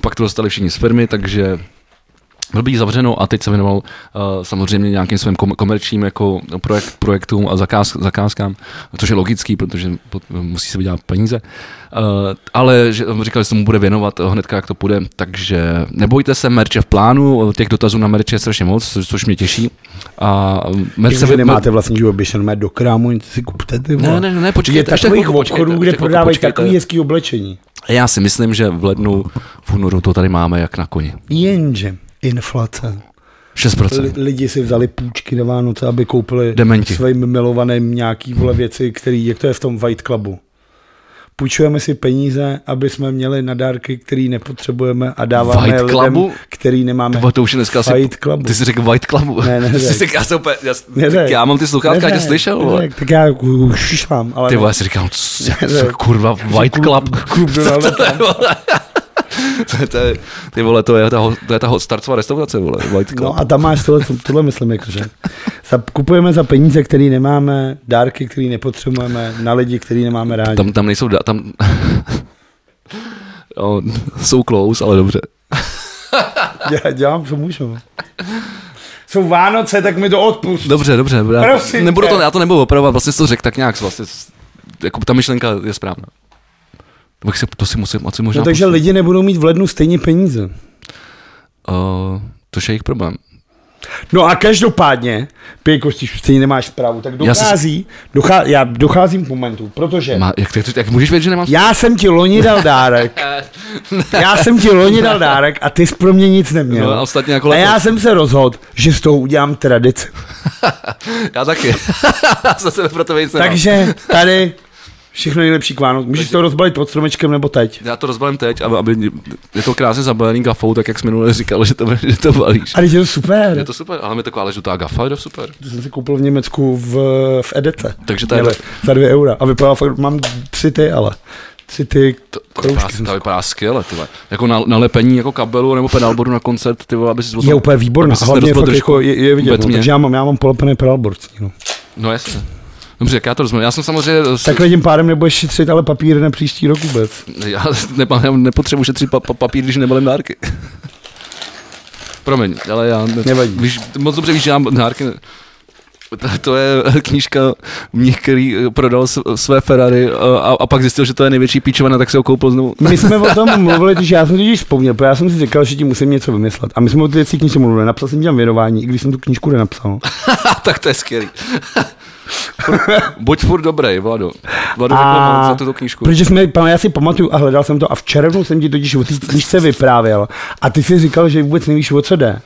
[SPEAKER 2] Pak to dostali všichni z firmy, takže byl být zavřeno a teď se věnoval uh, samozřejmě nějakým svým kom- komerčním jako projekt, projektům a zakáz, zakázkám, což je logický, protože pot, musí se vydělat peníze. Uh, ale že, říkal, že se mu bude věnovat hnedka, jak to půjde, takže nebojte se, merch je v plánu, těch dotazů na merch je strašně moc, což, což mě těší. A merch
[SPEAKER 1] Když vy nemáte vlastní život, běžte normálně do krámu, něco si kupte, ty vole.
[SPEAKER 2] Ne, ne, ne,
[SPEAKER 1] Je
[SPEAKER 2] počkejte, ještě
[SPEAKER 1] takových obchodů, kde prodávají takový hezký oblečení.
[SPEAKER 2] Já si myslím, že v lednu, v únoru to tady máme jak na koni.
[SPEAKER 1] Jenže inflace.
[SPEAKER 2] 6%.
[SPEAKER 1] Li- lidi si vzali půjčky na Vánoce, aby koupili
[SPEAKER 2] Dementi.
[SPEAKER 1] svým milovaným nějaký vole věci, který, jak to je v tom White Clubu. Půjčujeme si peníze, aby jsme měli na dárky, který nepotřebujeme a dáváme
[SPEAKER 2] White
[SPEAKER 1] lidem,
[SPEAKER 2] Clubu?
[SPEAKER 1] který nemáme.
[SPEAKER 2] To, to už dneska asi...
[SPEAKER 1] Fight Clubu.
[SPEAKER 2] Ty jsi řekl White Clubu.
[SPEAKER 1] Ne, ne, [LAUGHS]
[SPEAKER 2] Ty
[SPEAKER 1] ne.
[SPEAKER 2] jsi řekl, já, jsem úplně, já, tak já mám ty sluchátka, já tě
[SPEAKER 1] Ne,
[SPEAKER 2] slyšel.
[SPEAKER 1] ne, ne, Tak já už šišlám, ale
[SPEAKER 2] Ty
[SPEAKER 1] ne.
[SPEAKER 2] vole, já si říkám, co,
[SPEAKER 1] Ne,
[SPEAKER 2] co,
[SPEAKER 1] ne.
[SPEAKER 2] kurva, White Club.
[SPEAKER 1] Klub Donalda [LAUGHS]
[SPEAKER 2] to je, vole? [LAUGHS] to je, to je, ty vole, to je ta, to je ta starcová restaurace, vole, White Club.
[SPEAKER 1] No a tam máš tohle, tohle myslím, jakože. Za, kupujeme za peníze, které nemáme, dárky, které nepotřebujeme, na lidi, který nemáme rádi.
[SPEAKER 2] Tam, tam nejsou, tam... [LAUGHS] no, jsou close, ale dobře. [LAUGHS]
[SPEAKER 1] Já dělám, co můžu. Jsou Vánoce, tak mi to odpust.
[SPEAKER 2] Dobře, dobře. Já,
[SPEAKER 1] Prosím
[SPEAKER 2] nebudu to, já to nebudu opravovat, vlastně jsi to řekl tak nějak, vlastně, jako ta myšlenka je správná. To, bych si, to si musím, asi možná
[SPEAKER 1] No takže lidi nebudou mít v lednu stejně peníze.
[SPEAKER 2] Uh, to je jejich problém.
[SPEAKER 1] No a každopádně, Pěkosti, stejně nemáš zprávu, tak
[SPEAKER 2] Já si-
[SPEAKER 1] dochází, dochá, já docházím k momentu, protože
[SPEAKER 2] Má, jak, jak, jak, můžeš vědět, že nemám
[SPEAKER 1] já jsem ti loni dal dárek, [LAUGHS] [LAUGHS] já jsem ti loni dal dárek a ty jsi pro mě nic neměl.
[SPEAKER 2] No, a ostatně jako
[SPEAKER 1] a já jsem se rozhodl, že z toho udělám tradici. [LAUGHS]
[SPEAKER 2] Já taky. Já za sebe pro tebe nic nemám.
[SPEAKER 1] Takže tady všechno nejlepší k Vánoc. Můžeš to rozbalit pod stromečkem nebo teď.
[SPEAKER 2] Já to rozbalím teď, aby, aby je to krásně zabalený gafou, tak jak jsi minule říkal, že to, že to balíš.
[SPEAKER 1] Ale je to super.
[SPEAKER 2] Je to super, ale mi taková ležutá gafa, je to super.
[SPEAKER 1] To jsem si koupil v Německu v, v Edete.
[SPEAKER 2] Takže to je,
[SPEAKER 1] za dvě eura. A vypadá fakt, mám tři ty, ale tři ty
[SPEAKER 2] to, to, vypadá,
[SPEAKER 1] kroužky. jsem
[SPEAKER 2] to vypadá skvěle, ty vole. Jako na, nalepení jako kabelu nebo pedalboardu na koncert, ty vole, aby si
[SPEAKER 1] Je úplně výborná.
[SPEAKER 2] si
[SPEAKER 1] Hlavně
[SPEAKER 2] nerozbil
[SPEAKER 1] fakt jako je, je vidět. No, takže já mám, já mám polepený pedalboard. No.
[SPEAKER 2] No jasně. Dobře, jak já to rozumím. Já jsem samozřejmě...
[SPEAKER 1] Takhle tím pádem nebudeš šetřit, ale papír na příští rok vůbec. [LAUGHS]
[SPEAKER 2] Já nemám, já nepotřebuji šetřit pa, pa, papír, když nebalím dárky. [LAUGHS] Promiň, ale já... Ne,
[SPEAKER 1] Nevadí.
[SPEAKER 2] Víš, moc dobře víš, že já dárky... To, to je knížka mě, který eh, prodal své Ferrari a, a pak zjistil, že to je největší píčovina, tak se ho koupil znovu.
[SPEAKER 1] My [LAUGHS] jsme o tom mluvili, že já jsem totiž vzpomněl, protože já jsem si říkal, že ti musím něco vymyslet. A my jsme o té věci knížce mluvili. Napsal jsem ti tam věnování, i když jsem tu knížku nenapsal. [LAUGHS]
[SPEAKER 2] tak to je skvělý. Buď furt dobrý, Vlado. Vlado
[SPEAKER 1] a...
[SPEAKER 2] za tuto knížku.
[SPEAKER 1] Protože jsme, já si pamatuju a hledal jsem to a v červnu jsem ti totiž o té knížce vyprávěl a ty si říkal, že vůbec nevíš, o co jde.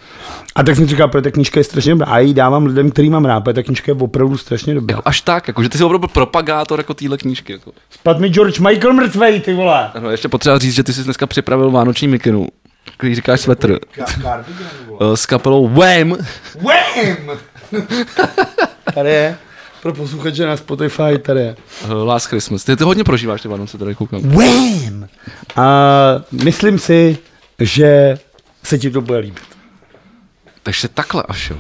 [SPEAKER 1] A tak jsem říkal, protože ta knížka je strašně dobrá. A já ji dávám lidem, který mám rád, protože ta knížka je opravdu strašně dobrá.
[SPEAKER 2] Jo, až tak, jako, že ty jsi opravdu propagátor jako téhle knížky. Jako.
[SPEAKER 1] Spad mi George Michael mrtvej, ty vole.
[SPEAKER 2] Ano, ještě potřeba říct, že ty jsi dneska připravil vánoční mikinu, který říkáš svetr, eh, s kapelou Wham!
[SPEAKER 1] Wham! [LAUGHS] tady je. Pro posluchače na Spotify tady je.
[SPEAKER 2] eh, Last Christmas. Ty, ty hodně prožíváš ty Vánoce, tady koukám.
[SPEAKER 1] Wham! A myslím si, že se ti to bude líbit.
[SPEAKER 2] Takže takhle až jo.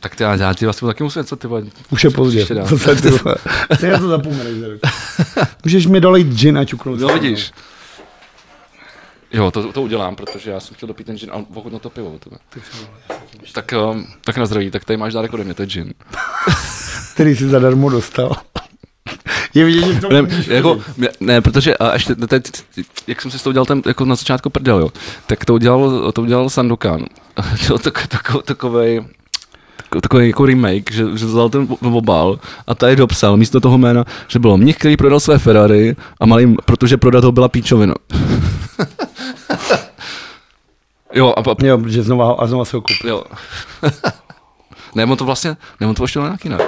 [SPEAKER 2] Tak ty, já, já ti vlastně taky musím něco, ty vole.
[SPEAKER 1] Už je pozdě. [LAUGHS] Ty [LAUGHS] já to zapomeneš. [LAUGHS] Můžeš mi dolejt gin a čuknout.
[SPEAKER 2] No vidíš. Jo, to, to udělám, protože já jsem chtěl dopít ten gin, ale pokud na to pivo. Tebe. Tak, um, tak na zdraví, tak tady máš dárek ode mě, to je gin.
[SPEAKER 1] Který jsi zadarmo dostal. Je vidět, že to
[SPEAKER 2] Ne, jako, ne, protože a ještě teď, jak jsem si toho udělal ten, jako na začátku prdel, jo, tak to udělal, to udělal Sandokan. [LAUGHS] Dělal tak, tak, takovej, takový jako remake, že, že vzal ten obal a tady dopsal místo toho jména, že bylo mnich, který prodal své Ferrari a malým, protože prodat ho byla píčovina. [LAUGHS] jo, a, a,
[SPEAKER 1] Jo, protože znova, a znova se ho koupil.
[SPEAKER 2] jo. [LAUGHS] ne, on to vlastně, ne, on to ještě nějak jinak.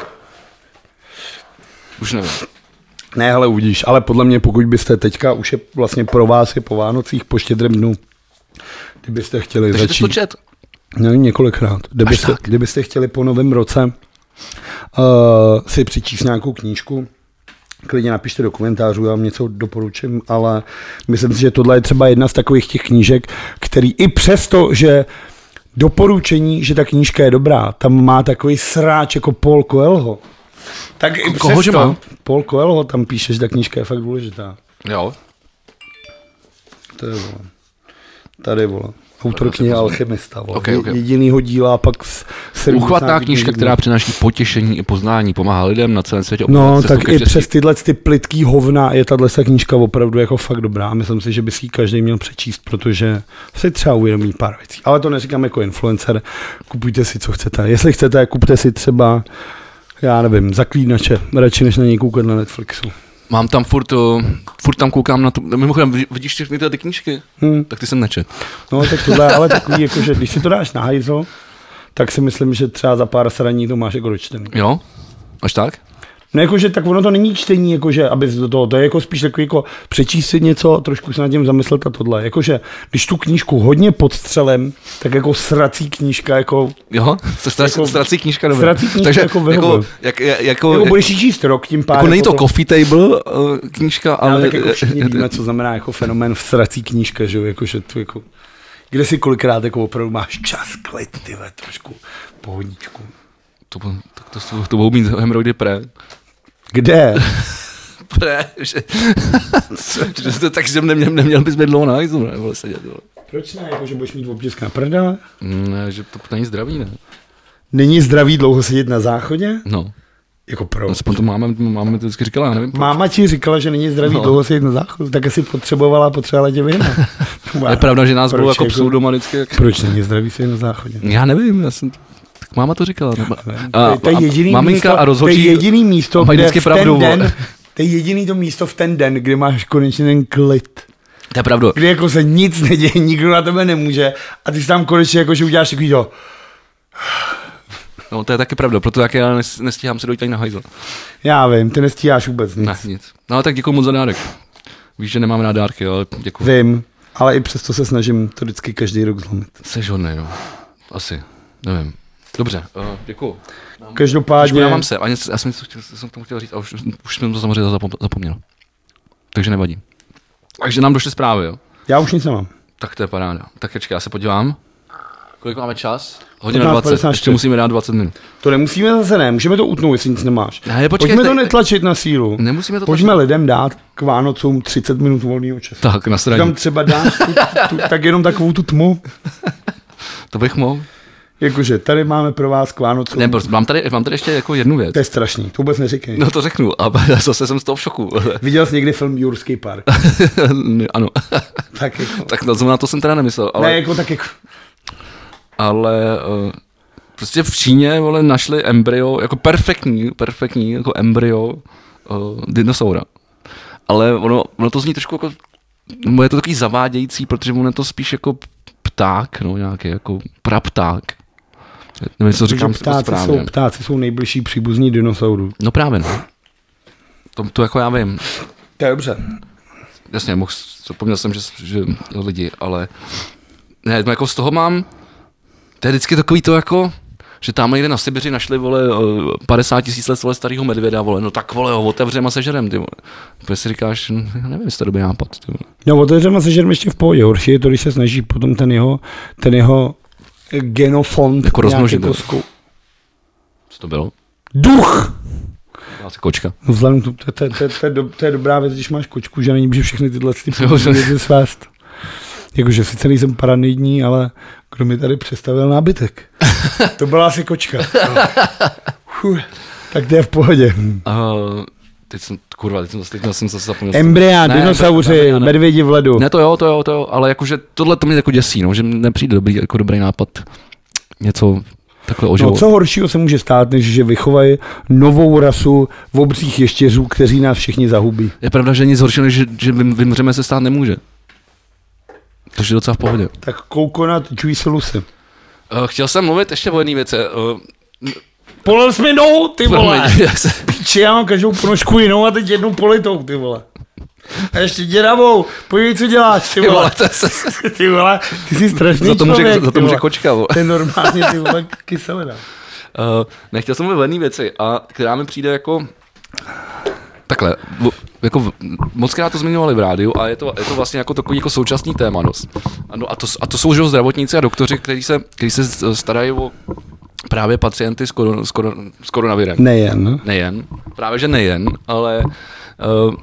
[SPEAKER 2] Už nevím.
[SPEAKER 1] Ne, ale uvidíš, ale podle mě, pokud byste teďka, už je vlastně pro vás je po Vánocích, po štědrém dnu, kdybyste chtěli
[SPEAKER 2] Takže ty jsi to
[SPEAKER 1] začít,
[SPEAKER 2] čet.
[SPEAKER 1] no, několikrát, kdybyste, kdybyste chtěli po novém roce uh, si přičíst nějakou knížku, klidně napište do komentářů, já vám něco doporučím, ale myslím si, že tohle je třeba jedna z takových těch knížek, který i přesto, že doporučení, že ta knížka je dobrá, tam má takový sráč jako Paul Coelho, tak i
[SPEAKER 2] Koho, že
[SPEAKER 1] přesto,
[SPEAKER 2] má?
[SPEAKER 1] Paul Coelho tam píše, že ta knížka je fakt důležitá.
[SPEAKER 2] Jo.
[SPEAKER 1] To je, vole. Tady, vole. Autor knihy Alchemista, vole.
[SPEAKER 2] Ok, ok.
[SPEAKER 1] Jedinýho díla a pak s, s
[SPEAKER 2] Uchvatná knížka, která přináší potěšení i poznání, pomáhá lidem na celém světě.
[SPEAKER 1] No, tak i přes tyhle ty plitký hovna je tahle knížka opravdu jako fakt dobrá. A Myslím si, že by si ji každý měl přečíst, protože si třeba uvědomí pár věcí. Ale to neříkám jako influencer. Kupujte si, co chcete. Jestli chcete, kupte si třeba já nevím, zaklínače, radši než na něj koukat na Netflixu.
[SPEAKER 2] Mám tam furt, uh, furt tam koukám na to, mimochodem, vid- vidíš ty, ty, knížky?
[SPEAKER 1] Hm.
[SPEAKER 2] Tak ty jsem nečet.
[SPEAKER 1] No, tak tohle je ale [LAUGHS] takový, jako, že když si to dáš na hajzl, tak si myslím, že třeba za pár sraní to máš jako dočtený.
[SPEAKER 2] Jo? Až tak?
[SPEAKER 1] No jakože tak ono to není čtení, jakože, aby do toho, to je jako spíš takový jako přečíst si něco, trošku se nad tím zamyslet a tohle. Jakože, když tu knížku hodně podstřelem, tak jako srací knížka, jako,
[SPEAKER 2] Jo? Se strací,
[SPEAKER 1] Jako-
[SPEAKER 2] jako, strací knížka dobrá.
[SPEAKER 1] ztrací knížka
[SPEAKER 2] Takže
[SPEAKER 1] jako
[SPEAKER 2] jako, jak, jak, jako,
[SPEAKER 1] jako budeš ji číst rok, tím pádem.
[SPEAKER 2] jako není to
[SPEAKER 1] potom-
[SPEAKER 2] coffee table uh, knížka,
[SPEAKER 1] ale
[SPEAKER 2] ale...
[SPEAKER 1] tak jako všichni víme, co znamená jako fenomén v srací knížka, že jo, jakože tu jako, kde si kolikrát jako opravdu máš čas, klid, ty trošku pohodičku.
[SPEAKER 2] To, tak to, to, to budou mít hemoroidy pre.
[SPEAKER 1] Kde? [LAUGHS]
[SPEAKER 2] Pre, že, [LAUGHS] že to, tak jsem neměl, neměl bys být dlouho na hajzlu, ne, vole, sedět, vole.
[SPEAKER 1] Proč ne, jakože budeš mít obtisk na prdele?
[SPEAKER 2] Ne, že to není zdravý, ne?
[SPEAKER 1] Není zdravý dlouho sedět na záchodě?
[SPEAKER 2] No.
[SPEAKER 1] Jako pro.
[SPEAKER 2] Aspoň to máme, máme to vždycky říkala, já nevím. proč.
[SPEAKER 1] Máma ti říkala, že není zdravý
[SPEAKER 2] No.
[SPEAKER 1] dlouho sedět na záchodu, tak asi potřebovala, potřebovala tě vyhnat. [LAUGHS]
[SPEAKER 2] Je pravda, že nás bylo jako
[SPEAKER 1] jako-
[SPEAKER 2] psů doma vždycky. Jak...
[SPEAKER 1] Proč není zdravý sedět na záchodě?
[SPEAKER 2] Já nevím, já jsem... Tak máma to říkala. nebo-
[SPEAKER 1] To je- to je jediný
[SPEAKER 2] maminka
[SPEAKER 1] místo,
[SPEAKER 2] a rozhodčí...
[SPEAKER 1] To je jediný místo, kde v
[SPEAKER 2] pravdu,
[SPEAKER 1] ten den, to je jediný to místo v ten den, kdy máš konečně ten klid.
[SPEAKER 2] To je pravda.
[SPEAKER 1] Kdy jako se nic neděje, [LAUGHS] nikdo na tebe nemůže a ty si tam konečně jako, že uděláš takový to.
[SPEAKER 2] No, to je taky pravda, proto taky já nes- nestíhám se dojít ani na hajzl.
[SPEAKER 1] Já vím, ty nestíháš vůbec nic.
[SPEAKER 2] Ne, nic. No, tak děkuji moc za dárek. Víš, že nemáme rád dárky, ale děkuji.
[SPEAKER 1] Vím, ale i přesto se snažím to vždycky každý rok zlomit.
[SPEAKER 2] Jsi hodnej, no. Asi. Nevím. Dobře, uh, děkuji. Trošku
[SPEAKER 1] Každopádně,
[SPEAKER 2] dávám se. Ani, já jsem, něco chtěl, jsem k tomu chtěl říct a už, už jsem to samozřejmě zapom- zapomněl. Takže nevadí. Takže nám došly zprávy, jo.
[SPEAKER 1] já už nic nemám.
[SPEAKER 2] Tak to je paráda. Tak počkej, já se podívám. Kolik máme čas? Hodina
[SPEAKER 1] 15,
[SPEAKER 2] 20.
[SPEAKER 1] 54.
[SPEAKER 2] Ještě musíme dát 20 minut.
[SPEAKER 1] To nemusíme zase ne, můžeme to utnout, jestli nic nemáš.
[SPEAKER 2] Ne, počkej,
[SPEAKER 1] Pojďme to
[SPEAKER 2] ne-
[SPEAKER 1] netlačit na sílu.
[SPEAKER 2] Nemusíme to
[SPEAKER 1] Pojďme lidem dát k Vánocům 30 minut volného času.
[SPEAKER 2] Tak, na
[SPEAKER 1] Tam
[SPEAKER 2] straně.
[SPEAKER 1] třeba dáš tu, tu, tak jenom takovou tu tmu. [LAUGHS]
[SPEAKER 2] To bych mohl.
[SPEAKER 1] Jakože tady máme pro vás k Vánocům.
[SPEAKER 2] Ne, prostě mám tady, mám tady ještě jako jednu věc.
[SPEAKER 1] To je strašný, to vůbec neříkej.
[SPEAKER 2] No to řeknu, a [LAUGHS] zase jsem z toho v šoku.
[SPEAKER 1] Viděl jsi někdy film Jurský park? [LAUGHS]
[SPEAKER 2] ano. [LAUGHS]
[SPEAKER 1] tak jako,
[SPEAKER 2] tak na to, na to jsem teda nemyslel, ale,
[SPEAKER 1] ne, jako tak jako,
[SPEAKER 2] ale uh, prostě v Číně vole, našli embryo, jako perfektní, perfektní jako embryo uh, dinosaura. Ale ono, ono to zní trošku jako, je to takový zavádějící, protože ono je to spíš jako pták, no nějaký jako prapták. Nevím, co říkám
[SPEAKER 1] ptáci
[SPEAKER 2] správně.
[SPEAKER 1] jsou, ptáci jsou nejbližší příbuzní dinosaurů.
[SPEAKER 2] No právě, no. To, to jako já vím.
[SPEAKER 1] To je dobře.
[SPEAKER 2] Jasně, mohl, zapomněl jsem, že, že lidi, ale ne, jako z toho mám, to je vždycky takový to jako, že tam někde na Sibiři našli, vole, eh, 50 tisíc let vole, starého medvěda, vole, no tak, vole, ho otevřeme a sežerem, ty vole. Protože si říkáš, no, já nevím, jestli to dobrý nápad, ty vole.
[SPEAKER 1] No, otevřeme se žerm ještě v pohodě. Horší je to, když se snaží potom ten jeho, ten jeho genofond
[SPEAKER 2] Jako rozmnožit, Co to bylo?
[SPEAKER 1] Duch!
[SPEAKER 2] Asi kočka.
[SPEAKER 1] No, Vzhledem to, to, to, to, je do, to, je dobrá věc, když máš kočku, že není, že všechny tyhle ty [LAUGHS] věci svést. Jakože sice nejsem paranoidní, ale kdo mi tady představil nábytek? [LAUGHS] to byla asi kočka. No. Fuh, tak to je v pohodě.
[SPEAKER 2] Uh, teď jsem, kurva, teď jsem, teď jsem zase zapomněl.
[SPEAKER 1] Embrya,
[SPEAKER 2] Ne,
[SPEAKER 1] dinosauři,
[SPEAKER 2] ne,
[SPEAKER 1] medvědi v ledu.
[SPEAKER 2] Ne, to jo, to jo, to jo, ale jakože tohle to mě jako děsí, no, že nepřijde dobrý, jako dobrý nápad něco takhle
[SPEAKER 1] No,
[SPEAKER 2] oživovat.
[SPEAKER 1] co horšího se může stát, než že vychovají novou rasu v obřích ještěřů, kteří nás všichni zahubí.
[SPEAKER 2] Je pravda, že nic horšího, než že, že vym- vymřeme se stát nemůže. Takže je docela v pohodě.
[SPEAKER 1] Tak koukonat juice lusy.
[SPEAKER 2] Uh, chtěl jsem mluvit ještě o jedné věci.
[SPEAKER 1] Polil jsi mi nohu, ty vole. [LAUGHS] Píči, já mám každou ponožku jinou a teď jednou politou, ty vole. A ještě děravou, podívej, co děláš, ty
[SPEAKER 2] ty vole, [LAUGHS]
[SPEAKER 1] Ty vole, ty jsi strašný
[SPEAKER 2] za to může,
[SPEAKER 1] člověk,
[SPEAKER 2] za to může kočka. vole.
[SPEAKER 1] To je normálně, ty vole, kyselina.
[SPEAKER 2] Uh, nechtěl jsem mluvit věci, a která mi přijde jako takhle, jako moc krát to zmiňovali v rádiu a je to, je to vlastně jako takový jako současný téma. Ano, a, to, a to jsou že zdravotníci a doktoři, kteří se, kteří se starají o právě pacienty s, koron, s, koron, s koronavirem.
[SPEAKER 1] Nejen.
[SPEAKER 2] Nejen, právě že nejen, ale uh,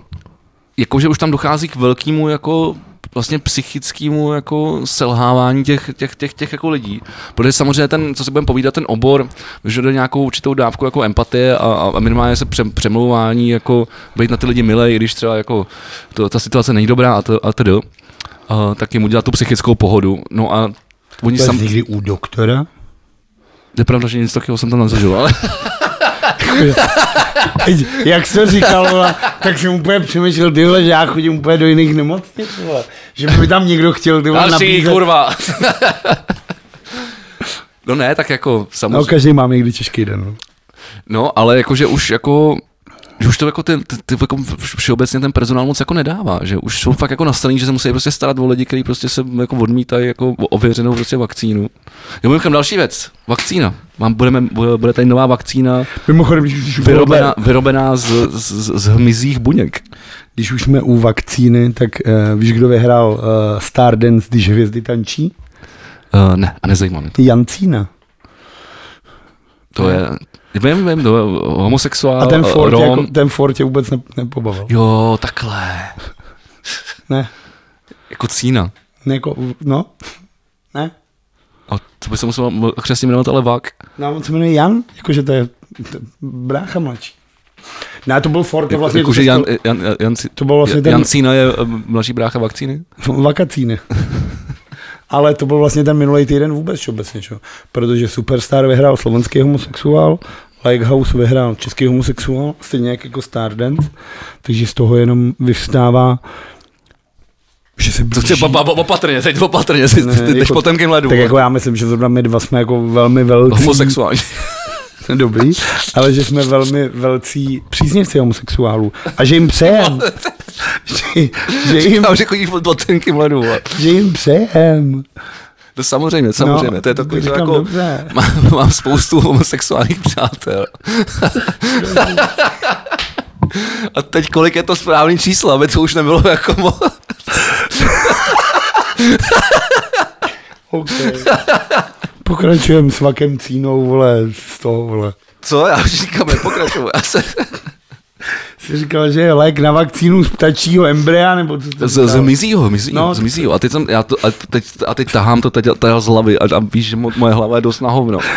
[SPEAKER 2] jakože už tam dochází k velkému jako vlastně psychickému jako selhávání těch, těch, těch, těch jako lidí. Protože samozřejmě ten, co si budeme povídat, ten obor vyžaduje nějakou určitou dávku jako empatie a, a minimálně se pře, přemlouvání, jako být na ty lidi milej, i když třeba jako to, ta situace není dobrá a, to, a tedy. Uh, tak jim udělat tu psychickou pohodu. No a oni sam,
[SPEAKER 1] někdy u doktora?
[SPEAKER 2] Je pravda, že nic takového jsem tam nezažil, ale [LAUGHS]
[SPEAKER 1] jak jsi to říkal, vole, tak jsem úplně přemýšlel, ty vole, že já chodím úplně do jiných nemocnic, vole. Že by tam někdo chtěl, ty vole,
[SPEAKER 2] další kurva. no ne, tak jako
[SPEAKER 1] No,
[SPEAKER 2] samozřejmě.
[SPEAKER 1] každý má někdy těžký den. No.
[SPEAKER 2] No, ale jakože už jako že už to jako ty, ty, jako všeobecně ten personál moc jako nedává, že už jsou fakt jako nastavený, že se musí prostě starat o lidi, kteří prostě se jako odmítají jako ověřenou prostě vakcínu. Jo, mimochodem další věc, vakcína. Mám, budeme, bude, tady nová vakcína
[SPEAKER 1] Mimochodem, když, už
[SPEAKER 2] vyrobená, vyrobená z, z, z hmyzích buněk.
[SPEAKER 1] když už jsme u vakcíny, tak uh, víš, kdo vyhrál uh, Stardance, když hvězdy tančí?
[SPEAKER 2] Uh, ne, a nezajímá mě to.
[SPEAKER 1] Jancína.
[SPEAKER 2] To je, vím, vím, to je homosexuál,
[SPEAKER 1] A ten Ford,
[SPEAKER 2] Rom.
[SPEAKER 1] jako, ten Ford tě vůbec ne, nepobavil.
[SPEAKER 2] Jo, takhle.
[SPEAKER 1] Ne,
[SPEAKER 2] Jako cína.
[SPEAKER 1] ne, jako, no, ne.
[SPEAKER 2] A to by se musel křesně jmenovat ale vak.
[SPEAKER 1] No, on se jmenuje Jan, jakože to je to, brácha mladší. Ne, to byl Ford, to vlastně
[SPEAKER 2] Jakože
[SPEAKER 1] to,
[SPEAKER 2] Jan, Jan, Jan, Jan,
[SPEAKER 1] to byl vlastně ten
[SPEAKER 2] Jancína je eh, mladší brácha vakcíny?
[SPEAKER 1] vakacíny. [LAUGHS] Ale to byl vlastně ten minulý týden vůbec všeobecně, čo? protože Superstar vyhrál slovenský homosexuál, Lighthouse vyhrál český homosexuál, stejně jak jako Stardance, takže z toho jenom vyvstává, že se
[SPEAKER 2] To
[SPEAKER 1] blíží,
[SPEAKER 2] chci opatrně, teď opatrně, ty,
[SPEAKER 1] Ne,
[SPEAKER 2] jdeš
[SPEAKER 1] jako-
[SPEAKER 2] po tenkém ledu.
[SPEAKER 1] tak jako já myslím, že zrovna my dva jsme jako velmi velcí,
[SPEAKER 2] Homosexuální. [LAUGHS]
[SPEAKER 1] dobrý, ale že jsme velmi velcí příznivci homosexuálů a že jim přejem, [LAUGHS] že, [LAUGHS] že, jim,
[SPEAKER 2] Já už chodíš po, po tenkém ledu. vole.
[SPEAKER 1] že jim přejem.
[SPEAKER 2] To samozřejmě, samozřejmě.
[SPEAKER 1] No,
[SPEAKER 2] to je takový, to
[SPEAKER 1] říkám,
[SPEAKER 2] jako,
[SPEAKER 1] dobře.
[SPEAKER 2] mám, mám spoustu homosexuálních přátel. [LAUGHS] A teď kolik je to správný číslo, aby to už nebylo jako mo-
[SPEAKER 1] Okay. Pokračujeme s Vakem Cínou, vole, z toho, vole.
[SPEAKER 2] Co? Já už říkám, nepokračuju. Já se...
[SPEAKER 1] Jsi říkal, že je lék na vakcínu z ptačího embrya, nebo co jsi
[SPEAKER 2] Z, z
[SPEAKER 1] říkal?
[SPEAKER 2] mizího, mizího,
[SPEAKER 1] No,
[SPEAKER 2] no, z mizího. A teď, jsem, já to, a teď, a teď tahám to teď, teda z hlavy a, a víš, že mo- moje hlava je dost na hovno. [LAUGHS]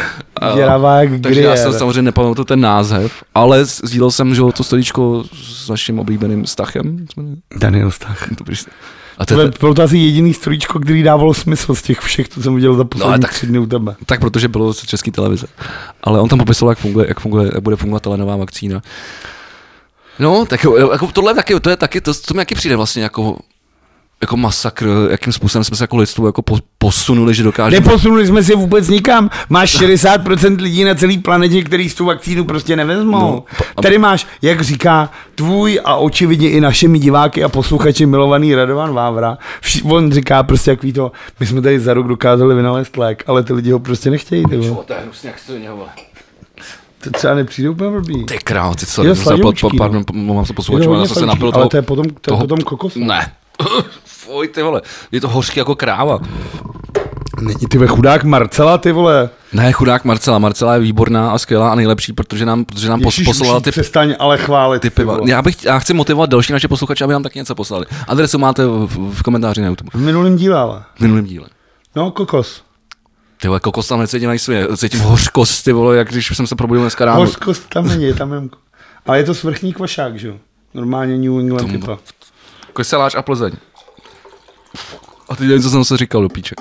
[SPEAKER 2] Takže já
[SPEAKER 1] grier.
[SPEAKER 2] jsem samozřejmě nepamatuju ten název, ale sdílel jsem, že to storíčko s naším oblíbeným Stachem.
[SPEAKER 1] Daniel Stach. [LAUGHS]
[SPEAKER 2] Dobrý. A to, je,
[SPEAKER 1] bylo to asi jediný strojíčko, který dávalo smysl z těch všech, co jsem viděl za poslední
[SPEAKER 2] ale
[SPEAKER 1] no,
[SPEAKER 2] tak-
[SPEAKER 1] tři dny u tebe.
[SPEAKER 2] tak protože bylo z české televize. Ale on tam popisoval, jak funguje, jak funguje, jak bude fungovat telenová vakcína. No, tak jo, jako tohle taky, to je taky, to, to mi taky přijde vlastně jako, jako masakr, jakým způsobem jsme se jako lidstvo jako po, posunuli, že dokážeme...
[SPEAKER 1] Neposunuli jsme se vůbec nikam. Máš 60% lidí na celé planetě, který z tu vakcínu prostě nevezmou.
[SPEAKER 2] No, a-
[SPEAKER 1] Tady máš, jak říká tvůj a očividně i našimi diváky a posluchači milovaný Radovan Vávra. Vši, on říká prostě jaký to, my jsme tady za rok dokázali vynalézt lék, ale ty lidi ho prostě nechtějí. Ty,
[SPEAKER 2] to je hnusně, jak se to.
[SPEAKER 1] To třeba nepřijde úplně blbý.
[SPEAKER 2] Ty král, ty co,
[SPEAKER 1] Jo,
[SPEAKER 2] po,
[SPEAKER 1] no.
[SPEAKER 2] pardon, po- mám se
[SPEAKER 1] to
[SPEAKER 2] já jsem se napil
[SPEAKER 1] ale
[SPEAKER 2] toho,
[SPEAKER 1] to je potom, to je
[SPEAKER 2] toho-
[SPEAKER 1] potom kokos.
[SPEAKER 2] Ne. [LAUGHS] Fuj, ty vole, je to hořký jako kráva.
[SPEAKER 1] Není ty ve chudák Marcela, ty vole.
[SPEAKER 2] Ne, chudák Marcela. Marcela je výborná a skvělá a nejlepší, protože nám, protože nám
[SPEAKER 1] Ježíš,
[SPEAKER 2] poslala ty,
[SPEAKER 1] Přestaň ale chválit.
[SPEAKER 2] ty piva. Já, bych, já chci motivovat další naše posluchače, aby nám taky něco poslali. Adresu máte v, v komentáři na YouTube.
[SPEAKER 1] V minulém díle ale.
[SPEAKER 2] V minulém díle.
[SPEAKER 1] No, kokos.
[SPEAKER 2] Ty vole, kokos tam necítím na svě, cítím hořkost, ty vole, jak když jsem se probudil dneska ráno.
[SPEAKER 1] Hořkost tam není, tam jenom... Ale je to svrchní kvašák, že jo? Normálně New England
[SPEAKER 2] Tomu-
[SPEAKER 1] typa.
[SPEAKER 2] Koseláč a Plzeň. A teď nevím, co jsem se říkal do píče.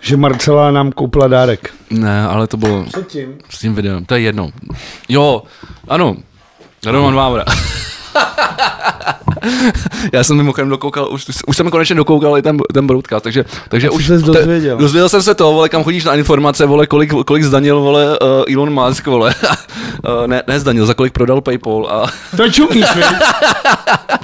[SPEAKER 1] Že Marcela nám koupila dárek.
[SPEAKER 2] Ne, ale to bylo
[SPEAKER 1] Předtím?
[SPEAKER 2] s tím videem, to je jedno. Jo, ano, Roman Vávra. [LAUGHS] Já jsem mimochodem dokoukal, už, už jsem konečně dokoukal i ten, ten broadcast, takže, takže už...
[SPEAKER 1] ses
[SPEAKER 2] te-
[SPEAKER 1] dozvěděl?
[SPEAKER 2] Dozvěděl jsem se to, vole, kam chodíš na informace, vole, kolik, kolik zdanil, vole, uh, Elon Musk, vole. uh, [LAUGHS] ne, ne zdanil, za kolik prodal Paypal a...
[SPEAKER 1] To čumíš?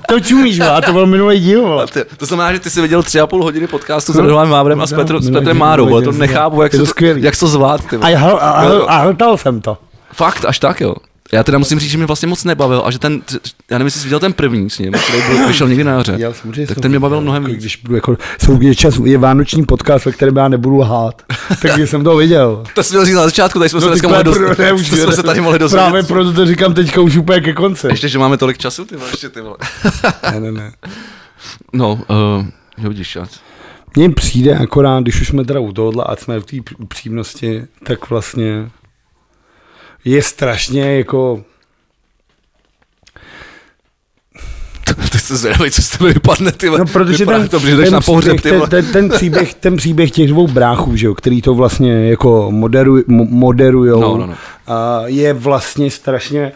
[SPEAKER 1] To čumíš, vole, a to byl minulý díl, vole.
[SPEAKER 2] Ty, to znamená, že ty jsi viděl tři a půl hodiny podcastu s Romanem Vávrem a s,
[SPEAKER 1] No,
[SPEAKER 2] Petr, s Petrem Márou, vole, to nechápu, jak,
[SPEAKER 1] to
[SPEAKER 2] jak to zvlád, ty.
[SPEAKER 1] A,
[SPEAKER 2] vole.
[SPEAKER 1] já- a,
[SPEAKER 2] Jo, jo.
[SPEAKER 1] a, a hltal jsem to.
[SPEAKER 2] Fakt, až tak, jo. Já teda musím říct, že mě vlastně moc nebavil a že ten, já nevím, jestli jsi viděl ten první s ním, který byl, vyšel někdy na jaře.
[SPEAKER 1] Samozřejmě
[SPEAKER 2] tak ten mě bavil mnohem
[SPEAKER 1] jako
[SPEAKER 2] víc.
[SPEAKER 1] Když budu jako, jsou, je, čas, je vánoční podcast, ve kterém já nebudu lhát. [LAUGHS] Takže jsem to viděl.
[SPEAKER 2] To jsi měl říct na začátku, tady jsme se
[SPEAKER 1] No,
[SPEAKER 2] dneska
[SPEAKER 1] ty
[SPEAKER 2] mohli dost,
[SPEAKER 1] ne, už
[SPEAKER 2] to jsme se tady mohli dozvědět.
[SPEAKER 1] Právě proto to říkám teďka už úplně ke konci.
[SPEAKER 2] Ještě, že máme tolik času, ty vole, ještě ty vole. [LAUGHS]
[SPEAKER 1] Ne, ne, ne.
[SPEAKER 2] No, uh, jo, vidíš, já.
[SPEAKER 1] Mně přijde akorát, když už jsme teda u tohohle a jsme v té upřímnosti, tak vlastně je strašně jako [LAUGHS]
[SPEAKER 2] Ty jsi zvědavý, co z tebe vypadne, ty.
[SPEAKER 1] No, protože ten,
[SPEAKER 2] to, že
[SPEAKER 1] ten,
[SPEAKER 2] na pohřeb, ty
[SPEAKER 1] ten, ten, ten, příběh, ten příběh těch dvou bráchů, že jo, který to vlastně jako moderuj, mo- moderujou,
[SPEAKER 2] No, no, no.
[SPEAKER 1] A je vlastně strašně,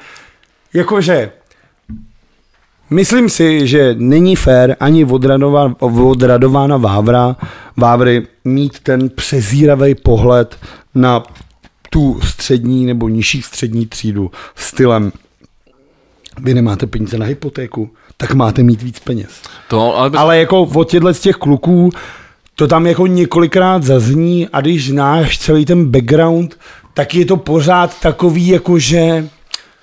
[SPEAKER 1] jakože myslím si, že není fér ani od, Radova, od Radována Vávra, Vávry mít ten přezíravý pohled na tu střední nebo nižší střední třídu stylem vy nemáte peníze na hypotéku, tak máte mít víc peněz.
[SPEAKER 2] To, ale,
[SPEAKER 1] Ale jako od těchto z těch kluků to tam jako několikrát zazní a když znáš celý ten background, tak je to pořád takový jako, že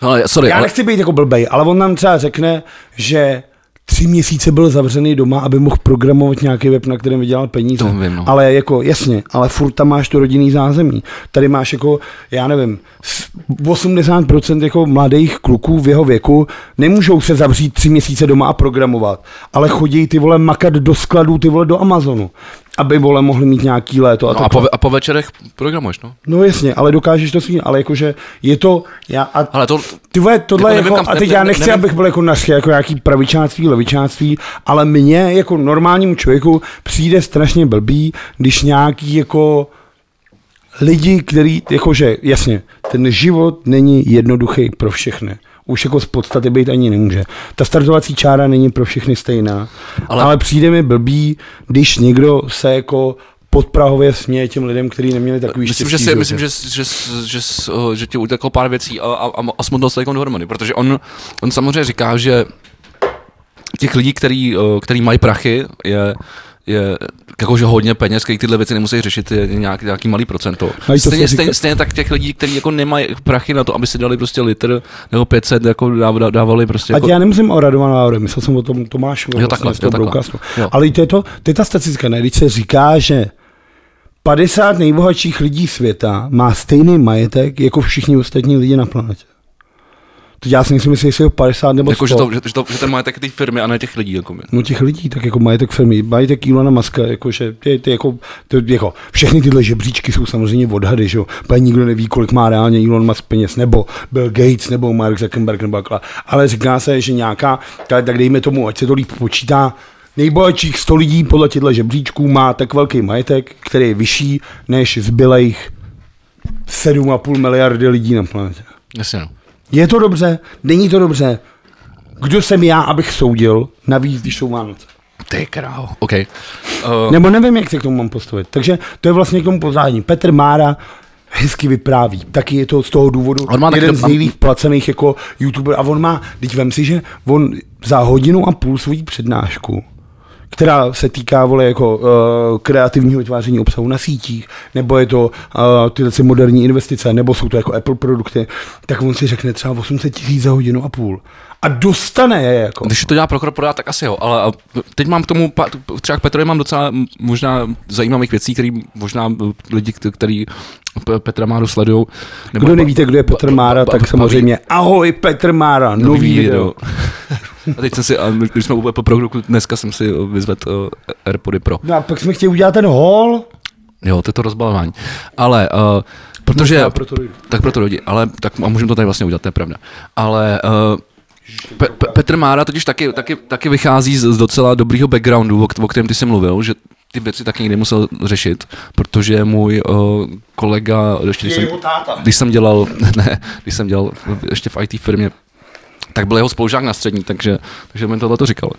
[SPEAKER 2] ale, sorry,
[SPEAKER 1] já
[SPEAKER 2] ale,
[SPEAKER 1] nechci být jako blbej, ale on nám třeba řekne, že tři měsíce byl zavřený doma, aby mohl programovat nějaký web, na kterém vydělal peníze.
[SPEAKER 2] To vím, no.
[SPEAKER 1] Ale jako, jasně, ale furt tam máš to rodinný zázemí. Tady máš jako, já nevím, s- 80% jako mladých kluků v jeho věku nemůžou se zavřít tři měsíce doma a programovat, ale chodí ty vole makat do skladů, ty vole do Amazonu, aby vole mohli mít nějaký léto. A,
[SPEAKER 2] no, a, po, a po večerech programuješ, no.
[SPEAKER 1] No jasně, ale dokážeš to svým, ale jakože je to, já, a
[SPEAKER 2] Ale to,
[SPEAKER 1] ty vole, tohle
[SPEAKER 2] Jako
[SPEAKER 1] jako,
[SPEAKER 2] nevím,
[SPEAKER 1] jako
[SPEAKER 2] kam-
[SPEAKER 1] a teď
[SPEAKER 2] ne-
[SPEAKER 1] já
[SPEAKER 2] ne-
[SPEAKER 1] nechci,
[SPEAKER 2] nevím-
[SPEAKER 1] abych byl jako naši, jako nějaký pravičáctví, levičáctví, ale mně jako normálnímu člověku přijde strašně blbý, když nějaký jako lidi, který, jakože, jasně, ten život není jednoduchý pro všechny. Už jako z podstaty být ani nemůže. Ta startovací čára není pro všechny stejná, ale,
[SPEAKER 2] Ale-
[SPEAKER 1] přijde mi blbý, když někdo se jako podprahově směje těm lidem, kteří neměli takový
[SPEAKER 2] myslím, že,
[SPEAKER 1] štěstí
[SPEAKER 2] si,
[SPEAKER 1] v
[SPEAKER 2] myslím, že, že, že, že, že ti uteklo pár věcí a, a, a, a smutnost se jako dohromady, protože on, on samozřejmě říká, že těch lidí, který, který mají prachy, je, je jakože hodně peněz, který tyhle věci nemusí řešit, je nějak, nějaký malý procento.
[SPEAKER 1] To
[SPEAKER 2] Stejně, stejně, stejně, tak těch lidí, kteří jako nemají prachy na to, aby si dali prostě litr nebo 500, jako dáv- dávali prostě
[SPEAKER 1] Ať
[SPEAKER 2] jako,
[SPEAKER 1] já nemyslím o Radovanu Laure, myslel jsem o tom Tomášu.
[SPEAKER 2] Jo, takhle, jo, takhle. Jo.
[SPEAKER 1] Ale to je, to, to je ta statistika, ne? Když se říká, že 50 nejbohatších lidí světa má stejný majetek jako všichni ostatní lidi na planetě. To já si myslím, jestli je 50 nebo 100.
[SPEAKER 2] jako, že, to, že, že, to, že ten majetek té firmy a ne těch lidí. Jako,
[SPEAKER 1] No těch lidí, tak jako majetek firmy, majetek Ilona Maska, jakože ty, ty jako, to, jako, všechny tyhle žebříčky jsou samozřejmě odhady, že jo, nikdo neví, kolik má reálně Elon Musk peněz, nebo Bill Gates, nebo Mark Zuckerberg, nebo takhle. Ale říká se, že nějaká, tak, tak dejme tomu, ať se to líp počítá, nejbohatších 100 lidí podle těchto žebříčků má tak velký majetek, který je vyšší než zbylejch 7,5 miliardy lidí na planetě.
[SPEAKER 2] Jasně, no.
[SPEAKER 1] Je to dobře? Není to dobře? Kdo jsem já, abych soudil, navíc, když jsou Vánoce?
[SPEAKER 2] Ty krávo, OK. Uh,
[SPEAKER 1] Nebo nevím, jak se k tomu mám postavit. Takže to je vlastně k tomu pozádání. Petr Mára hezky vypráví. Taky je to z toho důvodu
[SPEAKER 2] On má
[SPEAKER 1] jeden
[SPEAKER 2] do-
[SPEAKER 1] z nejlíp placených jako youtuber. A on má, teď vem si, že on za hodinu a půl svojí přednášku, která se týká vole jako uh, kreativního vytváření obsahu na sítích, nebo je to uh, tyhle moderní investice, nebo jsou to jako Apple produkty, tak on si řekne třeba 800 tisíc za hodinu a půl. A dostane je jako.
[SPEAKER 2] Když to dělá pro korporát, tak asi jo, ale a teď mám k tomu, třeba k Petrovi mám docela možná zajímavých věcí, které možná lidi, kte- který Petra Máru sledujou.
[SPEAKER 1] Kdo nevíte, kdo je Petr Mára, tak samozřejmě ahoj Petr Mára, nový video. [LAUGHS]
[SPEAKER 2] A teď jsem si, a když jsme po produktu, dneska jsem si vyzvedl uh, AirPody Pro.
[SPEAKER 1] No a pak jsme chtěli udělat ten hol.
[SPEAKER 2] Jo, to je to rozbalování. Ale, uh, protože,
[SPEAKER 1] Možná proto dojdu.
[SPEAKER 2] tak proto lidi, ale tak a můžeme to tady vlastně udělat, to je pravda. Ale uh, Pe- Pe- Petr Mára totiž taky, taky, taky vychází z, docela dobrýho backgroundu, o, o kterém ty jsi mluvil, že ty věci taky nikdy musel řešit, protože můj uh, kolega, ještě když jsem, když jsem dělal, [LAUGHS] ne, když jsem dělal ještě v IT firmě, tak byl jeho spolužák na střední, takže, takže mi tohle to říkal.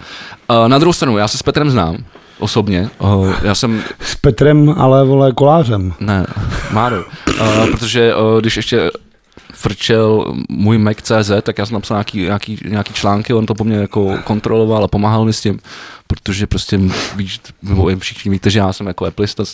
[SPEAKER 2] Uh, na druhou stranu, já se s Petrem znám osobně, uh, já jsem
[SPEAKER 1] S Petrem, ale vole kolářem.
[SPEAKER 2] ne, Máro. Uh, protože uh, když ještě frčel můj Mac.cz, tak já jsem napsal nějaký, nějaký, nějaký články, on to po mně jako kontroloval a pomáhal mi s tím, protože prostě víš, nebo všichni víte, že já jsem jako Appleista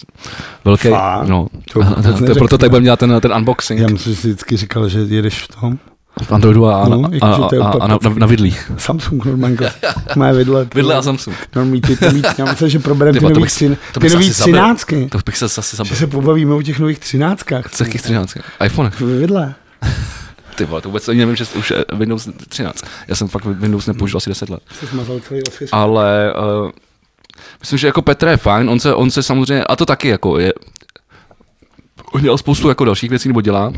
[SPEAKER 2] velký,
[SPEAKER 1] Fakt?
[SPEAKER 2] no,
[SPEAKER 1] To [LAUGHS]
[SPEAKER 2] to, to, to, proto tak budeme dělat ten, ten unboxing
[SPEAKER 1] Já že jsi vždycky říkal, že jedeš v tom.
[SPEAKER 2] V Androidu a,
[SPEAKER 1] No,
[SPEAKER 2] a, a,
[SPEAKER 1] je
[SPEAKER 2] a,
[SPEAKER 1] úplně
[SPEAKER 2] a na, na, na vidlích.
[SPEAKER 1] Samsung normálně. [LAUGHS] Má vidle.
[SPEAKER 2] Vidle a Samsung.
[SPEAKER 1] Normální ty, ty mít, já myslím, že probereme
[SPEAKER 2] Ty
[SPEAKER 1] ty
[SPEAKER 2] vole, to
[SPEAKER 1] nový,
[SPEAKER 2] bych-
[SPEAKER 1] třin,
[SPEAKER 2] to
[SPEAKER 1] ty
[SPEAKER 2] bych
[SPEAKER 1] nový
[SPEAKER 2] asi zabil.
[SPEAKER 1] třináctky.
[SPEAKER 2] To bych se zase
[SPEAKER 1] Že
[SPEAKER 2] zabil.
[SPEAKER 1] se pobavíme o těch nových třináctkách.
[SPEAKER 2] Co jakých 13? iPhone.
[SPEAKER 1] Vidle. [LAUGHS]
[SPEAKER 2] Ty vole, to vůbec ani nevím, že už Windows 13. Já jsem fakt Windows nepoužil asi 10 let. Ale uh, myslím, že jako Petr je fajn, on se, on se samozřejmě, a to taky jako je, on dělal spoustu jako dalších věcí, nebo dělá,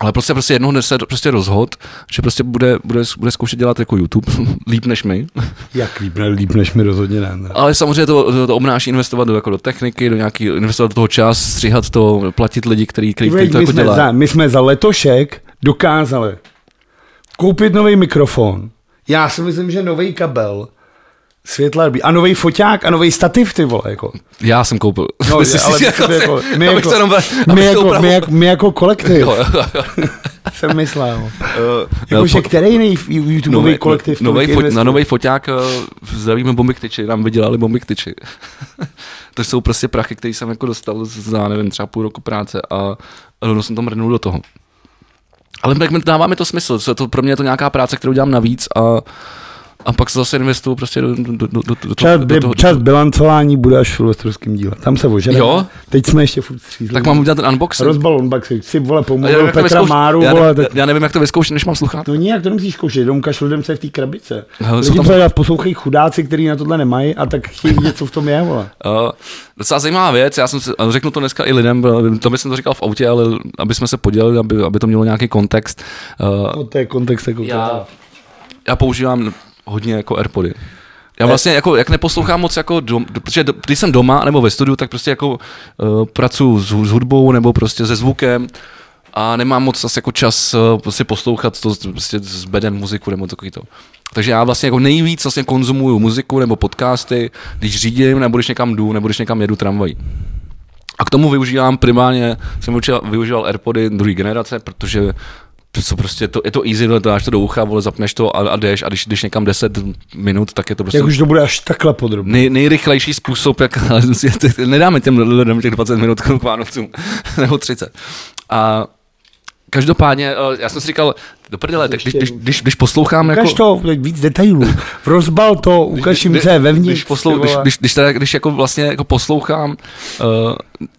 [SPEAKER 2] ale prostě prostě jednoho dne se prostě rozhod, že prostě bude, bude, bude zkoušet dělat jako YouTube [LAUGHS] líp než my.
[SPEAKER 1] Jak líp, ne, líp než mi rozhodně ne. ne.
[SPEAKER 2] Ale samozřejmě to, to, to obnáší investovat do, jako do techniky, do nějaký, investovat do toho čas, stříhat to, platit lidi, který, který, který to
[SPEAKER 1] my,
[SPEAKER 2] jako
[SPEAKER 1] jsme
[SPEAKER 2] dělá.
[SPEAKER 1] za, my jsme za letošek dokázali koupit nový mikrofon. Já si myslím, že nový kabel, světla a nový foťák a nový stativ, ty vole, jako.
[SPEAKER 2] Já jsem koupil.
[SPEAKER 1] No,
[SPEAKER 2] Myslím
[SPEAKER 1] ale
[SPEAKER 2] si,
[SPEAKER 1] my, jsme jako, my, jako,
[SPEAKER 2] to jenom-
[SPEAKER 1] my,
[SPEAKER 2] to
[SPEAKER 1] jako, my, jako, my jako kolektiv,
[SPEAKER 2] Jo, jo, jo.
[SPEAKER 1] jsem myslel.
[SPEAKER 2] Eh,
[SPEAKER 1] Jakože
[SPEAKER 2] po-
[SPEAKER 1] který nej YouTubeový kolektiv
[SPEAKER 2] novej
[SPEAKER 1] tolik
[SPEAKER 2] fo,
[SPEAKER 1] investuje?
[SPEAKER 2] na nový foťák uh, zdravíme bomby ktyči, nám vydělali bomby ktyči. [LAUGHS] to jsou prostě prachy, které jsem jako dostal za, nevím, třeba půl roku práce a, rovnou jsem to mrnul do toho. Ale dává mi to smysl, je to, pro mě je to nějaká práce, kterou dělám navíc a, a pak se zase investuju prostě do, do, do, do, do, do,
[SPEAKER 1] Čas,
[SPEAKER 2] do,
[SPEAKER 1] by,
[SPEAKER 2] toho.
[SPEAKER 1] čas bilancování bude až v silvestrovském díle. Tam se oženeme.
[SPEAKER 2] Jo?
[SPEAKER 1] Teď jsme ještě furt střízli.
[SPEAKER 2] Tak mám udělat ten unboxing.
[SPEAKER 1] Rozbal unboxing. Si vole
[SPEAKER 2] to
[SPEAKER 1] Petra
[SPEAKER 2] vyzkouš-
[SPEAKER 1] Máru,
[SPEAKER 2] já,
[SPEAKER 1] vole, tak...
[SPEAKER 2] já nevím, jak to vyzkoušet, než mám sluchat.
[SPEAKER 1] No nijak to nemusíš zkoušet, jenom kašlu jdem se v té krabice.
[SPEAKER 2] Hele, jsou
[SPEAKER 1] Lidi,
[SPEAKER 2] tam-
[SPEAKER 1] poslouchají chudáci, kteří na tohle nemají a tak chtějí vidět, co v tom je, vole. [LAUGHS]
[SPEAKER 2] Uh, docela zajímavá věc, já jsem si, řeknu to dneska i lidem, to bych jsem to říkal v autě, ale aby jsme se podělili, aby, aby to mělo nějaký kontext. Uh,
[SPEAKER 1] No to je kontext jako
[SPEAKER 2] já, já používám hodně jako Airpody. Já vlastně jako, jak neposlouchám moc jako, dom, protože když jsem doma nebo ve studiu, tak prostě jako uh, pracuji s, s hudbou nebo prostě se zvukem a nemám moc zase jako čas uh, prostě poslouchat to prostě s bedem muziku nebo takový to. Takže já vlastně jako nejvíc vlastně konzumuju muziku nebo podcasty, když řídím, nebo když někam jdu, nebo když někam jedu tramvají. A k tomu využívám primárně, jsem využíval Airpody druhé generace, protože to jsou prostě to, je to easy, vole, to dáš to do ucha, vole, zapneš to a, a jdeš a když jdeš někam 10 minut, tak je to prostě
[SPEAKER 1] Jak už to bude až takhle podrobně.
[SPEAKER 2] nej, nejrychlejší způsob, jak [LAUGHS] nedáme těm lidem těch 20 minut k Vánocům, [LAUGHS] nebo 30. A každopádně, eh, já jsem si říkal, do prdele, tak když, když, když, když poslouchám jako...
[SPEAKER 1] Ukaž to, víc detailů. Rozbal to, ukaž jim, co je vevnitř.
[SPEAKER 2] Když, poslou, když, když, když, teda, když jako vlastně jako poslouchám uh,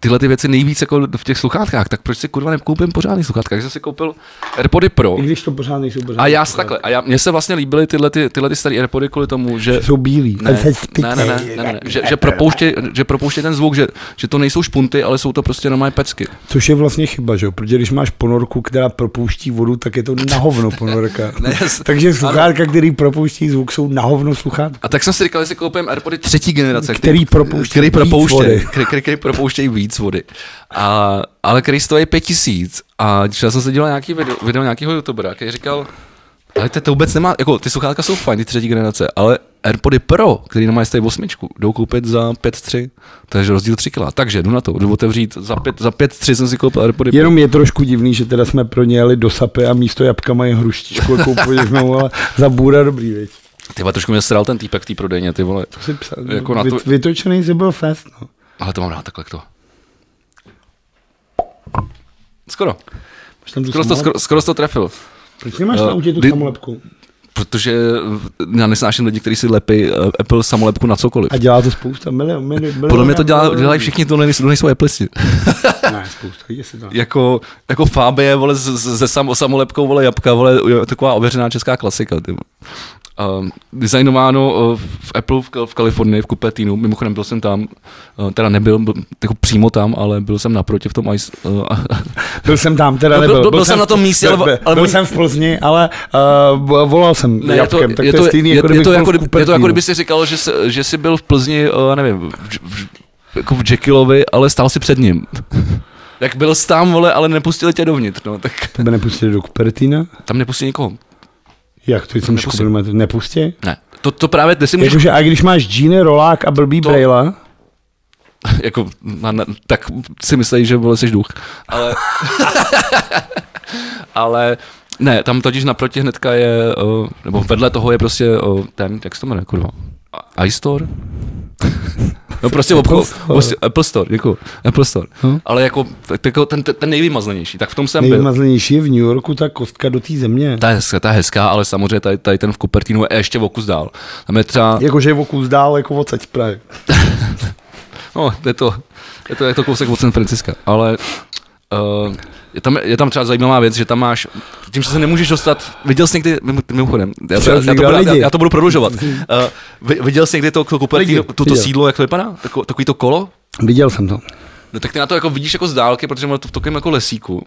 [SPEAKER 2] tyhle ty věci nejvíc jako v těch sluchátkách, tak proč si kurva nekoupím pořádný sluchátka? Takže jsem si koupil AirPody Pro.
[SPEAKER 1] I když to pořád nejsou pořád.
[SPEAKER 2] A já si takhle, a já, mně se vlastně líbily tyhle, ty, tyhle ty staré AirPody kvůli tomu, že...
[SPEAKER 1] Jsou bílí.
[SPEAKER 2] Ne, ne, ne, ne, ne, ne, že, že propouštěj, že propouštěj ten zvuk, že, že to nejsou špunty, ale jsou to prostě normální pecky.
[SPEAKER 1] Což je vlastně chyba, že jo? Protože když máš ponorku, která propouští vodu, tak je to na hovno ponorka. [LAUGHS]
[SPEAKER 2] Ne, jas-
[SPEAKER 1] Takže sluchátka, který propouští zvuk, jsou na hovno sluchátka.
[SPEAKER 2] A tak jsem si říkal, že si koupím AirPody třetí generace,
[SPEAKER 1] Který propouští
[SPEAKER 2] který
[SPEAKER 1] víc vody.
[SPEAKER 2] který, [LAUGHS] který, který propouštějí víc vody. A, ale který stojí pět tisíc. A já jsem se díval nějaký video, video nějakého youtubera, který říkal, ale to, to vůbec nemá, jako ty sluchátka jsou fajn, ty třetí generace, ale AirPody Pro, který nemají stojí osmičku, jdou koupit za 5,3, takže rozdíl 3 kg. Takže jdu na to, jdu otevřít, za 5, za 5,3 jsem si koupil AirPody Pro.
[SPEAKER 1] Jenom je trošku divný, že teda jsme pro ně jeli do sapy a místo jabka mají hruštičku koupili jsme ale za bůra dobrý, věc.
[SPEAKER 2] Ty vole, trošku mě sral ten týpek v té prodejně, ty vole.
[SPEAKER 1] Si psal,
[SPEAKER 2] Jako na to-
[SPEAKER 1] Vyt, vytočený si byl fest, no.
[SPEAKER 2] Ale to mám rád takhle to. Skoro. Skoro, to, skoro, skoro jsi to trefil.
[SPEAKER 1] Proč nemáš
[SPEAKER 2] Jo,
[SPEAKER 1] na autě tu samolepku?
[SPEAKER 2] Protože já nesnáším lidi, kteří si lepí eh, Apple samolepku na cokoliv.
[SPEAKER 1] A dělá to spousta milion, milion, milion
[SPEAKER 2] Podle mě to dělá, dělají všichni, to nejsou, to nejsou Appleisti. [LAUGHS]
[SPEAKER 1] Ne, spousta lidí si to.
[SPEAKER 2] jako, jako Fabie, vole, se sam, samolepkou, vole, jabka, vole, taková ověřená česká klasika, ty. Um, designováno uh, v Apple v, v Kalifornii, v Cupertinu, mimochodem byl jsem tam, uh, teda nebyl byl, jako přímo tam, ale byl jsem naproti v tom ice, uh, [LAUGHS]
[SPEAKER 1] Byl jsem tam, teda
[SPEAKER 2] No, byl-
[SPEAKER 1] nebyl.
[SPEAKER 2] byl jsem na tom místě,
[SPEAKER 1] byl,
[SPEAKER 2] ale-
[SPEAKER 1] byl,
[SPEAKER 2] ale
[SPEAKER 1] byl jsem v Plzni, ale uh, volal jsem
[SPEAKER 2] Ne, je to,
[SPEAKER 1] jabkem, tak
[SPEAKER 2] je
[SPEAKER 1] to, je stejný,
[SPEAKER 2] je,
[SPEAKER 1] jako
[SPEAKER 2] je, to
[SPEAKER 1] byl
[SPEAKER 2] jako, je to jako kdyby si říkal, že, jsi, že jsi byl v Plzni, uh, nevím, v, v, jako v Jekyllovi, ale stál si před ním. [LAUGHS] Jak byl jsi tam, vole, ale nepustili tě dovnitř, no, tak
[SPEAKER 1] Tebe nepustili do Cupertina?
[SPEAKER 2] tam nepustí nikoho.
[SPEAKER 1] Jak, to jsem
[SPEAKER 2] Nepustí.
[SPEAKER 1] nepustí?
[SPEAKER 2] Ne, to, to právě, ty si můžeš,
[SPEAKER 1] Jakože, a když máš džíny, rolák a blbý
[SPEAKER 2] To-
[SPEAKER 1] brejla, [LAUGHS]
[SPEAKER 2] jako, tak si myslí, že vole, jsi duch. Ale, [LAUGHS] ale ne, tam totiž naproti hnedka je, uh, nebo vedle toho je prostě uh, ten, jak se to jmenuje, kurva, iStore? [LAUGHS] No prostě
[SPEAKER 1] Apple
[SPEAKER 2] obchod,
[SPEAKER 1] Store.
[SPEAKER 2] prostě Apple Store, děkuji, Apple Store.
[SPEAKER 1] Hm.
[SPEAKER 2] Ale jako, jako ten, ten, ten nejvymazlenější, tak v tom jsem byl.
[SPEAKER 1] nejvymazlenější je v New Yorku ta kostka do té země.
[SPEAKER 2] Ta je, hezká, ta je hezká, ale samozřejmě tady, tady ten v Cupertinu je ještě o kus dál. Tam je třeba,
[SPEAKER 1] Jakože je o kus dál, jako odsaď z Prahy. [LAUGHS]
[SPEAKER 2] no, je to, je to, je to kousek od San Franciska, ale uh, je, tam, je tam třeba zajímavá věc, že tam máš, tím, že se nemůžeš dostat, viděl jsi někdy, mimo- mimochodem, já to, já, to, budu, já, já to budu prodlužovat, uh, vi- viděl jsi někdy to, to, to, to
[SPEAKER 1] viděl.
[SPEAKER 2] sídlo, jak to vypadá? Tako, takový to kolo?
[SPEAKER 1] Viděl jsem to.
[SPEAKER 2] No tak ty na to jako vidíš jako z dálky, protože má to v takovém jako lesíku,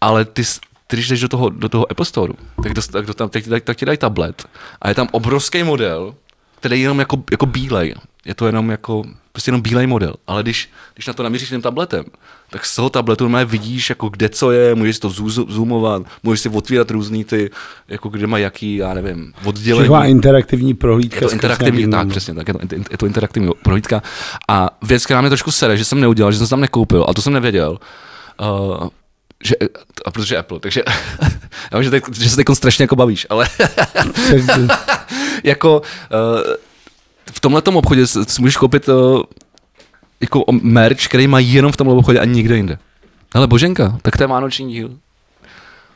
[SPEAKER 2] ale ty, ty když jdeš do toho, do toho Apple Store, tak, dost, tak, tam, tak, ti dají- tak ti dají tablet a je tam obrovský model, který je jenom jako, jako bílej. Je to jenom jako, prostě jenom bílej model. Ale když, když na to namíříš tím tabletem, tak z toho tabletu normálně vidíš, jako kde co je, můžeš si to zoomovat, můžeš si otvírat různý ty, jako kde má jaký, já nevím, oddělení.
[SPEAKER 1] Taková interaktivní prohlídka.
[SPEAKER 2] Je to interaktivní, tak přesně, tak je to, je to interaktivní prohlídka. A věc, která mě trošku sere, že jsem neudělal, že jsem se tam nekoupil, a to jsem nevěděl, uh, že, a protože Apple, takže [LAUGHS] já vím, že, teď, že se teď strašně jako bavíš, ale [LAUGHS] jako uh, v tomhle obchodě si můžeš koupit uh, jako merch, který má jenom v tomhle obchodě a nikde jinde. Ale boženka, tak to je vánoční díl.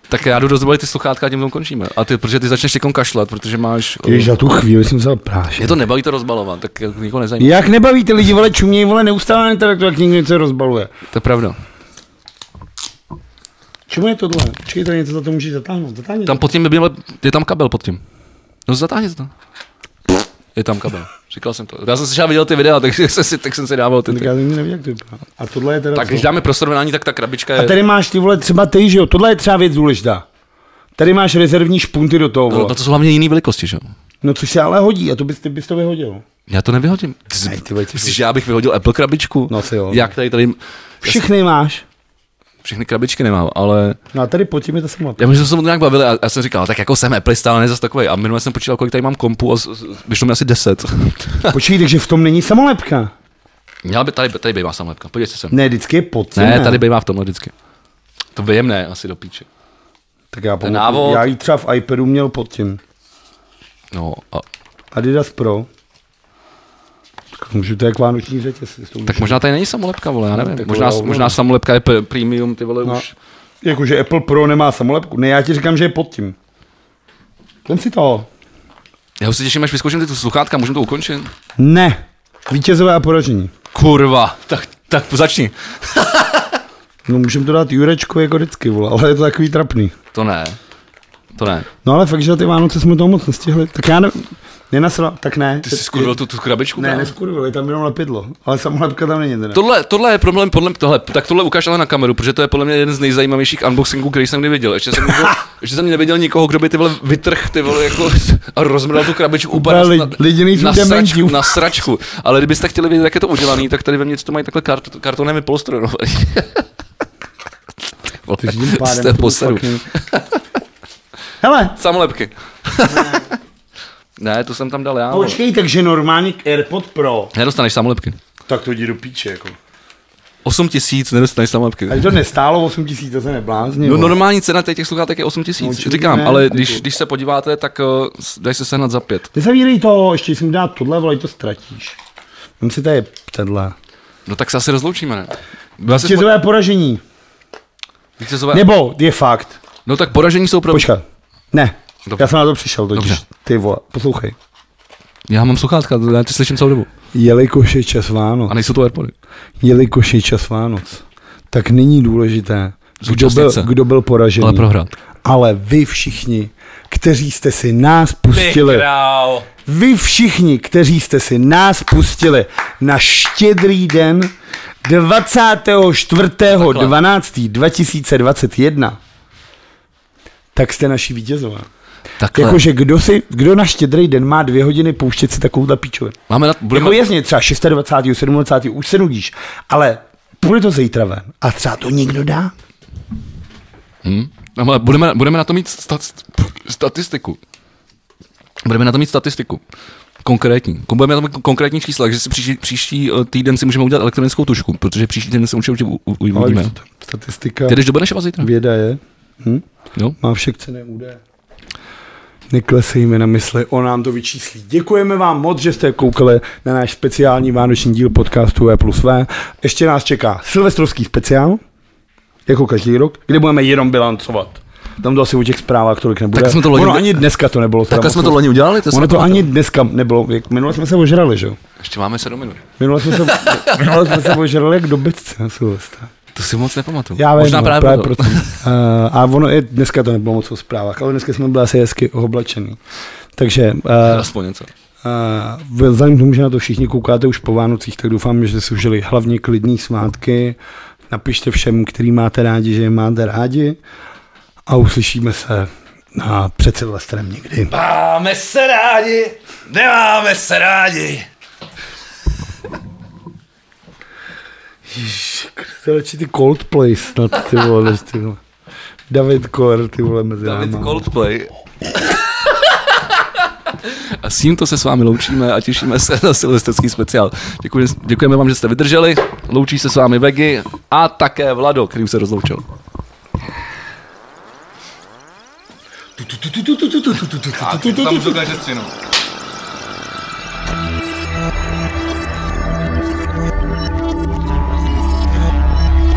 [SPEAKER 2] Tak já jdu rozbalit ty sluchátka a tím končíme. A ty, protože ty začneš teď kašlat, protože máš... uh,
[SPEAKER 1] Ježiš, za tu chvíli jsem vzal prášek.
[SPEAKER 2] mě to nebaví to rozbalovat, tak nikoho nezajímá.
[SPEAKER 1] Jak nebaví ty lidi, vole, čumějí, vole, neustále na interaktu, jak někdo něco rozbaluje.
[SPEAKER 2] To je pravda.
[SPEAKER 1] Čemu je tohle? Počkej, tady něco za to můžeš zatáhnout. Zatáhni
[SPEAKER 2] Tam pod tím by měl, je tam kabel pod tím. No zatáhni to. Je tam kabel. Říkal jsem to. Já jsem si třeba viděl ty videa, [LAUGHS] tak jsem si, tak jsem si dával ty.
[SPEAKER 1] Tak
[SPEAKER 2] ty.
[SPEAKER 1] já nikdy nevím, jak to vypadá. A tohle je teda
[SPEAKER 2] Tak
[SPEAKER 1] co?
[SPEAKER 2] když dáme pro srovnání, tak ta krabička
[SPEAKER 1] A
[SPEAKER 2] je...
[SPEAKER 1] tady máš ty vole třeba ty, že jo, tohle je třeba věc důležitá. Tady máš rezervní špunty do toho,
[SPEAKER 2] No,
[SPEAKER 1] vole.
[SPEAKER 2] no to jsou hlavně jiný velikosti, že jo?
[SPEAKER 1] No což se ale hodí a to bys, ty bys to vyhodil.
[SPEAKER 2] Já to nevyhodím. Ty
[SPEAKER 1] Ne, ty vole, ty
[SPEAKER 2] Myslíš, že já bych vyhodil Apple krabičku?
[SPEAKER 1] No asi jo.
[SPEAKER 2] Jak tady, tady
[SPEAKER 1] Všechny máš.
[SPEAKER 2] Všechny krabičky nemám, ale
[SPEAKER 1] No a tady pod tím je to sama.
[SPEAKER 2] já myslím, že jsme se o tom nějak bavili a já jsem říkal, tak jako jsem Apple stále nezas takový. A minule jsem počítal, kolik tady mám kompu a vyšlo mi asi 10. [LAUGHS]
[SPEAKER 1] Počkej, takže v tom není samolepka.
[SPEAKER 2] Měla by tady, tady bývá samolepka, podívejte sem.
[SPEAKER 1] Ne, vždycky je pod tím.
[SPEAKER 2] Ne, tady bývá v tomhle vždycky. To vyjemné asi do píče.
[SPEAKER 1] Tak já pamatuju,
[SPEAKER 2] návod-
[SPEAKER 1] já ji třeba v iPadu měl pod tím.
[SPEAKER 2] No, a,
[SPEAKER 1] Adidas Pro. Tak Můžu to jak vánoční řetěz. to
[SPEAKER 2] tak možná tady není samolepka, vole, já nevím. Možná, možná samolepka je premium, ty vole,
[SPEAKER 1] No.
[SPEAKER 2] už.
[SPEAKER 1] Jakože Apple Pro nemá samolepku. Ne, já ti říkám, že je pod tím. Vem si to.
[SPEAKER 2] Já už se těším, až vyzkouším ty tu sluchátka, můžeme to ukončit?
[SPEAKER 1] Ne. Vítězové a poražení.
[SPEAKER 2] Kurva, tak, tak začni. [LAUGHS]
[SPEAKER 1] No můžeme to dát Jurečko jako vždycky, vole, ale je to takový trapný.
[SPEAKER 2] To ne, to ne.
[SPEAKER 1] No ale fakt, že ty Vánoce jsme toho moc nestihli. Tak já ne, nenasral, tak ne.
[SPEAKER 2] Ty jsi skurvil tu, tu krabičku?
[SPEAKER 1] Ne, neskurvil, je tam jenom lepidlo. Ale samolepka tam není teda.
[SPEAKER 2] Tohle, tohle je problém, podle tohle, tak tohle ukáž ale na kameru, protože to je podle mě jeden z nejzajímavějších unboxingů, který jsem kdy viděl. Ještě jsem, neviděl, [LAUGHS] ještě jsem neviděl nikoho, kdo by ty vole vytrh ty vole jako a rozmrdal tu krabičku úplně na, na,
[SPEAKER 1] dementi.
[SPEAKER 2] sračku, na sračku. Ale kdybyste chtěli vědět, jak je to udělaný, tak tady ve mně to mají takhle kart, kartonem [LAUGHS]
[SPEAKER 1] pádem
[SPEAKER 2] jste
[SPEAKER 1] není. Hele,
[SPEAKER 2] Samolepky. Ne, to jsem tam dal já. vole.
[SPEAKER 1] počkej, takže normálně AirPod Pro.
[SPEAKER 2] Nedostaneš samolepky.
[SPEAKER 1] Tak to jdi do píče, jako.
[SPEAKER 2] 8 tisíc, nedostaneš tam lepky.
[SPEAKER 1] A to nestálo 8 tisíc, to se neblázni.
[SPEAKER 2] No normální cena těch sluchátek je 8 tisíc,
[SPEAKER 1] No,
[SPEAKER 2] no, říkám,
[SPEAKER 1] ne,
[SPEAKER 2] ale
[SPEAKER 1] jako-
[SPEAKER 2] když, když se podíváte, tak uh, dají se sehnat za pět.
[SPEAKER 1] Nezavírej to, ještě jsem dát tohle, vole, to ztratíš. Vem si tady tenhle.
[SPEAKER 2] No tak se asi rozloučíme, ne?
[SPEAKER 1] Vítězové poražení.
[SPEAKER 2] vítězové...
[SPEAKER 1] Nebo je fakt.
[SPEAKER 2] No tak poražení jsou pro...
[SPEAKER 1] Počkat. Ne.
[SPEAKER 2] Dobře.
[SPEAKER 1] Já jsem na to přišel totiž.
[SPEAKER 2] Dobře.
[SPEAKER 1] Ty vole, poslouchej.
[SPEAKER 2] Já mám sluchátka, já ty slyším celou dobu.
[SPEAKER 1] Jelikož je čas Vánoc,
[SPEAKER 2] A nejsou to Airpody.
[SPEAKER 1] jelikož je čas Vánoc, tak není důležité, kdo byl, kdo byl poražený.
[SPEAKER 2] Ale prohrát.
[SPEAKER 1] Ale vy všichni, kteří jste si nás pustili, vy všichni, kteří jste si nás pustili na štědrý den 24.12.2021, tak jste naši vítězové.
[SPEAKER 2] Takhle.
[SPEAKER 1] Jakože kdo, si, kdo na štědrý den má dvě hodiny pouštět si takovouhle píčovinu.
[SPEAKER 2] Máme na, budeme,
[SPEAKER 1] Jako jasně, třeba 26. 27. už se nudíš, ale půjde to zítra ven a třeba to někdo dá.
[SPEAKER 2] hm? ale budeme, budeme na to mít stat, statistiku. Budeme na to mít statistiku. Konkrétní. Budeme na to mít konkrétní čísla, takže si příští, příští eh, týden si můžeme udělat elektronickou tušku, protože příští týden se určitě uvidíme.
[SPEAKER 1] st- statistika,
[SPEAKER 2] Ty jdeš do Benešova zítra?
[SPEAKER 1] věda je, hm?
[SPEAKER 2] Jo?
[SPEAKER 1] má však cené údaje. Neklesejme na mysli, on nám to vyčíslí. Děkujeme vám moc, že jste koukali na náš speciální vánoční díl podcastu E plus V. Ještě nás čeká silvestrovský speciál, jako každý rok, kde budeme jenom bilancovat. Tam to asi u těch zprávách tolik nebude.
[SPEAKER 2] Tak jsme to loni
[SPEAKER 1] ono ani dneska to nebylo. teda moc
[SPEAKER 2] jsme to loni udělali? To
[SPEAKER 1] Ono
[SPEAKER 2] jsme
[SPEAKER 1] to ani dneska nebylo. Jak minule jsme se ožrali, že jo?
[SPEAKER 2] Ještě máme 7 minut.
[SPEAKER 1] Minule jsme se, [LAUGHS] minule jsme se ožrali jak do bytce na Silvestra.
[SPEAKER 2] To si moc nepamatuju.
[SPEAKER 1] Já vím,
[SPEAKER 2] Možná
[SPEAKER 1] no,
[SPEAKER 2] právě,
[SPEAKER 1] právě
[SPEAKER 2] proto.
[SPEAKER 1] proto. Uh, [LAUGHS] a ono je, dneska to nebylo moc o zprávách, ale dneska jsme byli asi hezky oblačený. Takže uh,
[SPEAKER 2] Aspoň něco.
[SPEAKER 1] uh, vzhledem k tomu, že na to všichni koukáte už po Vánocích, tak doufám, že si užili hlavně klidný svátky. Napište všem, který máte rádi, že je máte rádi. A uslyšíme se na před Silvestrem někdy.
[SPEAKER 2] Máme se rádi, nemáme se rádi.
[SPEAKER 1] Radši ty Coldplay snad, ty vole, než ty vole. David Kor, ty vole, mezi
[SPEAKER 2] David
[SPEAKER 1] náma.
[SPEAKER 2] Coldplay. A s tímto se s vámi loučíme a těšíme se na silvestrský speciál. Děkuji, děkujeme vám, že jste vydrželi. Loučí se s vámi Vegy a také Vlado, který už se rozloučil.
[SPEAKER 3] Tam už dokáže střinou.